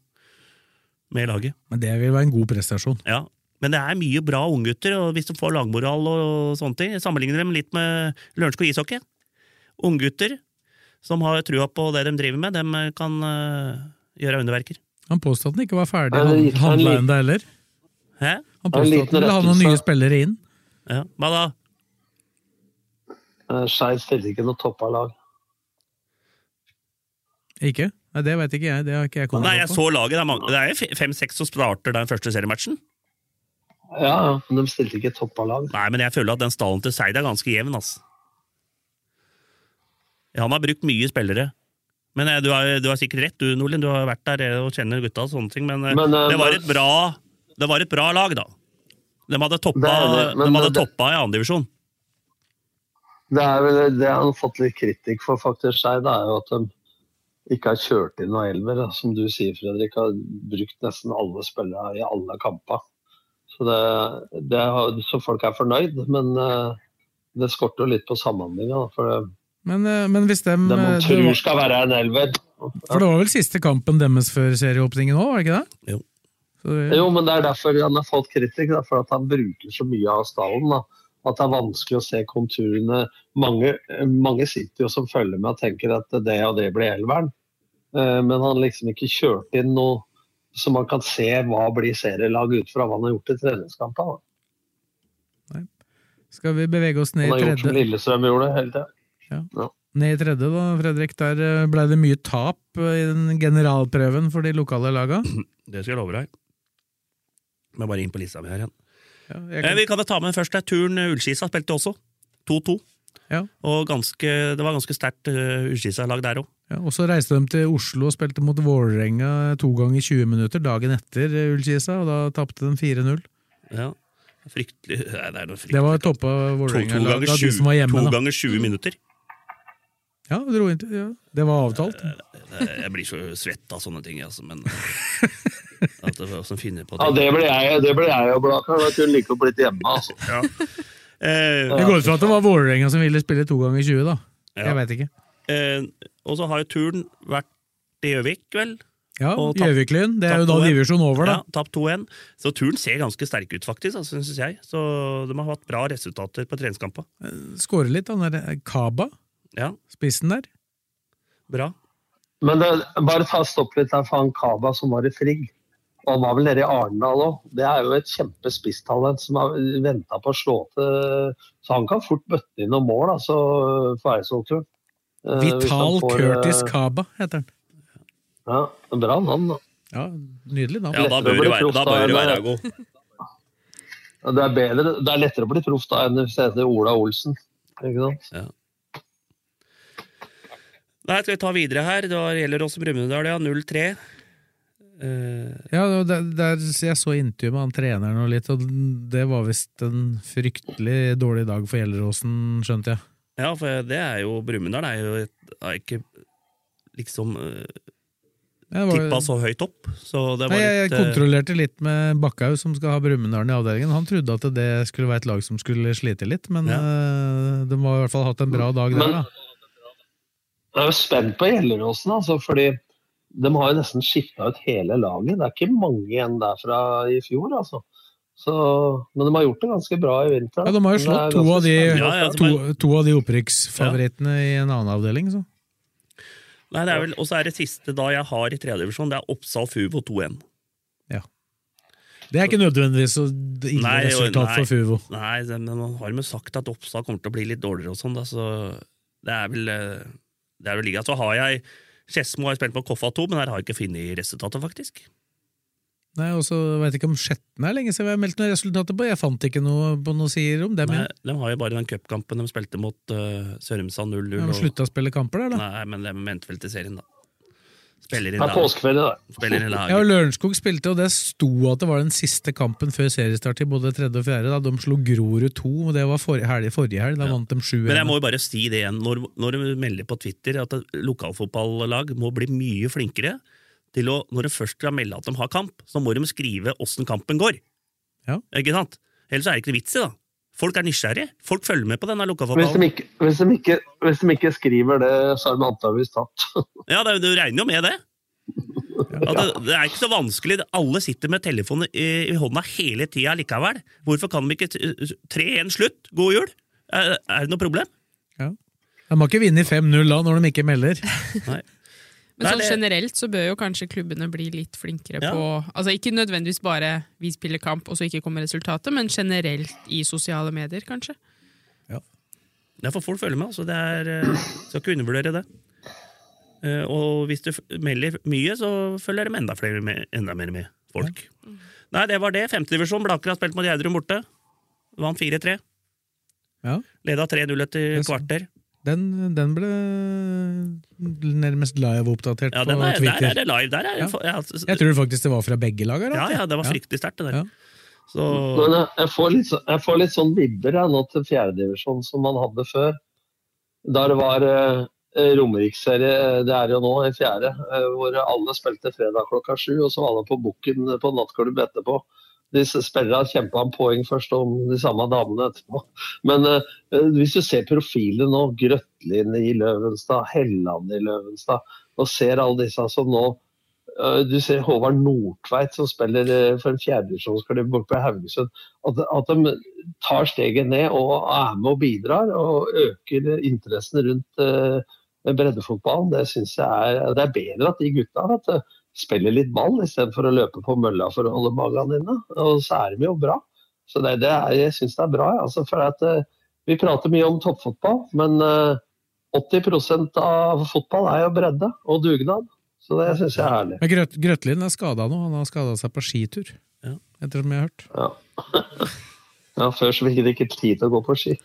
med laget. Men det vil være en god prestasjon. Ja. Men det er mye bra unggutter, og hvis de får lagmoral og sånne ting Sammenligner dem litt med Lørenskog ishockey. Unggutter som har trua på det de driver med, dem kan uh, gjøre underverker. Han påstod at han ikke var ferdig han handla ennå heller. Hæ? Han påstod at han ville ha noen nye spillere inn. Ja. Hva da? Eh, Skeid stiller ikke noe toppa lag. Ikke? Nei, Det vet ikke jeg. Det har ikke jeg kommet Nei, jeg på. så laget. Det er, mange- det er fem-seks som starter den første seriematchen. Ja, ja, men de stilte ikke toppa lag. Nei, men jeg føler at den stallen til Seid er ganske jevn, ass. Ja, han har brukt mye spillere. Men eh, du har, du har sikkert rett, du, Nordlien. Du har vært der eh, og kjenner gutta og sånne ting. Men, Men, det, var et bra, det var et bra lag, da. De hadde toppa, det, men de hadde det- toppa i andredivisjon. Det er vel det han har fått litt kritikk for, faktisk, Skeid, er jo at de ikke har kjørt inn noen elver. Som du sier, Fredrik, har brukt nesten alle spillere i alle kamper. Så, det, det så folk er fornøyd, men eh, det skorter jo litt på samhandlinga. For Men, eh, men hvis dem det man eh, tror var, skal være en elver. For det var vel siste kampen deres før serieåpningen òg, var det ikke det? Jo. Så ja. Jo, men det er derfor han har fått kritikk, for at han bruker så mye av stallen. Da. At det er vanskelig å se konturene. Mange, mange sitter jo som følger med og tenker at det og det blir elveren. Eh, Men han liksom ikke kjørte inn noe så man kan se hva blir serielag ut fra hva han har gjort i treningskampene. Skal vi bevege oss ned i tredje? Han har gjort som? Lillestrøm gjorde hele tida. Ja. Ned i tredje, da, Fredrik. Der eh, ble det mye tap eh, i den generalprøven for de lokale laga. Det skal jeg love deg. Må bare inn på lista mi her igjen. Ja, Eh, kan- vi kan ta med først der. Turn eh, Ullskisa spilte også. 2-2. Ja. Og ganske, det var ganske sterkt uh, Ullskisa-lag der òg. Ja, og så reiste de til Oslo og spilte mot Vålerenga to ganger 20 minutter dagen etter Ullskisa, og da tapte de 4-0. Ja. Fryktelig Nei, det fryktelig. Det var toppa to, to, Vålerenga-lag ganger av de 20, som var hjemme. to ganger 20 minutter. Ja, ja, det var avtalt. Jeg blir så svett av sånne ting, altså, men at det var som finner på Ja, det ble jeg, det ble jeg jo glad for. Da kunne like godt blitt hjemme. altså. Ja. Eh, Det går ut fra at det var Vålerenga som ville spille to ganger 20, da. Ja. Jeg veit ikke. eh, og så har jo turen vært i Gjøvik, vel? Ja, Gjøvik-Lyn. Det er jo da 2-1. divisjon over, da. Ja, tapt 2-1. Så turen ser ganske sterk ut, faktisk, altså, syns jeg. Så de har hatt bra resultater på treningskamper. Skårer litt, han der Kaba, Ja, spissen der. bra. Men det, bare ta stopp litt der for han Kaba som var i Frigg. Og han var vel nede i Arendal òg. Det er jo et kjempespisstalent som har venta på å slå til. Så han kan fort bøtte inn noen mål altså, for Eidsvoll-turen. Vital får, Curtis eh, Kaba heter han. Ja, bra navn, da. Ja, Nydelig navn. Ja, da bør du være, da bør du være god. Det er, bedre, det er lettere å bli proff da enn hvis det heter Ola Olsen. Ikke sant? Ja. Nei, skal vi ta videre her? Da gjelder det også Brumunddal, ja. 0-3. Eh, Ja, der, der, jeg så intervju med han treneren og litt, og det var visst en fryktelig dårlig dag for Gjelleråsen, skjønte jeg. ja, for det er jo Brumunddal er jo et, er ikke liksom uh, var- tippa så høyt opp. Så det var Nei, jeg litt, eh, kontrollerte litt med Bakkhaug, som skal ha Brumunddalen i avdelingen. Han trodde at det skulle være et lag som skulle slite litt, men eh, de har i hvert fall hatt en bra dag der, da. Jeg er jo spent på Gjelleråsen, altså, fordi de har jo nesten skifta ut hele laget. Det er ikke mange igjen derfra i fjor, altså. Så, men de har gjort det ganske bra i vinter. Ja, de har jo slått to av de. Ja, ja, to, to av de opprykksfavorittene i en annen avdeling, så. Nei, det er vel, Og så er det siste da jeg har i tredjedivisjon, det er Oppsal Fuvo 2-1. Det er ikke nødvendigvis så ille Nei, resultat nei. for Fuvo. Nei, det- men man har jo sagt at Oppsal kommer til å bli litt dårligere og sånn, da, så det er vel eh, Det er vel liga. Så har jeg Skedsmo har spilt på Koffa 2, men der har jeg ikke funnet resultatet, faktisk. Nei, og så vet jeg ikke om Skjetten er lenge siden vi har meldt noen resultater på. Jeg fant ikke noe på noen sider om dem. Nei, igjen. de har jo bare den cupkampen de spilte mot uh, Sørumsand 0-0. De har slutta å spille kamper der, da. Nei, men de mente vel til serien, da. Spiller i Det er påskeferie, da. Spiller i lag. Ja, og Lørenskog spilte, og det sto at det var den siste kampen før seriestart i både tredje og fjerde. Da de slo Grorud 2, og det var forrige helg. Forrige helg da vant de 7-1. Men jeg må jo bare si det igjen, når, når de melder på Twitter at lokalfotballag må bli mye flinkere til å, når de først skal melde at de har kamp, så må de skrive åssen kampen går. Ja. Ikke sant? Ellers er det ikke noe vits i, da. Folk er nysgjerrige. Folk følger med på denne Hvis de, ikke, hvis, de ikke, hvis de ikke skriver det, så er de antakeligvis tapt. Ja, det, du regner jo med det. Det, det er ikke så vanskelig. Alle sitter med telefonen i, i hånda hele tida likevel. Hvorfor kan de ikke tre 3-1 slutt? God jul? Er, er det noe problem? Ja. De har ikke vunnet 5-0 da, når de ikke melder. Nei. Men sånn generelt så bør jo kanskje klubbene bli litt flinkere Ja. på Altså Ikke nødvendigvis bare vi spiller kamp og så ikke kommer resultatet, men generelt i sosiale medier, kanskje. Ja. Det er for folk følger med, altså. Det er, eh, skal ikke undervurdere det. Eh, Og hvis du melder mye, så følger de enda, flere med, enda mer med folk. Nei, det var det. Femtedivisjon. Blaker har spilt mot Gjerdrum borte. Vant 4-3. Ja. Leda 3-0 etter kvarter. Den, den ble nærmest live-oppdatert Ja, på den er, der er det live. Der er, Ja. ja, Jeg tror faktisk det var fra begge lag. ja, altså. ja, det var fryktelig sterkt, det der. Ja. Så Men jeg, jeg, får litt, jeg får litt sånn vibber jeg, nå til fjerdedivisjon som man hadde før. Der var eh, Romeriksserie, det er jo nå i fjerde, eh, hvor alle spilte fredag klokka sju, og så var det på Bukken på nattklubb etterpå. S- spillerne kjempa om poeng først, og de samme damene etterpå. Men eh, hvis du ser profilen nå, Grøtlin i Løvenstad, Helland i Løvenstad, og ser alle disse som nå Eh, Du ser Håvard Nordtveit som spiller eh, for en fjerdedivisjonsklubb borte på Haugesund. At, at de tar steget ned og er med og bidrar og øker interessen rundt breddefotballen. Det synes jeg er, det er bedre at de gutta vet du, spiller litt ball istedenfor å løpe på mølla for å holde magen inne. Og så er de jo bra. Så det, det er, jeg syns det er bra. Altså, for at, eh, vi prater mye om toppfotball, men eh, 80% av fotball er jo bredde og dugnad. Så det syns jeg er herlig. Men Grøt, Grøtlin er skada nå. Han har skada seg på skitur. ja. Etter som jeg har hørt. Ja. ja, før så fikk de ikke tid til å gå på ski.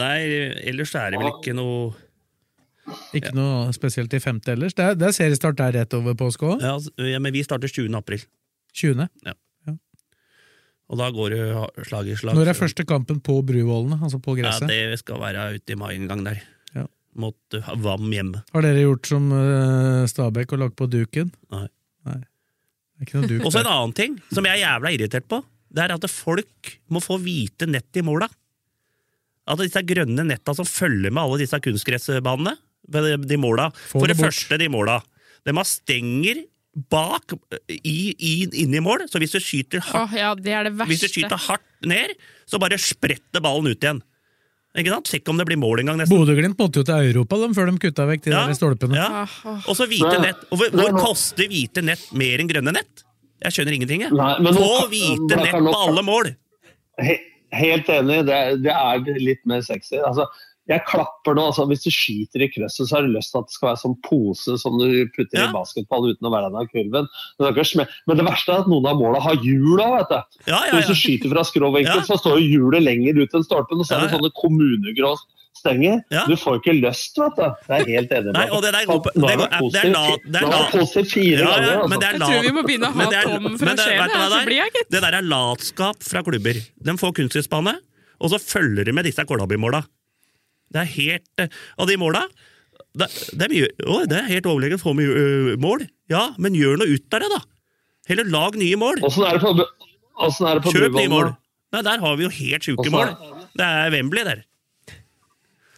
Nei, ellers er det vel ikke noe Ikke noe spesielt i femte ellers. Det er, det er seriestart der rett over påske òg. ja, altså, ja, Men vi starter 20. april. 20. Ja Og da går det slag i slag. Når er første kampen på Bruvollene, altså på gresset? Ja, det skal være ute i mai en gang der. Ja. Mot uh, Vam hjemme. Har dere gjort som uh, Stabæk og lagt på duken? Nei. Nei. Og så en annen ting som jeg er jævla irritert på. Det er at folk må få hvite nett i måla. At disse grønne netta som følger med alle disse kunstgressbanene, de, de måla. For det det første, de måla. De har stenger bak i, i, inni mål, så hvis du skyter hardt oh, ja, det er det. Hvis du skyter hardt ned, så bare spretter ballen ut igjen. Ikke sant? Sjekk om det blir mål engang, gang. Bodø-Glimt måtte jo til Europa dem, før de kutta vekk de Ja, der stolpene. ja. Og så hvite nett. Hvor, hvor koster hvite nett mer enn grønne nett? Jeg skjønner ingenting, jeg. Nei, Få hvite nett på alle mål! He, helt enig, det, er- det er litt mer sexy. Altså, jeg klapper nå, altså, Hvis du skyter i krøsset, så har du lyst til at det skal være sånn pose som du putter Ja. i basketball uten å være der av kurven. Men det, er ikke Men det verste er at noen av måla har hjul òg, vet du. Ja, ja, Hvis du skyter fra skråvinkel, Ja. så står jo hjulet lenger ut enn stolpen, og så er det Ja, ja. sånne kommunegrå stenger. Ja. Du får ikke lyst, vet du. Det er helt enig med. deg. det Nå det er går- det det er positivt. fire Ja, ganger. ja, altså. men det er Jeg tror vi må begynne å ha men det Tom fra Skien, så det blir jeg, gitt. Det der er latskap fra klubber. De får kunstgressbane, og så følger de med disse kålhabimåla. Det er helt Av Og de måla det, det, er mye, å, det er helt overlegent få mye mål. Ja, men gjør noe ut av det, da! Heller lag nye mål. Åssen er det på, er det på Kjøp nye mål. Nei, der har vi jo helt sjuke mål. Det er Wembley, der.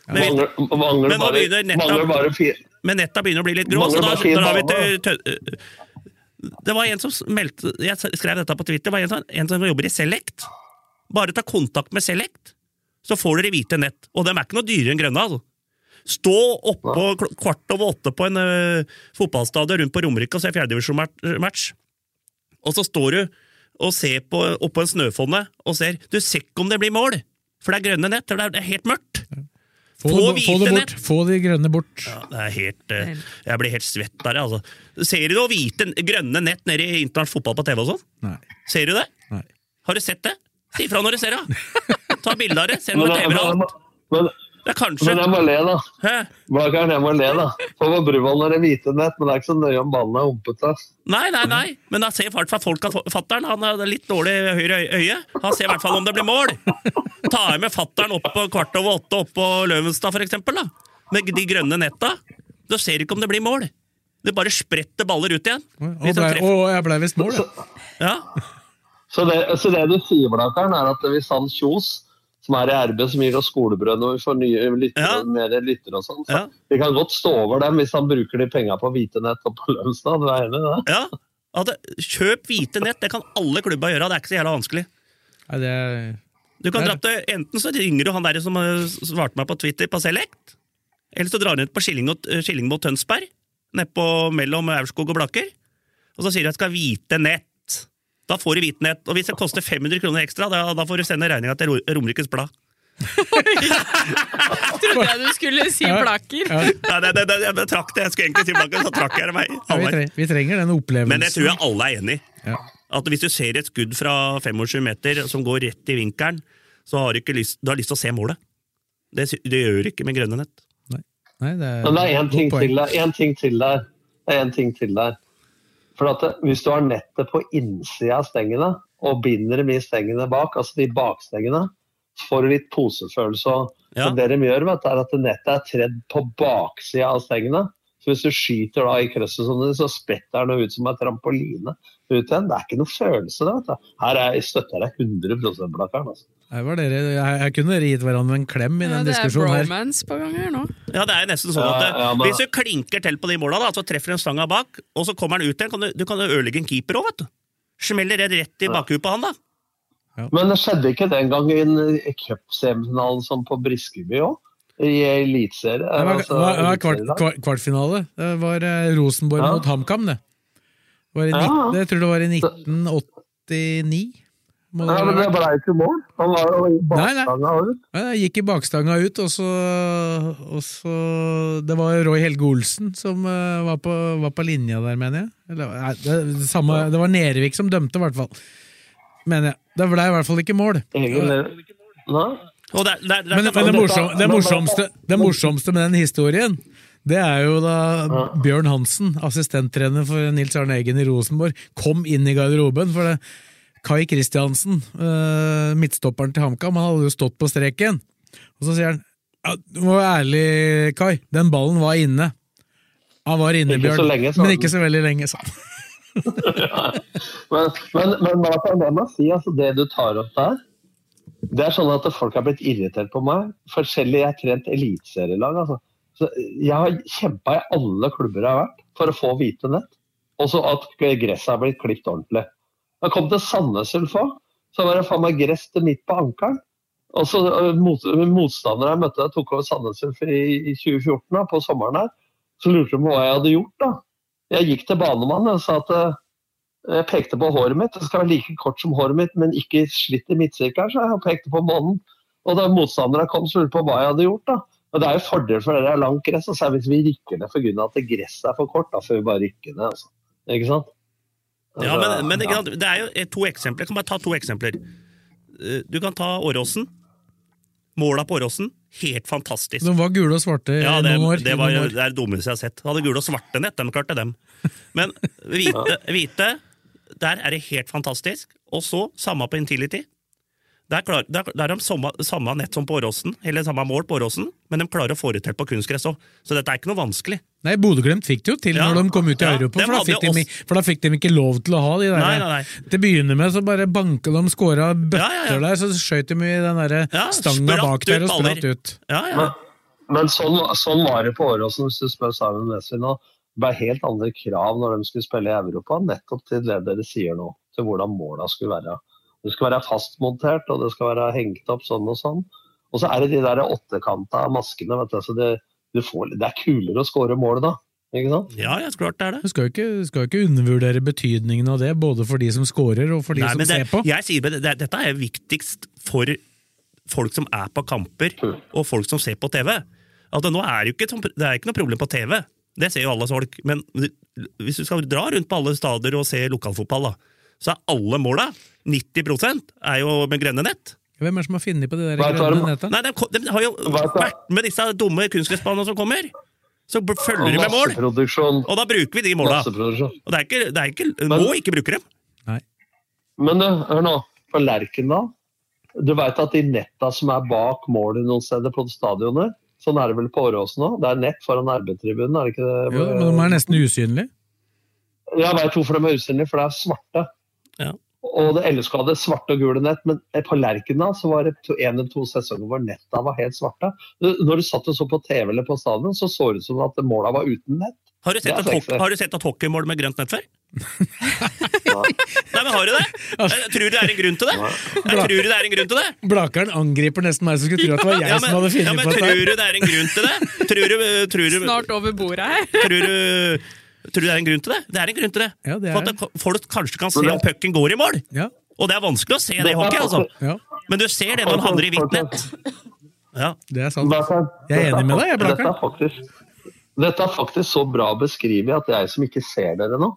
Men, Mangler, mangler, men nå begynner netta, men netta begynner å bli litt grå, så da, da har vi tø... Det var en som meldte Jeg skrev dette på Twitter. Det var en som, en som jobber i Select. Bare ta kontakt med Select, så får dere hvite nett. Og dem er ikke noe dyrere enn grønne. altså. Stå oppå kvart over åtte på en uh, fotballstadion rundt på Romerike og se fjerdedivisjonsmatch. Og så står du og ser på, oppå en snøfonne og ser Du ser ikke om det blir mål! For det er grønne nett. for Det er, helt mørkt. Få, Få det, få det nett! bort. Få de grønne bort. Ja, det er helt, uh, jeg blir helt svett der, altså. Ser du noe hvite, grønne nett nede i internasjonal fotball på TV og sånn? Nei. Ser du det? Nei. Har du sett det? Si ifra når du ser det! Ta bilde av det, send Men, med TV og alt. men, Det er kanskje men jeg må le, da. Hæ? Bakeren, jeg må le, da. For på Bruvollen er det hvite nett, men det er ikke så nøye om ballen er humpete. Nei, nei, nei, men da ser i hvert fall folk at fattern har litt dårlig høyre øye. Han ser i hvert fall om det blir mål. Ta med fattern opp på kvart over åtte opp på Løvenstad, for eksempel, da. Med de grønne netta. Da ser du ikke om det blir mål. Det bare spretter baller ut igjen. Og, ble, jeg blei visst mål, ja. Ja. Så det, så det du sier, Blakkaren, er at hvis han Kjos, som er i RB, som gir oss skolebrød når vi får nye lyttere, mer lyttere og sånn, så vi kan godt stå over dem hvis han bruker de penga på hvite nett og på Lønstad. Du er enig i det? Ja, det- Kjøp hvite nett, det kan alle klubber gjøre. Det er ikke så jævla vanskelig. Nei, det er Du kan dra til, Enten så ringer du han der som eh, svarte meg på Twitter på Select, eller så drar du ut på Skilling, og, eh, Skilling mot Tønsberg, nedpå mellom Aurskog og Blakker, og så sier du at jeg skal ha hvite nett. Da får du vitenhet. Og hvis det koster 500 kroner ekstra, da, da får du sende regninga til Ro- Romerikes Blad. Trodde jeg du skulle si plaker. Ja. Ja, det, det, det, jeg trakk det. Jeg skulle egentlig si Blakker, så trakk jeg det meg. Ja, vi, trenger, vi trenger den opplevelsen. Men det tror jeg alle er enig i. Ja. At hvis du ser et skudd fra 25 meter som går rett i vinkelen, så har du ikke lyst, du har lyst til å se målet. Det, det gjør du ikke med grønne nett. Nei, det er, Men det er én ting, ting til der. Det er en ting til der. For det, Hvis du har nettet på innsida av stengene og binder dem i stengene bak, altså de bakstengene, så får du litt posefølelse. Og Ja. det de gjør, vet er at nettet er tredd på baksida av stengene. Så hvis du skyter da i krøsset sånn, så spretter den ut som en trampoline ut igjen. Det er ikke noe følelse, det. vet du. Her er, jeg støtter jeg 100 Blakkaren. Altså. Her var dere, jeg, jeg kunne dere gitt hverandre en klem i Ja, den det er diskusjonen bromance på gang her nå. Ja, det er nesten sånn at Ja, ja, men- Hvis du klinker til på de måla, da, så treffer du en stanga bak, og så kommer den ut igjen, kan du, du kan jo ødelegge en keeper òg, vet du. Smeller det rett i bakhuet på han, da. Men det skjedde ikke den gangen i en cupsemifinalen som på Briskeby òg? I eliteserien. Det var, altså, det var, var kvart, kvart, kvartfinale. Det var eh, Rosenborg Ja. mot HamKam, det. Det var i Ja. 19, jeg tror det var i 1989. Nei, det men det blei ble ikke mål. Han var jo i bakstanga ut. Nei, nei, gikk i bakstanga ut, og så, og så Det var Roy Helge Olsen som eh, var, på, var på linja der, mener jeg. Eller, nei, det, det, samme, det var Nervik som dømte, i hvert fall. Mener jeg. Det ble i hvert fall ikke mål. Egen Nei? Og det, det, det, Men, men det, morsom, det, morsomste, det morsomste med den historien, det er jo da Bjørn Hansen, assistenttrener for Nils Arne Eggen i Rosenborg, kom inn i garderoben. for det Kai Kristiansen, eh, midtstopperen til HamKam, han hadde jo stått på streken. Og så sier han ja, Du må være ærlig, Kai, den ballen var inne. Han var inne, Ikke Bjørn, lenge, men ikke så veldig lenge, sa han. Men, men, men hva kan jeg må si, altså, det du tar opp der Det er sånn at folk har blitt irritert på meg. Forskjellig, Jeg har trent eliteserielag. Altså. Så jeg har kjempa i alle klubber jeg har vært for å få hvite nett. Og så at gresset har blitt klipt ordentlig. Jeg kom til Sandnes Ulfa, så var det faen meg gress til midt på ankelen. Og så øh, mot, Motstandere jeg møtte, tok over Sandnes Ulf i, i 2014, da, på sommeren her. Så lurte de på hva jeg hadde gjort. da. Jeg gikk til banemannen og sa at øh, jeg pekte på håret mitt. Det skal være like kort som håret mitt, men ikke slitt i midtsirkelen. Så jeg pekte på månen. Og da motstanderne kom, så lurte på hva jeg hadde gjort. da. Og Det er jo fordel for dere er langt gress, og så er det hvis vi rykker ned pga. at gresset er for kort. Da får vi bare rykke ned. altså. Ikke sant? Ja, Altså, men, men ja. det er jo eh, to eksempler. Jeg kan bare ta to eksempler. Eh, Du kan ta Åråsen. Måla på Åråsen, helt fantastisk. De var gule og svarte i Ja, det, noen år. det, var, noen år. det er det dummeste jeg har sett. Hadde gule og svarte nett, de klarte dem. Men hvite, hvite, der er det helt fantastisk. Og så, samme på Intility. Der, klar, der, der er de samme, samme nett som på Åråsen, eller samme mål på Åråsen, men de klarer å få det til på kunstgress òg. Så dette er ikke noe vanskelig. Nei, Bodø-Glimt fikk det jo til Ja. når de kom ut i Ja, Europa, for da, fikk de, for da fikk de ikke lov til å ha de der. Nei, nei, nei. Til å begynne med så bare banka de, skåra bøtter Ja, ja, ja. der, så skjøt de i den der stanga bak der og spratt ut. Ja, ja. Men, men sånn, sånn var det på Åråsen, hvis du spør Simon Nesvin nå. Det ble helt andre krav når de skulle spille i Europa, nettopp til det dere sier nå. Til hvordan måla skulle være. Det skal være fastmontert, og det skal være hengt opp sånn og sånn. Og så er det de der åttekanta maskene. vet du, så det, du får, det er kulere å skåre mål da. Ikke sant? Ja, ja, klart det er det. Du skal jo ikke, skal jo ikke undervurdere betydningen av det, både for de som scorer og for de Nei, som det, ser på. Jeg sier, det, det, dette er viktigst for folk som er på kamper, og folk som ser på TV. Altså, nå er jo ikke, det er ikke noe problem på TV, det ser jo alle folk. Men hvis du skal dra rundt på alle stader og se lokalfotball, da, så er alle måla, 90% er jo med grønne nett. Hvem er det som har funnet på de der er grønne nettene? netta? Nei, de, de har jo vært med disse dumme kunstgressbanene som kommer. Så følger de med mål, og da bruker vi de måla. Og det er ikke, det er ikke, må ikke bruke dem. Nei. Men du, hør nå. På Lerkendal Du veit at de netta som er bak målet noen steder på stadionet, sånn er det vel på Åråsen òg? Det er nett foran RB-tribunen, er det ikke det? Jo, men de er nesten usynlige. Jeg veit hvorfor de er usynlige, for det er svarte. Ja. Og det LSK hadde svarte og gule nett, men på Lerkena så var det to, en eller to sesonger hvor netta var helt svarte. Når du satt og så på TV eller på stadion, så så det ut som at måla var uten nett. Har du sett et, har du sett et hockeymål med grønt nett før? Nei, men har du det? Jeg tror du det er en grunn til det? Jeg tror du det er en grunn til det? Blakeren angriper nesten meg som skulle tro at det var jeg Ja, som men, hadde ja, på men på tror du det er en grunn til det? Tror du, tror du, Snart over bordet her. tror du, tror du det er en grunn til det? Det er en grunn til det. Ja, det For at det- folk kanskje kan se om pucken går i mål. Ja. Og det er vanskelig å se det i hockey, altså. Ja, Men du ser det når den havner i hvitt nett. Ja. det er sant. Jeg er enig med deg, jeg, dette er faktisk, dette er faktisk så bra beskrevet at jeg som ikke ser dere nå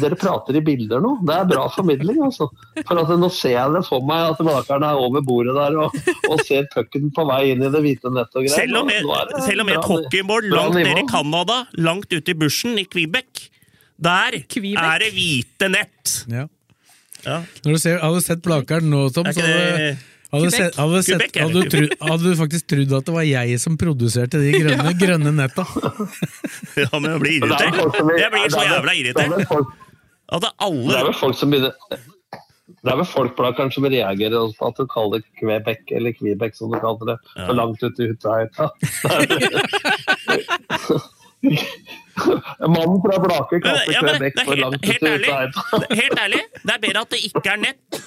Dere prater i bilder nå. Det er bra formidling, altså. For at Nå ser jeg det for meg at Blakkaren er over bordet der og, og ser pucken på vei inn i det hvite nettet og greier. Selv om, jeg, selv om et bra- hockeymål langt nede i Canada, langt ute i bushen i Quebec, der Quebec? er det hvite nett. Ja. Ja. Når du ser, har du sett Blakeren nå, Tom, så det hadde, Quebec? sett, hadde, sett, Quebec hadde, du tru, hadde du faktisk trodd at det var jeg som produserte de grønne, grønne netta. Ja, men jeg blir er irritert. Jeg blir så jævla er irritert. At det det er vel folk som begynner det er vel folk Blakkaren, som reagerer på at du kaller det Quebec, eller Quebec som du kalte det, for langt ute i Uteheita. Mannen fra Blaker kalte ja, Quebec for langt helt, ute i ærlig, helt ærlig, det er bedre at det ikke er nett.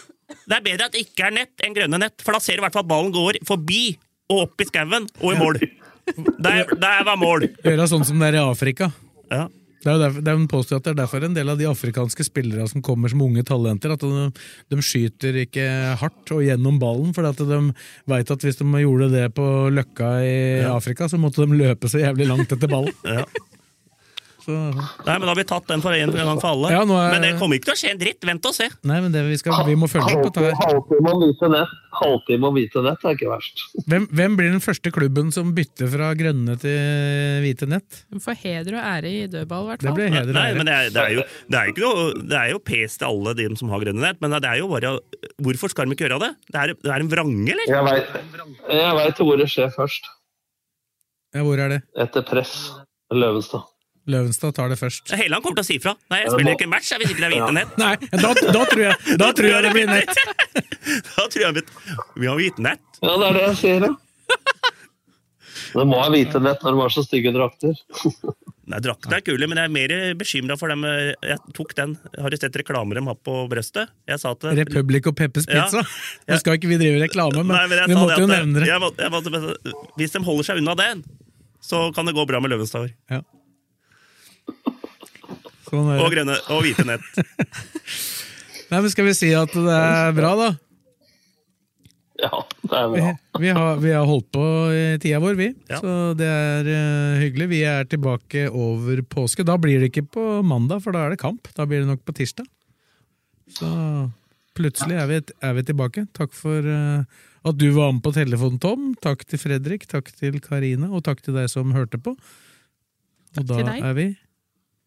Det er bedre at det ikke er nett enn grønne nett, for da ser du i hvert fall at ballen går forbi og opp i skauen og i mål. Der, der var mål. Gjøre sånn som det er i Afrika. Ja. Det er jo derfor, de påstår at det er derfor en del av de afrikanske spillere som kommer som unge talenter, at de, de skyter ikke hardt og gjennom ballen, for de veit at hvis de gjorde det på Løkka i Afrika, så måtte de løpe så jævlig langt etter ballen. Ja. Så, Nei, men da har vi tatt den for en en gang for alle. Ja, er- Men det kommer ikke til å skje en dritt. Vent og se. nei, men det vi, skal, vi må følge opp dette her. Halvtime om hvite nett Halvtime om hvite nett er ikke verst. Hvem, hvem blir den første klubben som bytter fra grønne til hvite nett? For heder og ære i dødball, i hvert fall. blir Nei, men det er, det er jo, det er ikke det er jo pes til alle de som har grønne nett, men det er jo bare Hvorfor skal de ikke gjøre det? Det er, det er en vrange, eller? Jeg veit hvor det skjer først. Ja, hvor er det? Etter press. Løvenstad. Løvenstad tar det først. Helland kommer til å si ifra. Nei, jeg spiller ikke en match hvis ikke det er hvite nett. Nei, da, da, tror jeg, da tror jeg det blir nett! Da tror jeg vi har hvite nett. Ja, det er det jeg sier, ja. Det må ha hvite nett når de har så stygge drakter. Nei, Drakter er kule, men jeg er mer bekymra for dem. eh, Jeg tok den. Har du sett reklamer de har på brøstet? Jeg sa at Republic og Peppers Ja. Nå skal ikke vi drive reklame, men, Nei, men vi måtte det jo nevne det. Jeg måtte, jeg måtte, hvis de holder seg unna den, så kan det gå bra med Løvenstad. Ja. Sånn Og grønne og hvite nett. Nei, men Skal vi si at det er bra, da? Ja, det er bra. vi, har, vi har holdt på i tida vår, vi. Ja. Så det er uh, hyggelig. Vi er tilbake over påske. Da blir det ikke på mandag, for da er det kamp. Da blir det nok på tirsdag. Så plutselig er vi, er vi tilbake. Takk for uh, at du var med på telefonen, Tom. Takk til Fredrik, takk til Karine, og takk til deg som hørte på. Og da til deg. er vi